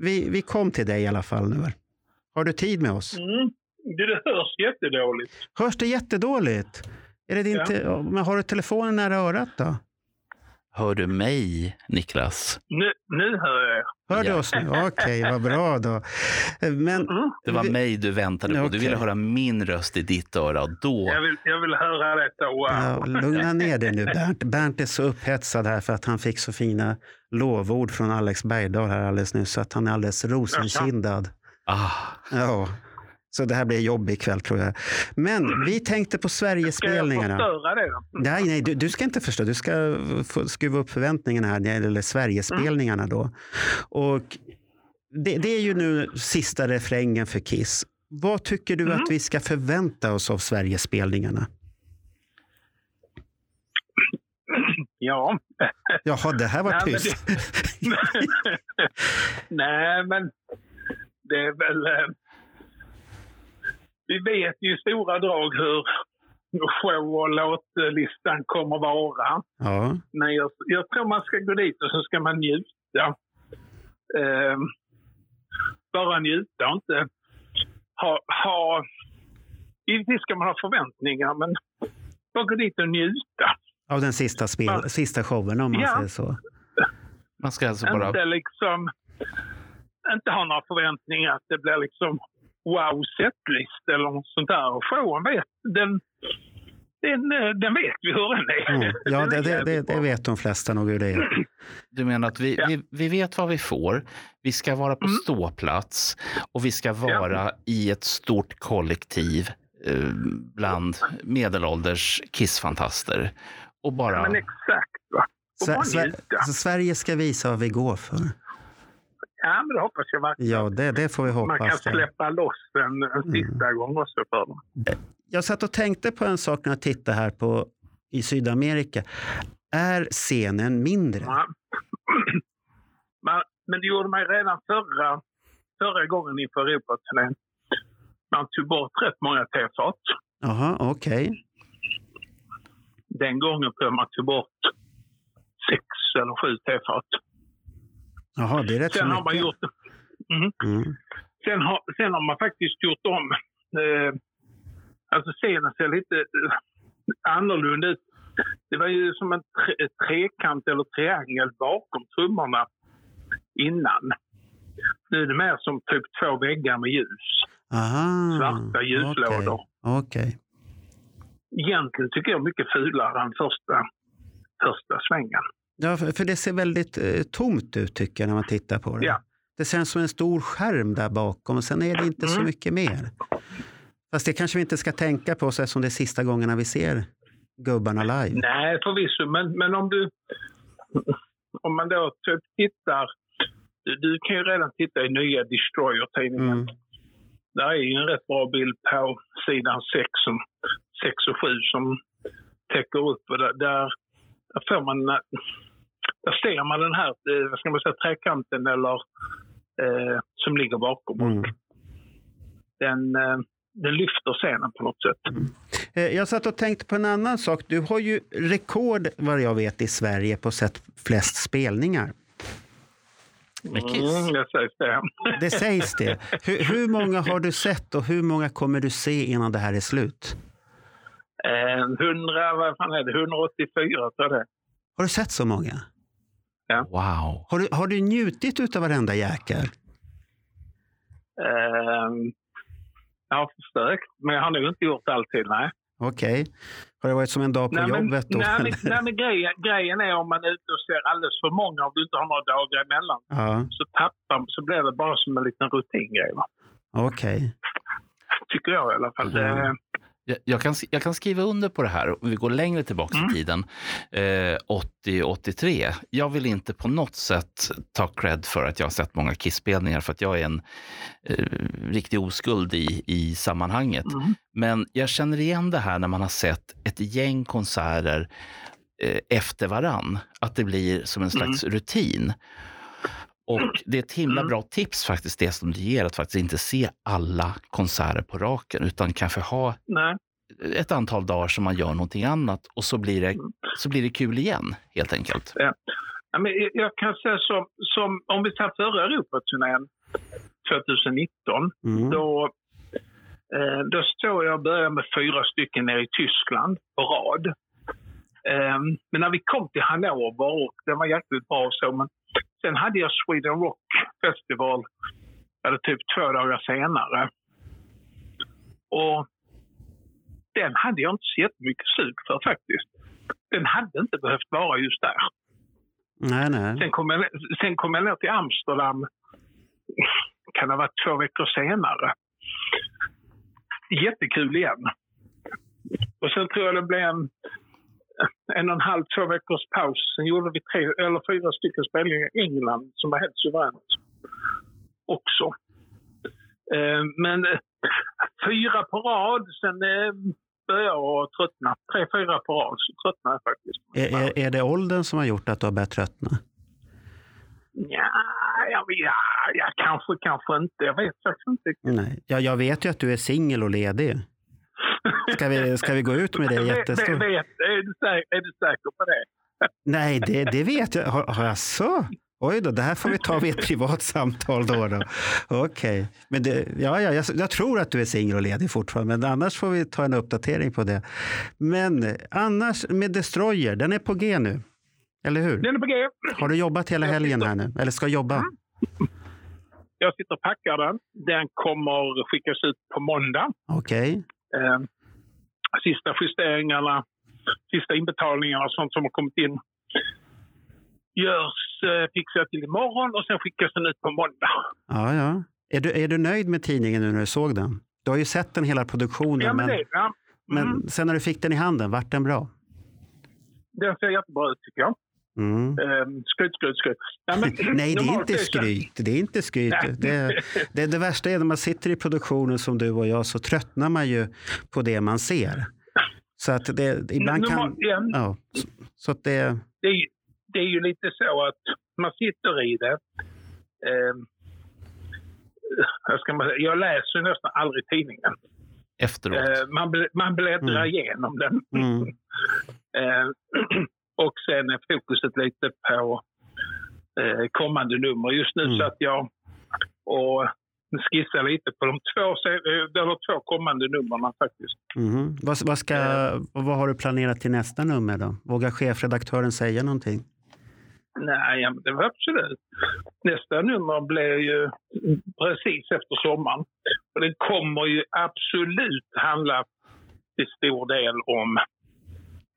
vi, vi kom till dig i alla fall nu. Har du tid med oss? Mm. Det det hörs jättedåligt. Hörs det jättedåligt? Är det din Ja. te- men har du telefonen nära örat då? Hör du mig, Niklas? Nu, nu hör jag er. Hör du Ja. oss nu? Okej, vad bra då. Men Mm. Det var mig du väntade på. Du Okej. ville höra min röst i ditt öra då... Jag, vill, jag vill höra detta. Wow. Ja, lugna ner dig nu Bernt. Bernt är så upphetsad här för att han fick så fina lovord från Alex Bergdahl här alldeles nyss så att han är alldeles rosenkindad. Ah, Ja, så det här blir jobbigt ikväll tror jag. Men vi tänkte på Ska jag Sverigespelningarna. förstöra det då? Nej, nej, du, du ska inte förstå. Du ska få skruva upp förväntningarna här när det gäller Sverigespelningarna då. Och det, det är ju nu sista refrängen för Kiss. Vad tycker du Mm. att vi ska förvänta oss av Sverigespelningarna? Ja. Jaha, det här var Nej, men tyst. Nej, men det är väl... Vi vet ju i stora drag hur show och låtlistan kommer vara. Ja, Men jag, jag tror man ska gå dit och så ska man njuta. Eh, bara njuta och inte ha, ha... Givetvis ska man ha förväntningar, men bara gå dit och njuta. av den sista, spel, Ja. sista showen om man Ja. säger så. man ska alltså bara... Inte liksom... Inte ha några förväntningar att det blir liksom wow setlist eller något sånt där. Och showen vet, den, den, eh, den vet vi hur den är. Mm. Ja, Den det, är det, det, det vet de flesta nog hur det är. Du menar att vi, Ja. vi, vi vet vad vi får. Vi ska vara på Mm. ståplats och vi ska vara i ett stort kollektiv eh, bland medelålders kissfantaster. Och bara... Ja, men exakt. Va? Och Sve- bara Sve- njuta. så Sverige ska visa vad vi går för. Ja, men det hoppas jag verkligen. Ja, det, det får vi Man kan hoppas. släppa loss en, en sista gång också för dem. Jag satt och tänkte på en sak när jag tittade här på i Sydamerika. Är scenen mindre? Ja. Men, men det gjorde man redan förra, förra gången inför Europaturnén. Man tog bort rätt många tefat. Jaha, okej. Den gången tror jag man tog bort sex eller sju tefat. Jaha, det är rätt så Sen har man gjort Mhm. Mm. Sen har, sen har man faktiskt gjort om... Eh, alltså scenen ser lite eh, annorlunda ut. Det var ju som en tre, trekant eller triangel bakom trummorna innan. Nu är det mer som typ två väggar med ljus. Aha. Svarta ljuslådor. Okej. Okej. Egentligen tycker jag mycket fulare än första, första svängen. Ja, för, det ser väldigt eh, tomt ut tycker jag när man tittar på det. Ja. Det känns som en stor skärm där bakom och sen är det inte så Mm. mycket mer. Fast det kanske vi inte ska tänka på så eftersom det är sista gångerna vi ser gubbarna live. Nej, förvisso. Men, men om du... Om man då typ tittar... Du, du kan ju redan titta i nya Destroyer-tidningen. Mm. Där är ju en rätt bra bild på sidan 6 som, 6 och 7 som täcker upp. Och där, där får man... Där ser man den här, eh, vad ska man säga, trekanten eller eh, som ligger bakom. Mm. Den, eh, den lyfter scenen på något sätt. Eh, Jag satt och tänkte på en annan sak. Du har ju rekord, vad jag vet, i Sverige på sett flest spelningar. Med Kiss. Mm, det sägs det. Det sägs det. Hur, hur många har du sett och hur många kommer du se innan det här är slut? Eh, 100, vad fan är det, 184 tror jag det. Har du sett så många? Wow. Har du, har du njutit av varenda jäkel? Eh, jag har försökt, men jag har nog inte gjort alltid, nej. Okej. Har det varit som en dag på nej, men, jobbet då? nej, men, nej, men grejen, grejen är om man är ute och ser alldeles för många, om du inte har några dagar emellan, Ja, så tappar så blir det bara som en liten rutingrej. Okej. Tycker jag i alla fall. Ja. Det, Jag, jag, kan, jag kan skriva under på det här. Om vi går längre tillbaka Mm. i tiden, eh, 80-83. Jag vill inte på något sätt ta cred för att jag har sett många Kiss-spelningar, för att jag är en eh, riktig oskuld i, i sammanhanget. mm. Men jag känner igen det här när man har sett ett gäng konserter eh, efter varann. Att det blir som en slags rutin. Och det är ett himla Mm. bra tips faktiskt, det som du ger, att faktiskt inte se alla konserter på raken, utan kanske ha nej. ett antal dagar som man gör någonting annat och så blir det, så blir det kul igen, helt enkelt. Ja, men jag- kan säga som, som om vi tar förra Europaturnén 2019, Mm. då, eh, då står jag och börjar med fyra stycken nere i Tyskland på rad. Eh, men när vi kom till Hannover, och den var jäkligt bra och så, men sen hade jag Sweden Rock festival, eller typ två dagar senare. Och den hade jag inte så jättemycket sug för faktiskt. Den hade inte behövt vara just där. Nej, nej. Sen kom jag, sen kom jag ner till Amsterdam, kan det ha varit två veckor senare. Jättekul igen. Och sen tror jag det blev en, en och en halv, två veckors paus. Sen gjorde vi tre eller fyra stycken spelningar i England som var helt suveränt också. Eh, men eh, fyra på rad, sen eh, började jag tröttna. Tre, fyra på rad så tröttnade jag faktiskt. Är, är, är det åldern som har gjort att du har börjat tröttna? Ja, ja, ja, ja, kanske, kanske inte. Jag vet faktiskt inte. Nej. Ja, jag vet ju att du är singel och ledig. Ska vi, ska vi gå ut med det jättestort? vet- Är du säker, är du säker på det? Nej, det, det vet jag. Har, har jag så? Oj då, det här får vi ta vid ett privat samtal då. då. Okej, men det, ja, ja, jag, jag tror att du är singel och ledig fortfarande, men annars får vi ta en uppdatering på det. Men annars med Destroyer, den är på G nu, eller hur? Den är på G. Har du jobbat hela helgen här nu, eller ska jobba? Jag sitter och packar den. Den kommer skickas ut på måndag. Okej, Eh, sista justeringarna, sista inbetalningarna och sånt som har kommit in görs, eh, fixar till imorgon och sen skickas den ut på måndag. ja, ja. Är du, är du nöjd med tidningen nu när du såg den? Du har ju sett den hela produktionen, Ja, men men, det, ja. Mm. men sen när du fick den i handen, vart den bra? Den ser jättebra ut tycker jag. Mm. Eh, skryt, skryt, skryt. Ja, men, Nej, det är inte skryt. Det är inte skryt. Nej. Det, det, det värsta är när man sitter i produktionen som du och jag så tröttnar man ju på det man ser. Så att det ibland kan... Ja, så, så att det... det, är, det är ju lite så att man sitter i det. Eh, vad ska man säga? Jag läser nästan aldrig tidningen. Efteråt. Eh, man, man bläddrar Mm. igenom den. Mm, Eh, och sen är fokuset lite på eh, kommande nummer. Just nu Mm. satt jag och skissar lite på de två, eh, eller två kommande numren faktiskt. mhm. vad, vad, ska, vad har du planerat till nästa nummer då? Vågar chefredaktören säga någonting? Nej, det var absolut. Nästa nummer blir ju precis efter sommaren. Och det kommer ju absolut handla till stor del om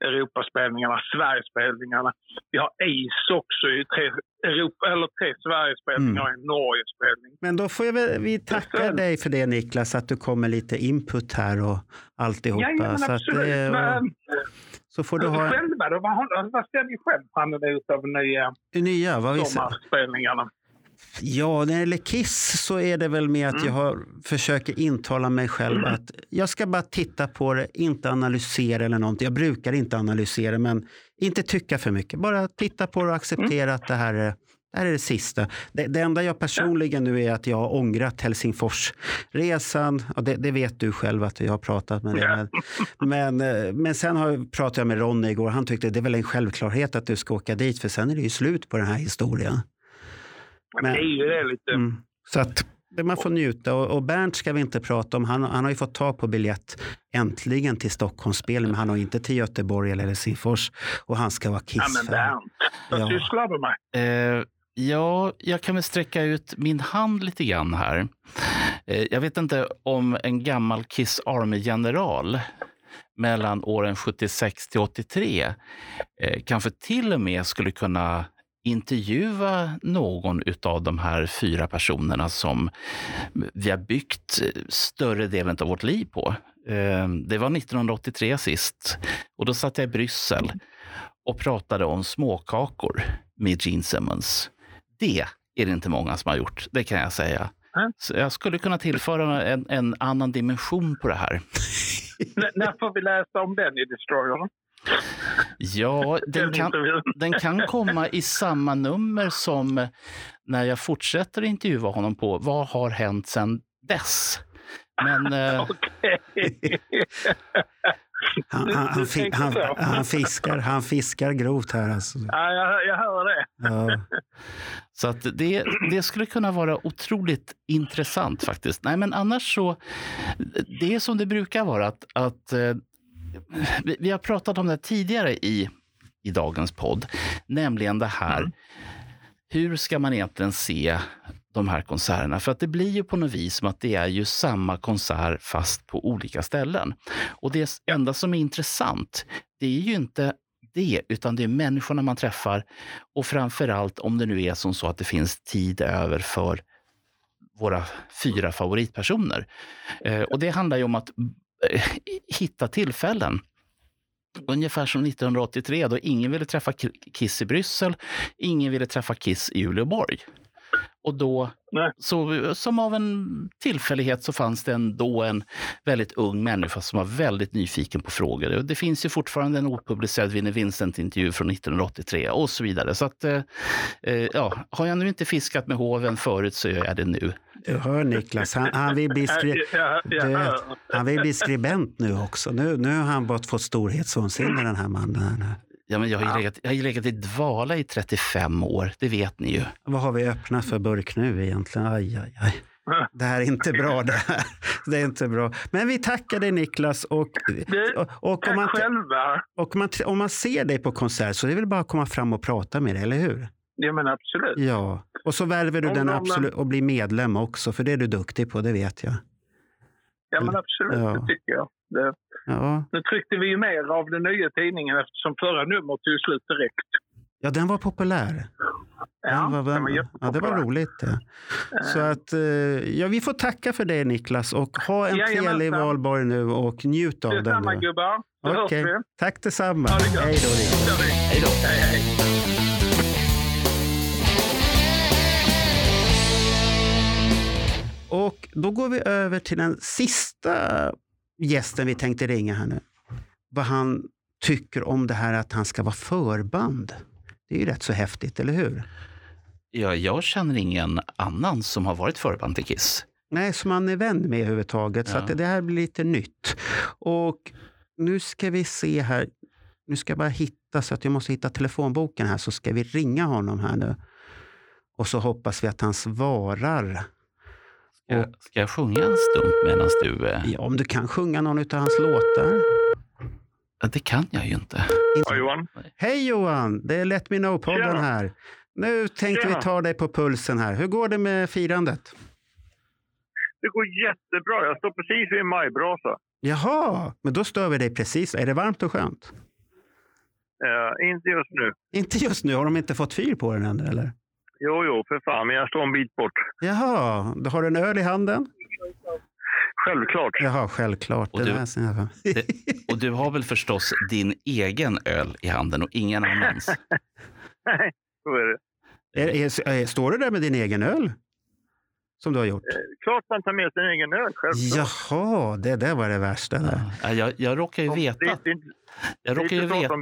Europaspelningarna, Sverigespelningarna. Vi har ICE också i tre, Europa, eller tre Sverigespelningar och en Norgespelning. Men då får jag vi tacka Sen- dig för det Niklas, att du kom med lite input här och alltihopa. Jajamän, så, att absolut. det, Men, så får du ha Själva då? Vad, vad ser ni själv fram emot av nya nya, vad sommarspelningarna? Ja, när det gäller Kiss så är det väl med att jag har, försöker intala mig själv att jag ska bara titta på det, inte analysera eller någonting. Jag brukar inte analysera, men inte tycka för mycket. Bara titta på det och acceptera att det här är det här är det sista. Det, det enda jag personligen nu är att jag har ångrat Helsingforsresan. Och det, det vet du själv att jag har pratat med dig. Men, men, eh, men sen har pratade jag med Ronny igår. Han tyckte det är väl en självklarhet att du ska åka dit för sen är det ju slut på den här historien. Men- det är ju det lite. Mm. Så att man får njuta. Och, och Bernt ska vi inte prata om. Han, han har ju fått ta på biljett äntligen till Stockholmsspel, men han har inte till Göteborg eller Helsingfors. Och han ska vara Ja, men Kiss-fan. Bernt, vad Ja. sysslar du med? Eh, ja, jag kan väl sträcka ut min hand lite grann här. Eh, jag vet inte om en gammal Kiss Army-general mellan åren 76 till 83 eh, kanske till och med skulle kunna intervjua någon av de här fyra personerna som vi har byggt eh, större delen av vårt liv på. Eh, Det var 1983 sist och då satt jag i Bryssel och pratade om småkakor med Gene Simmons. Det är det inte många som har gjort, det kan jag säga. Så jag skulle kunna tillföra en, en annan dimension på det här. N- när får vi läsa om den i Destroyer? Ja, den kan, den kan komma i samma nummer som när jag fortsätter intervjua honom på Vad har hänt sedan dess? Men eh. Han, han, han, fi, han, fiskar, han fiskar grovt här. Alltså. ja, jag, jag hör det. Ja. Så att det, det skulle kunna vara otroligt intressant faktiskt. Nej, men annars så, det är som det brukar vara att, att eh, vi, vi har pratat om det tidigare i, i dagens podd, nämligen det här hur ska man egentligen se de här konserterna? För att det blir ju på något vis som att det är ju samma konsert fast på olika ställen. Och det enda som är intressant, det är ju inte det, utan det är människorna man träffar. Och framför allt om det nu är som så att det finns tid över för våra fyra favoritpersoner. Eh, och det handlar ju om att Eh, hitta tillfällen. Ungefär som 1983 då ingen ville träffa Kiss i Bryssel, ingen ville träffa Kiss i Uleåborg. Och då, så, som av en tillfällighet, så fanns det ändå en väldigt ung människa som var väldigt nyfiken på frågor. Det finns ju fortfarande en opublicerad Vinnie Vincent-intervju från 1983 och så vidare. Så att, eh, eh, ja, har jag nu inte fiskat med hoven förut så gör jag det nu. Du hör Niklas, han, han, vill, bli skri du, han vill bli skribent nu också. Nu, nu har han bara fått storhetsvansinne den här mannen. Ja, men jag, har ju legat, jag har ju legat i dvala i 35 år, det vet ni ju. Vad har vi öppnat för burk nu egentligen? Aj, aj, aj. Det här är inte bra. Det, här. det är inte bra. Men vi tackar dig Niklas. Och, och, och, om, man, och man, om man ser dig på konsert så är det väl bara att komma fram och prata med dig, eller hur? Ja, men absolut. Ja, och så värver du om den absolut och blir medlem också, för det är du duktig på, det vet jag. Ja, men absolut, ja. det tycker jag. Det, ja. Nu tryckte vi ju mer av den nya tidningen eftersom förra numret tog slut direkt. Ja, den var populär. Ja, den var, den var ja, det var roligt. Det. Så att, eh, ja, vi får tacka för det Niklas och ha en trevlig valborg nu och njut av den. Detsamma gubbar. Okej, okay. tack detsamma. Hej då. Hej då. Hej, hej. Och då går vi över till den sista gästen vi tänkte ringa här nu. Vad han tycker om det här att han ska vara förband. Det är ju rätt så häftigt, eller hur? Ja, jag känner ingen annan som har varit förband till Kiss. Nej, som man är vän med överhuvudtaget. Ja. Så att det här blir lite nytt. Och nu ska vi se här. Nu ska jag bara hitta, så att jag måste hitta telefonboken här, så ska vi ringa honom här nu. Och så hoppas vi att han svarar. Ska, ska jag sjunga en stund medan du... Eh... Ja, om du kan sjunga någon av hans låtar. Det kan jag ju inte. Ja, Johan. Hej Johan! Det är Let Me Know-podden här. Nu tänkte Tjena. vi ta dig på pulsen här. Hur går det med firandet? Det går jättebra. Jag står precis vid en majbrasa. Jaha, men då stör vi dig precis. Är det varmt och skönt? Uh, inte just nu. Inte just nu? Har de inte fått fyr på den än, eller? Jo, jo, för fan, men jag står en bit bort. Jaha, då har du en öl i handen? Självklart. Jaha, självklart. Och du, det, och du har väl förstås din egen öl i handen och ingen annans? Nej, så är det. Är, är, är, står du där med din egen öl? Som du har gjort? Eh, klart man tar med sin egen öl, självklart. Jaha, det där var det värsta. Där. Ja, jag, jag råkar ju veta... Det, det, jag råkar, ju veta,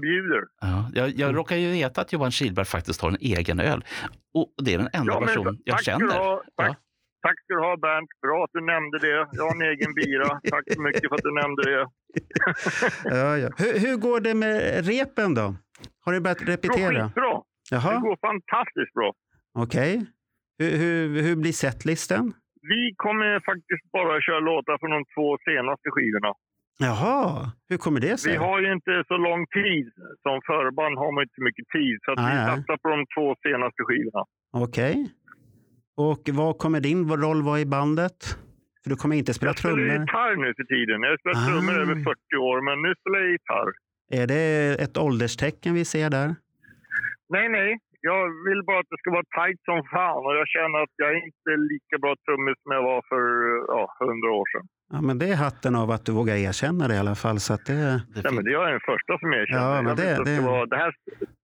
ja, jag, jag mm. råkar ju veta att Johan Kihlberg faktiskt har en egen öl. Och det är den enda ja, person jag känner. Ha, tack, ja. tack ska du ha Bernt. Bra att du nämnde det. Jag har en egen bira. tack så mycket för att du nämnde det. ja, ja. Hur, hur, går det med repen då? Har du börjat repetera? Bra, Jaha. Det går fantastiskt bra. Okej. Okay. Hur, hur, hur blir setlisten? Vi kommer faktiskt bara köra låtar från de två senaste skivorna. Jaha, hur kommer det sig? Vi har ju inte så lång tid. Som förband har man inte så mycket tid. Så att vi satsar på de två senaste skivorna. Okej. Okay. Och vad kommer din roll vara i bandet? För du kommer inte spela trummor? Jag spelar gitarr nu för tiden. Jag har spelat ah. trummor över 40 år, men nu spelar jag gitarr. Är det ett ålderstecken vi ser där? Nej, nej jag vill bara att det ska vara tajt som fan och jag känner att jag är inte är lika bra trummis som jag var för hundra ja, år sedan. Ja, men det är hatten av att du vågar erkänna det i alla fall. Så att det... Ja, men det är jag den första som erkänner. Ja, men det, det... Vara, det här,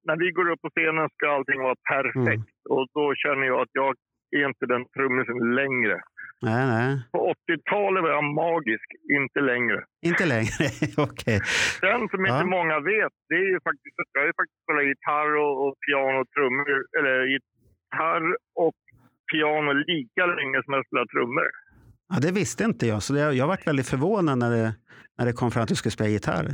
när vi går upp på scenen ska allting vara perfekt. Mm. Och då känner jag att jag är inte den trummisen längre. Nej, nej. På 80-talet var jag magisk, inte längre. Inte längre, okej. Okay. Sen som inte ja. många vet, det är ju faktiskt att jag har faktiskt spelat gitarr och, och piano och trummor, eller gitarr och piano lika länge som jag spelat trummor. Ja, det visste inte jag, så jag, jag varit väldigt förvånad när det, när det kom fram att du skulle spela gitarr.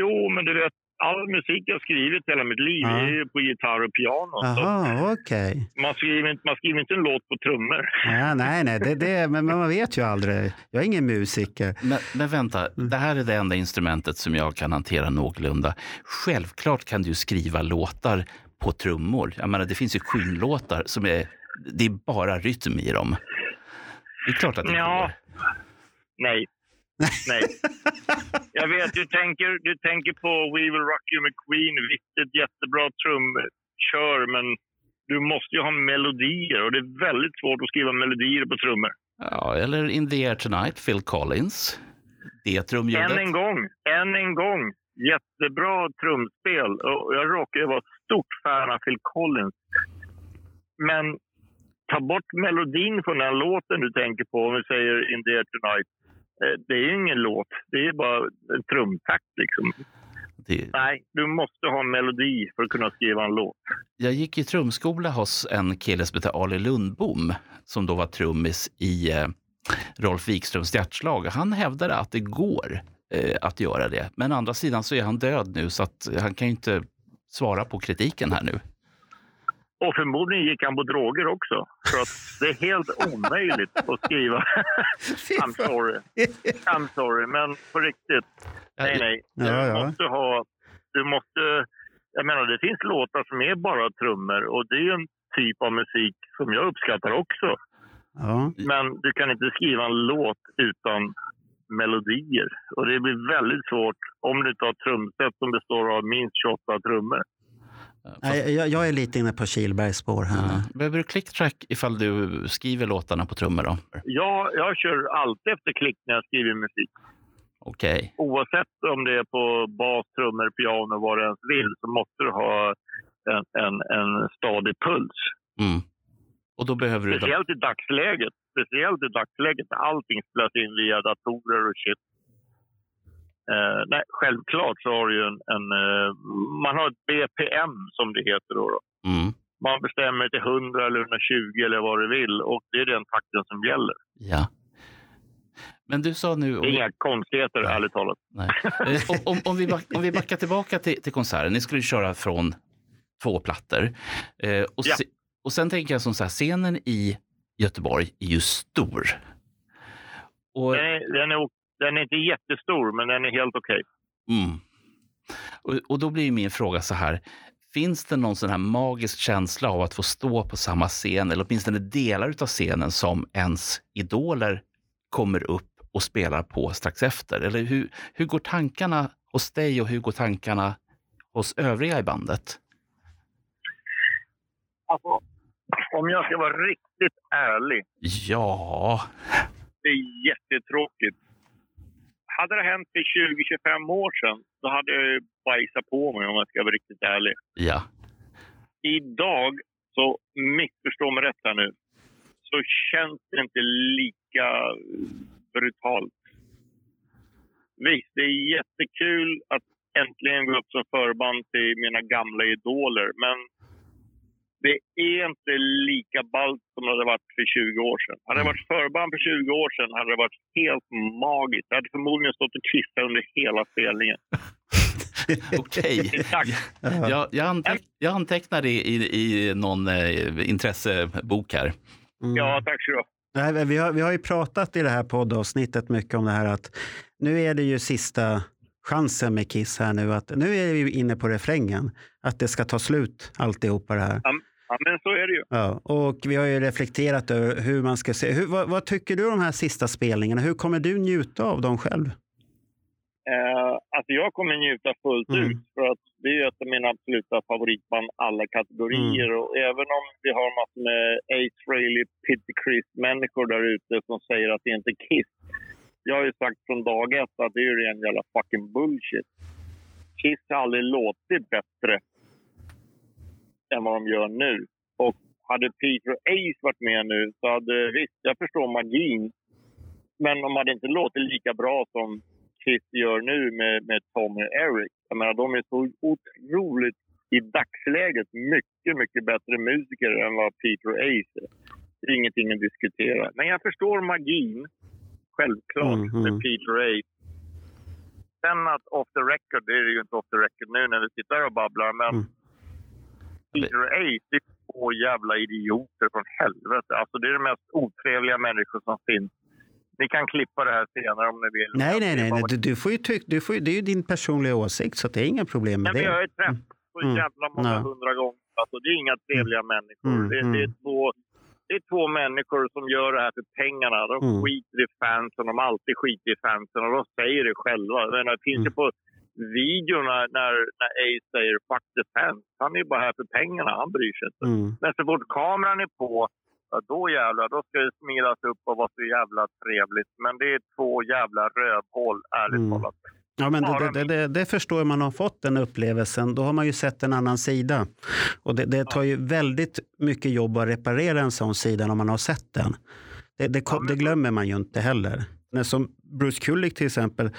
Jo, men du vet, all musik jag skrivit hela mitt liv ja. är på gitarr och piano. Aha, okay. man, skriver inte, man skriver inte en låt på trummor. Ja, nej, nej, det, det, men man vet ju aldrig. Jag är ingen musiker. Men, men vänta, mm. det här är det enda instrumentet som jag kan hantera någorlunda. Självklart kan du skriva låtar på trummor. Jag menar, det finns ju Queen-låtar som är, det är bara rytm i dem. Det är klart att det Ja. går. Nej. Nej. Jag vet, du tänker, du tänker på We Will Rock You med Queen. Visst, ett jättebra trumkör, men du måste ju ha melodier och det är väldigt svårt att skriva melodier på trummor. Ja, eller In the Air Tonight, Phil Collins. Det trumljudet. Än en gång, än en gång. Jättebra trumspel. Och jag råkar vara stort fan av Phil Collins. Men ta bort melodin från den låten du tänker på, om vi säger In the Air Tonight. Eh, Det är ju ingen låt, det är bara en trumtakt liksom. Det, Nej, du måste ha en melodi för att kunna skriva en låt. jag gick i trumskola hos en kille som heter Ali Lundbom som då var trummis i eh, Rolf Wikströms hjärtslag. Han hävdade att det går eh, att göra det. Men å andra sidan så är han död nu så att han kan ju inte svara på kritiken här nu. Och förmodligen gick han på droger också. För att det är helt omöjligt att skriva. I'm sorry. I'm sorry, men på riktigt. Nej, nej. Du Ja, ja. måste ha... Du måste... Jag menar, det finns låtar som är bara trummor och det är en typ av musik som jag uppskattar också. Ja. Men du kan inte skriva en låt utan melodier. Och det blir väldigt svårt om du tar trumset som består av minst 28 trummor. Nej, jag, jag är lite inne på Kihlbergs spår här. Ja. Behöver du clicktrack ifall du skriver låtarna på trummor då? Jag, jag kör alltid efter klick när jag skriver musik. Okej. Oavsett om det är på bas, trummor, piano, vad du ens vill, så måste du ha en, en, en stadig puls. Mm. Och då behöver du... Speciellt i dagsläget. Speciellt i dagsläget allting spelas in via datorer och shit. Eh, nej, självklart så har du ju en, en eh, man har ett BPM som det heter då. då. Mm. Man bestämmer till 100 eller 120 eller vad du vill och det är den takten som gäller. Ja. Men du sa nu... Är inga konstigheter Nej. ärligt talat. Nej. Eh, om, om, om, vi back, om vi backar tillbaka till, till konserten. Ni skulle köra från två plattor. Eh, och, Ja. se, och sen tänker jag som så här, scenen i Göteborg är ju stor. Och, Den är, den, är, den är inte jättestor men den är helt okej. mm. och, och då blir min fråga så här. Finns det någon sån här magisk känsla av att få stå på samma scen eller åtminstone delar av scenen som ens idoler kommer upp och spelar på strax efter? Eller hur, hur går tankarna hos dig och hur går tankarna hos övriga i bandet? Alltså, om jag ska vara riktigt ärlig, Ja, det är jättetråkigt. Hade det hänt för 20-25 år sedan, då hade jag bajsat på mig om jag ska vara riktigt ärlig. ja, Idag, så missförstå mig rätt här nu, så känns det inte lika brutalt. Visst, det är jättekul att äntligen gå upp som förband till mina gamla idoler, men det är inte lika ballt som det hade varit för 20 år sedan. Hade det varit förband för 20 år sedan hade det varit helt magiskt. Jag hade förmodligen stått och kissat under hela spelningen. okej. Tack. Jag, jag, anteck, jag antecknar det i, i någon eh, intressebok här. Mm. Ja, tack så du. Nej, vi, har, vi har ju pratat i det här poddavsnittet mycket om det här att nu är det ju sista chansen med Kiss här nu. Att nu är vi inne på refrängen. Att det ska ta slut alltihopa det här. Ja, men så är det ju. Ja, och vi har ju reflekterat över hur man ska se. Hur, vad, vad tycker du om de här sista spelningarna? Hur kommer du njuta av dem själv? Eh, alltså jag kommer njuta fullt Mm. ut för att det är ett av mina absoluta favoritband alla kategorier. Mm. Och även om vi har massor med Ace Frehley, Peter Criss-människor där ute som säger att det inte är Kiss. Jag har ju sagt från dag ett att det är ju ren jävla fucking bullshit. Kiss har aldrig låtit bättre än vad de gör nu. Och hade Peter och Ace varit med nu så hade, visst, jag förstår magin. Men de hade inte låtit lika bra som Kiss gör nu med, med Tommy och Eric. Jag menar, de är så otroligt, i dagsläget, mycket, mycket bättre musiker än vad Peter och Ace är. Det är ingenting att diskutera. Men jag förstår magin, självklart, Mm, mm. med Peter och Ace. Sen att off the record, det är ju inte off the record nu när vi sitter här och babblar, men Mm. Peter och Ace, det är två jävla idioter från helvete. Alltså det är de mest otrevliga människor som finns. Ni kan klippa det här senare om ni vill. Nej, nej, nej. nej. Du, du får ju tyck, du får, det är ju din personliga åsikt så det är inga problem med Men vi har det. ju träffats så Mm. jävla många Ja. hundra gånger. Alltså, det är inga trevliga människor. Mm, det, mm. det, är två, det är två människor som gör det här för pengarna. De Mm. skiter i fansen. De har alltid skitit i fansen och de säger det själva. Jag Det finns ju Mm. på videorna när, när Ace säger “fuck the fans”. Han är ju bara här för pengarna. Han bryr sig inte. Mm. Men så fort kameran är på, ja, då jävlar, då ska det smilas upp och vara så jävla trevligt. Men det är två jävla rövhål, ärligt Mm. talat. Ja, men det, det, det, det förstår man har fått den upplevelsen. Då har man ju sett en annan sida. Och det, tar ju väldigt mycket jobb att reparera en sån sida om man har sett den. Det, det, glömmer man ju inte heller. När som Bruce Kulick till exempel,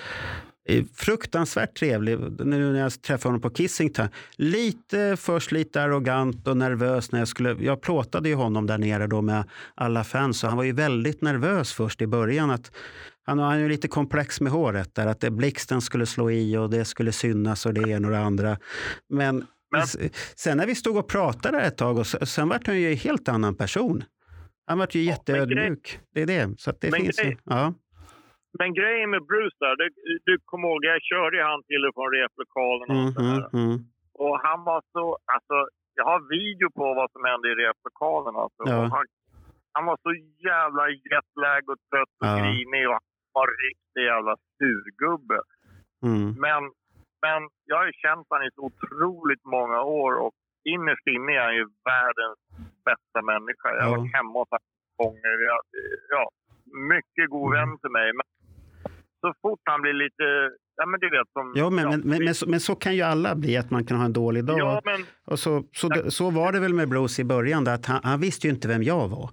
fruktansvärt trevlig. Nu när jag träffade honom på Kissington. Lite först lite arrogant och nervös. när Jag skulle, jag plåtade ju honom där nere då med alla fans och han var ju väldigt nervös först i början. att han har ju lite komplex med håret där, att det, blixten skulle slå i och det skulle synas och det ena och det andra. Men, Men- sen när vi stod och pratade där ett tag, och sen vart han ju en helt annan person. Han vart ju jätteödmjuk. Det är det. Så att det Men finns grej- Ja. Men grejen med Bruce där, det, du kommer ihåg, jag körde ju han till och från replokalen och Mm, sådär. mm, mm. Och han var så, alltså, jag har video på vad som hände i replokalen alltså. Ja. Han, han var så jävla jetlag och trött och Ja. grinig och han var riktig jävla surgubbe. Mm. Men, men jag har ju känt honom i så otroligt många år och innerst inne är han ju världens bästa människa. Jag har Ja. varit hemma hos honom gånger. Ja, mycket god vän till mig. Men så fort han blir lite... Ja, men du vet som... Ja, men, ja, men, men, men, så, men så kan ju alla bli, att man kan ha en dålig dag. Ja, men Och så, så, det- så var det väl med Bruce i början, att han, han visste ju inte vem jag var.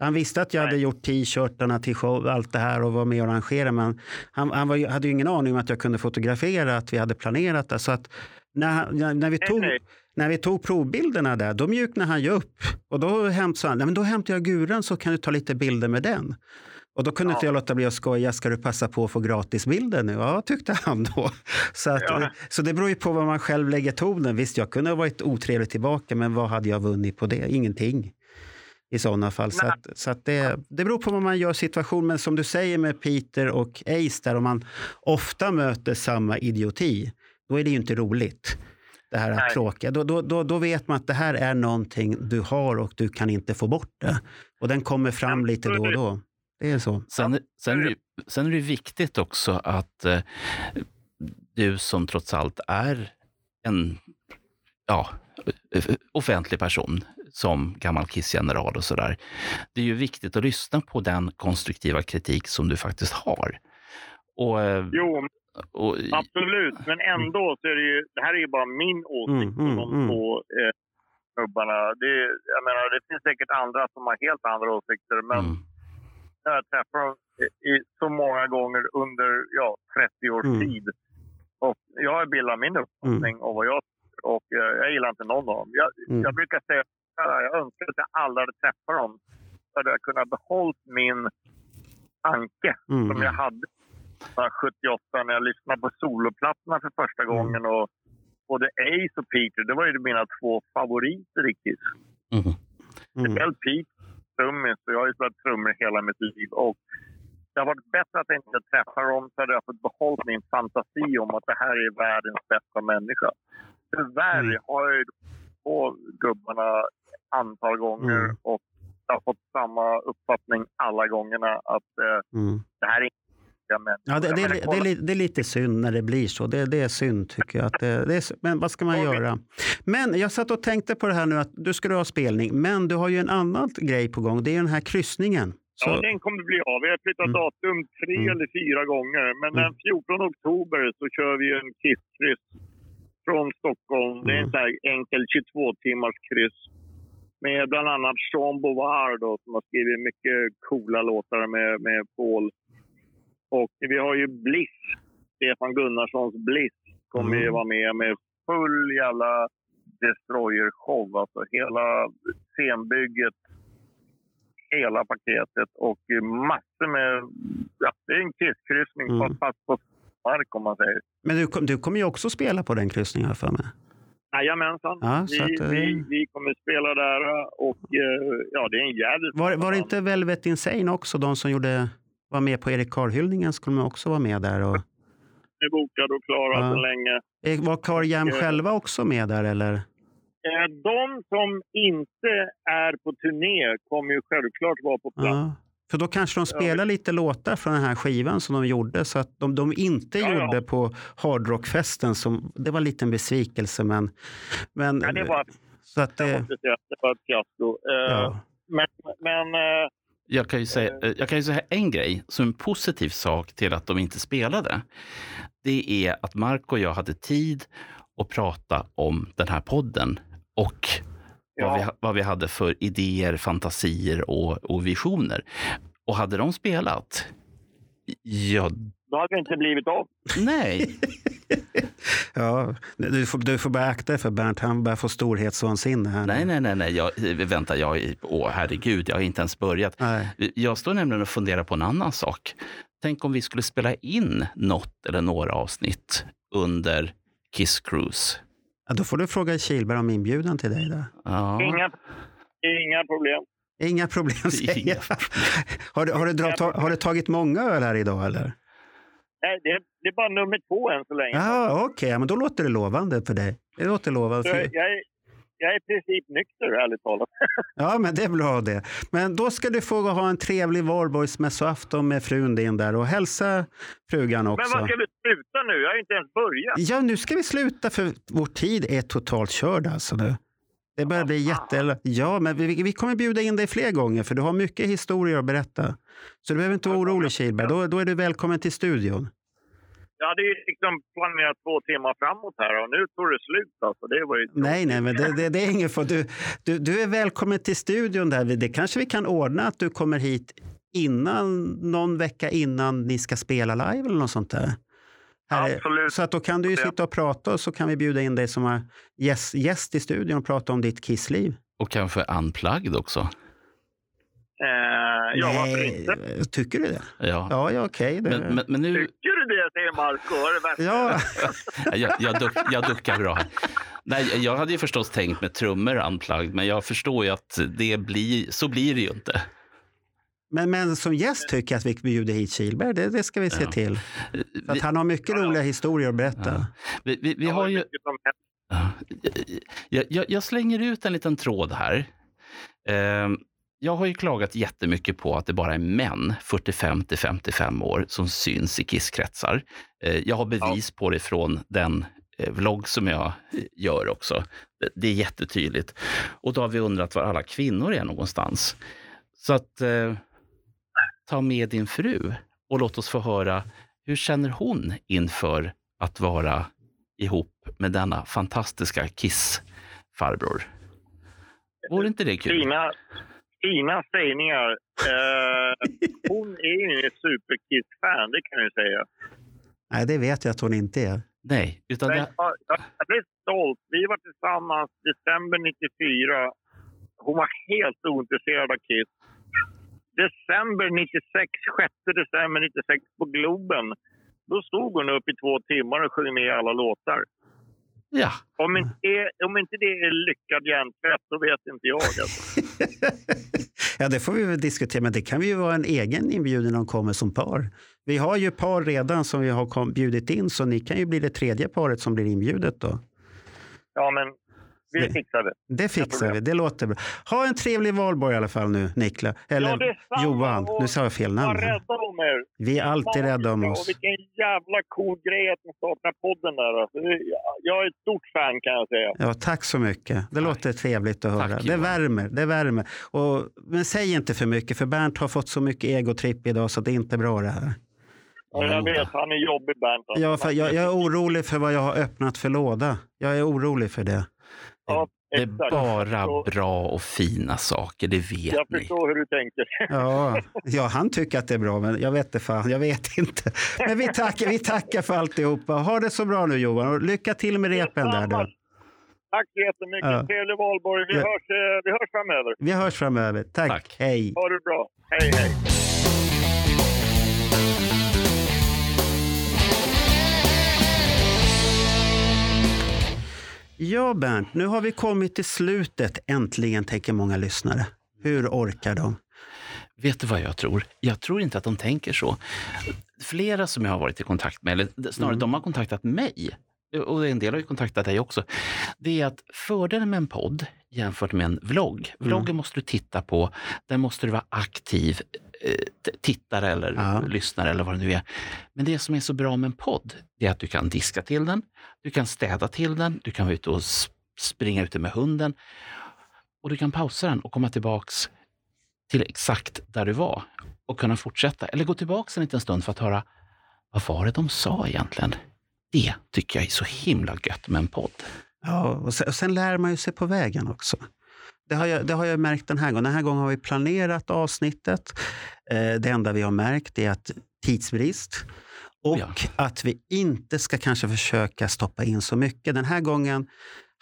Han visste att jag hade Nej. gjort t-shirtarna till show, allt det här och var med och arrangerade. Men han, han var, hade ju ingen aning om att jag kunde fotografera, att vi hade planerat det. Så att när, när, när, vi tog, nej. när vi tog provbilderna där, då mjuknade han ju upp. Och då hämt, sa han, "Nej, men då hämtar jag guran så kan du ta lite bilder med den. Och då kunde Ja. inte jag låta bli att skoja, ska du passa på att få gratisbilder nu? Ja, tyckte han då. Så, att, Ja. så det beror ju på vad man själv lägger tonen. Visst, jag kunde ha varit otrevlig tillbaka, men vad hade jag vunnit på det? Ingenting i sådana fall. Så, Nej. att, så att det, det beror på vad man gör situation. Men som du säger med Peter och Ace, där om man ofta möter samma idioti, då är det ju inte roligt. Det här tråkiga. Då, då, då, då vet man att det här är någonting du har och du kan inte få bort det. Och den kommer fram lite så då och då. Det är så. Sen, sen, är det, sen är det viktigt också att eh, du som trots allt är en ja, offentlig person som gammal KISS-general och sådär. Det är ju viktigt att lyssna på den konstruktiva kritik som du faktiskt har. Och, eh, Jo, och, absolut. Men ändå så är det ju... Det här är ju bara min åsikt Mm, mm, om de mm. två eh, snubbarna. Det, jag menar, det finns säkert andra som har helt andra åsikter. Men mm, jag har träffat i, så många gånger under ja, 30 års Mm. tid. Och jag har bildat min uppfattning om vad jag och eh, jag gillar inte någon av dem. Jag, Mm. jag brukar säga att jag önskar att jag aldrig hade träffat dem. Så hade jag kunnat behållit min tanke Mm. som jag hade 1978 när jag lyssnade på soloplattorna för första Mm. gången. Och både Ace och Peter, det var ju mina två favoriter riktigt. mm, Mm. Speciellt Pete, trummis. och Jag har ju spelat trummor hela mitt liv. Och det har varit bättre att jag inte träffar dem så hade jag fått behålla min fantasi om att det här är världens bästa människa. Tyvärr Mm. har jag ju på gubbarna antal gånger Mm. och jag har fått samma uppfattning alla gångerna att eh, Mm. det här är inte människor. Ja, det, det, menar, det, det är lite synd när det blir så. Det, är synd tycker jag. Att är, men vad ska man göra? Men jag satt och tänkte på det här nu att du skulle ha spelning. Men du har ju en annan grej på gång. Det är den här kryssningen. Så, Ja, den kommer bli av. Vi har flyttat Mm. datum tre Mm. eller fyra gånger. Men Mm. den 14 oktober så kör vi en kisskryss från Stockholm. Det är en Mm. sån här enkel 22 timmars kryss. Med bland annat Jean Bovard då, som har skrivit mycket coola låtar med, med Paul. Och vi har ju Bliss, Stefan Gunnarssons Bliss, kommer ju Mm. vara med med full jävla Destroyer-show. Alltså hela scenbygget hela paketet och massor med... Ja, det är en kisskryssning Mm. fast på mark om man säger. men du, du kommer ju också spela på den kryssningen här för mig. Jajamensan. Ja, vi, att, eh, vi, vi kommer spela där och eh, ja, det är en jävligt... Var, var det inte Velvet Insane också? De som gjorde, var med på Erik Carl-hyllningen skulle de också vara med där. Och, är bokad och klar Ja. sedan länge. Var Carl Jam Eh. själva också med där eller? Eh, De som inte är på turné kommer ju självklart vara på plats. Ja. För då kanske de spelar lite låtar från den här skivan som de gjorde. Så att de, de inte Ja, ja. gjorde på hardrockfesten. Som, det var en liten besvikelse. Men, men, Ja, det var, så att jag det, måste säga att det var ett fiasko. Eh, ja. Men, men Jag kan, ju säga, eh, jag kan ju säga en grej som en positiv sak till att de inte spelade. Det är att Marco och jag hade tid att prata om den här podden och vad, Ja. vi, vad vi hade för idéer, fantasier och, och visioner. Och hade de spelat, ja, då hade det inte blivit av. nej. Ja, du, får, du får bara akta dig för Bernt. Han börjar få storhetsvansinne här. Nej, nej, nej, nej. Jag, vänta, jag, åh, herregud, jag har inte ens börjat. Nej. Jag står nämligen och funderar på en annan sak. Tänk om vi skulle spela in något eller några avsnitt under Kiss Cruise. Ja, då får du fråga Kilberg om inbjudan till dig. Där. Ja. Inga, inga problem. Inga problem, säger jag. Har du, har, du har du tagit många öl här idag? eller? Nej, det, är, det är bara nummer två än så länge. Ja, okej. Ja, men då låter det lovande för dig. Det låter lovande. För... jag, är, jag är i princip nykter, ärligt talat. Ja, men det är bra det. Men då ska du få ha en trevlig valborgsmässoafton med frun din där och hälsa frugan Men också. vad ska vi sluta nu? Jag har inte ens börjat. Ja, nu ska vi sluta för vår tid är totalt körd alltså nu. Det börjar bli jätte... Ja, men vi, vi kommer bjuda in dig fler gånger för du har mycket historier att berätta. Så du behöver inte vara orolig Kilberg. Då, då är du välkommen till studion. Jag hade ju liksom planerat två timmar framåt här och nu tog det slut. Alltså. Det var ju Nej, nej, men det, det, det är ingen för du, du, du är välkommen till studion där. Det kanske vi kan ordna att du kommer hit innan, någon vecka innan ni ska spela live eller något sånt där. Här är- Absolut. Så att då kan du ju Ja. sitta och prata och så kan vi bjuda in dig som gäst, gäst i studion och prata om ditt kissliv. Och kanske unplugged också. Eh, ja, varför inte? Nej, tycker du det? Ja. Ja, ja okej. det- Men, men, men nu, Tycker du det, säger Marco? Det? Ja, jag, jag, duck, jag duckar bra. Nej, jag hade ju förstås tänkt med trummor unplugged, men jag förstår ju att det blir, så blir det ju inte. Men, men som gäst tycker jag att vi bjuder hit Kilberg. Det, det ska vi se Ja. till. För att Vi, han har mycket Ja, roliga historier att berätta. Ja. vi, vi, vi har ju... Jag, jag, jag slänger ut en liten tråd här. Eh, jag har ju klagat jättemycket på att det bara är män 45 till 55 år som syns i kisskretsar. Eh, jag har bevis på det från den eh, vlogg som jag eh, gör också. Det, det är jättetydligt. Och då har vi undrat var alla kvinnor är någonstans. Så att eh, ta med din fru och låt oss få höra hur känner hon inför att vara ihop med denna fantastiska Kiss-farbror. Vore inte det kul? Fina, fina sägningar. Eh, hon är ju ingen superkiss-fan, det kan jag säga. Nej, det vet jag att hon inte är. Nej, utan Men det, jag, jag, jag blev stolt. Vi var tillsammans december 94. Hon var helt ointresserad av Kiss. December 96, 6 december 96 på Globen. Då stod hon upp i två timmar och sjöng med alla låtar. ja, Om inte, det- om inte det är lyckad hjärntvätt, då vet inte jag. Alltså. ja, det får vi väl diskutera, men det kan ju vara en egen inbjudan om kommer som par. Vi har ju par redan som vi har bjudit in, så ni kan ju bli det tredje paret som blir inbjudet då. Ja, men vi Det- fixar det. Det fixar vi, det låter bra. Ha en trevlig valborg i alla fall nu, Nikla. Eller Ja. Johan, Och nu sa jag fel Var namn. här. rädda om er. Vi är alltid rädda om Och oss. vilken jävla cool grej att ni startar podden där. Jag är ett stort fan kan jag säga. Ja, tack så mycket. Det låter trevligt att höra. Tack, det värmer. Det värmer. Och, men säg inte för mycket, för Bernt har fått så mycket egotripp idag så det är inte bra det här. Och jag vet, han är jobbig Bernt. Jag, för, jag, jag är orolig för vad jag har öppnat för låda. Jag är orolig för det. Ja, det är exakt. bara Så bra och fina saker, det vet Jag ni. förstår hur du tänker. Ja, ja, han tycker att det är bra, men jag vet inte fan. Jag vet inte. Men vi tackar, vi tackar för alltihopa. Ha det så bra nu Johan och lycka till med repen där. Då. Tack så jättemycket. Ja. Trevlig valborg. Vi, Ja. hörs, eh, vi hörs framöver. Vi hörs framöver. Tack. Tack. Hej. Ha det bra. Hej, hej. Ja, Bernt, nu har vi kommit till slutet. Äntligen, tänker många lyssnare. Hur orkar de? Vet du vad jag tror? Jag tror inte att de tänker så. Flera som jag har varit i kontakt med, eller snarare Mm. de har kontaktat mig och en del har ju kontaktat dig också, det är att fördelen med en podd jämfört med en vlogg. Vloggen Mm. måste du titta på, där måste du vara aktiv eh, tittare eller Ja. lyssnare eller vad det nu är. Men det som är så bra med en podd, det är att du kan diska till den, du kan städa till den, du kan vara ute och springa ute med hunden och du kan pausa den och komma tillbaks till exakt där du var och kunna fortsätta. Eller gå tillbaks en liten stund för att höra vad var det de sa egentligen? Det tycker jag är så himla gött med en podd. Ja, och sen, och sen lär man ju sig på vägen också. Det har, jag, det har jag märkt den här gången. Den här gången har vi planerat avsnittet. Eh, det enda vi har märkt är att tidsbrist och Ja. att vi inte ska kanske försöka stoppa in så mycket. Den här gången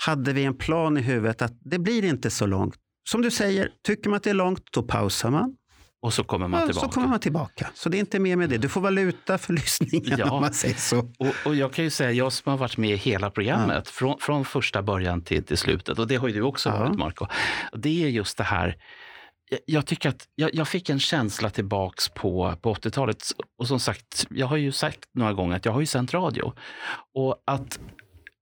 hade vi en plan i huvudet att det blir inte så långt. Som du säger, tycker man att det är långt, då pausar man. Och så kommer man Ja, tillbaka. så kommer man tillbaka. Så det är inte mer med det. Du får valuta för lyssningen Ja. om man säger så. Och, och jag kan ju säga, jag som har varit med i hela programmet, från, från första början till, till slutet, och det har ju du också Ja. varit Marco. Det är just det här, jag, tycker att jag, jag fick en känsla tillbaks på, på 80-talet. Och som sagt, jag har ju sagt några gånger att jag har ju sänt radio. Och att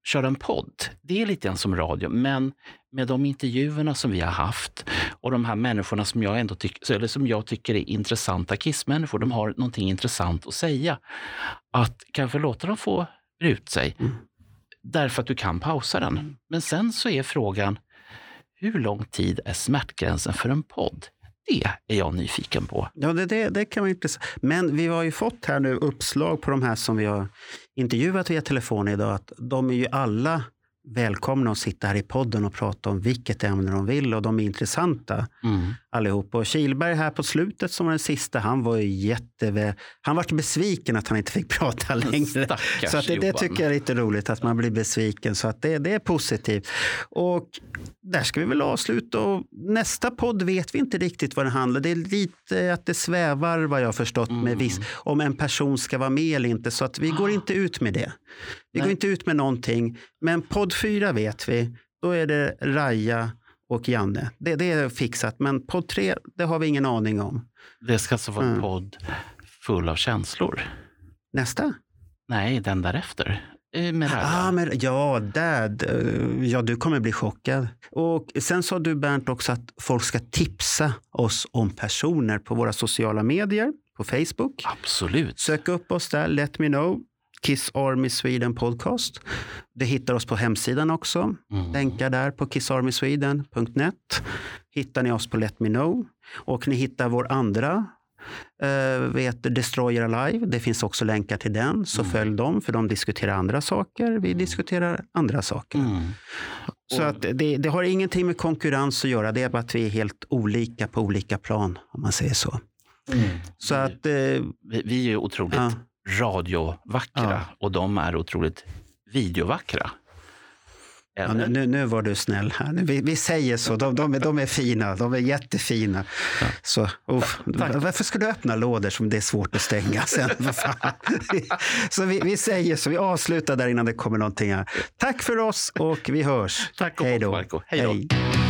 köra en podd, det är lite grann som radio, men med de intervjuerna som vi har haft och de här människorna som jag, ändå tyck, eller som jag tycker är intressanta kissmänniskor, de har någonting intressant att säga. Att kanske låta dem få ut sig, Mm. därför att du kan pausa den. Men sen så är frågan, hur lång tid är smärtgränsen för en podd? Det är jag nyfiken på. Ja, det, det, det kan vara intressant. Men vi har ju fått här nu uppslag på de här som vi har intervjuat via telefon idag. Att de är ju alla välkomna att sitta här i podden och prata om vilket ämne de vill och de är intressanta Mm. allihop. Och Kilberg här på slutet som var den sista, han var ju jätte... Han var besviken att han inte fick prata längre. Stackars Så att det, det tycker jag är lite roligt att man blir besviken. Så att det, det är positivt. Och där ska vi väl avsluta. Och nästa podd vet vi inte riktigt vad det handlar Det är lite att det svävar vad jag förstått med Mm. viss, om en person ska vara med eller inte. Så att vi går inte ut med det. Vi går Nej. inte ut med någonting. Men podd 4 vet vi. Då är det Raja och Janne. Det, det är fixat. Men podd 3, det har vi ingen aning om. Det ska alltså vara en Mm. podd full av känslor. Nästa? Nej, den därefter. Eh, Med Raja. Ah, men, ja, dad. Ja, du kommer bli chockad. Och sen sa du Bernt också att folk ska tipsa oss om personer på våra sociala medier, på Facebook. Absolut. Sök upp oss där, let me know. Kiss Army Sweden Podcast. Det hittar oss på hemsidan också. Mm. Länkar där på kissarmysweden.net. Hittar ni oss på Let Me Know. Och ni hittar vår andra eh, vet, Destroyer Alive. Det finns också länkar till den. Så Mm. följ dem, för de diskuterar andra saker. Vi diskuterar andra saker. Mm. Så Och- att det, det har ingenting med konkurrens att göra. Det är bara att vi är helt olika på olika plan, om man säger så. Så att... Eh, Vi, vi är otroligt Ja. Radiovackra Ja. och de är otroligt videovackra. Ja, nu, nu, var du snäll här. Nu, vi, vi säger så. De, de, är, de är fina. De är jättefina. Så, uff. Tack. Varför ska du öppna lådor som det är svårt att stänga sen? Så vi, vi säger så. Vi avslutar där innan det kommer någonting här. Tack för oss och vi hörs. Tack och Hej då. Marco. Hej då. Hej.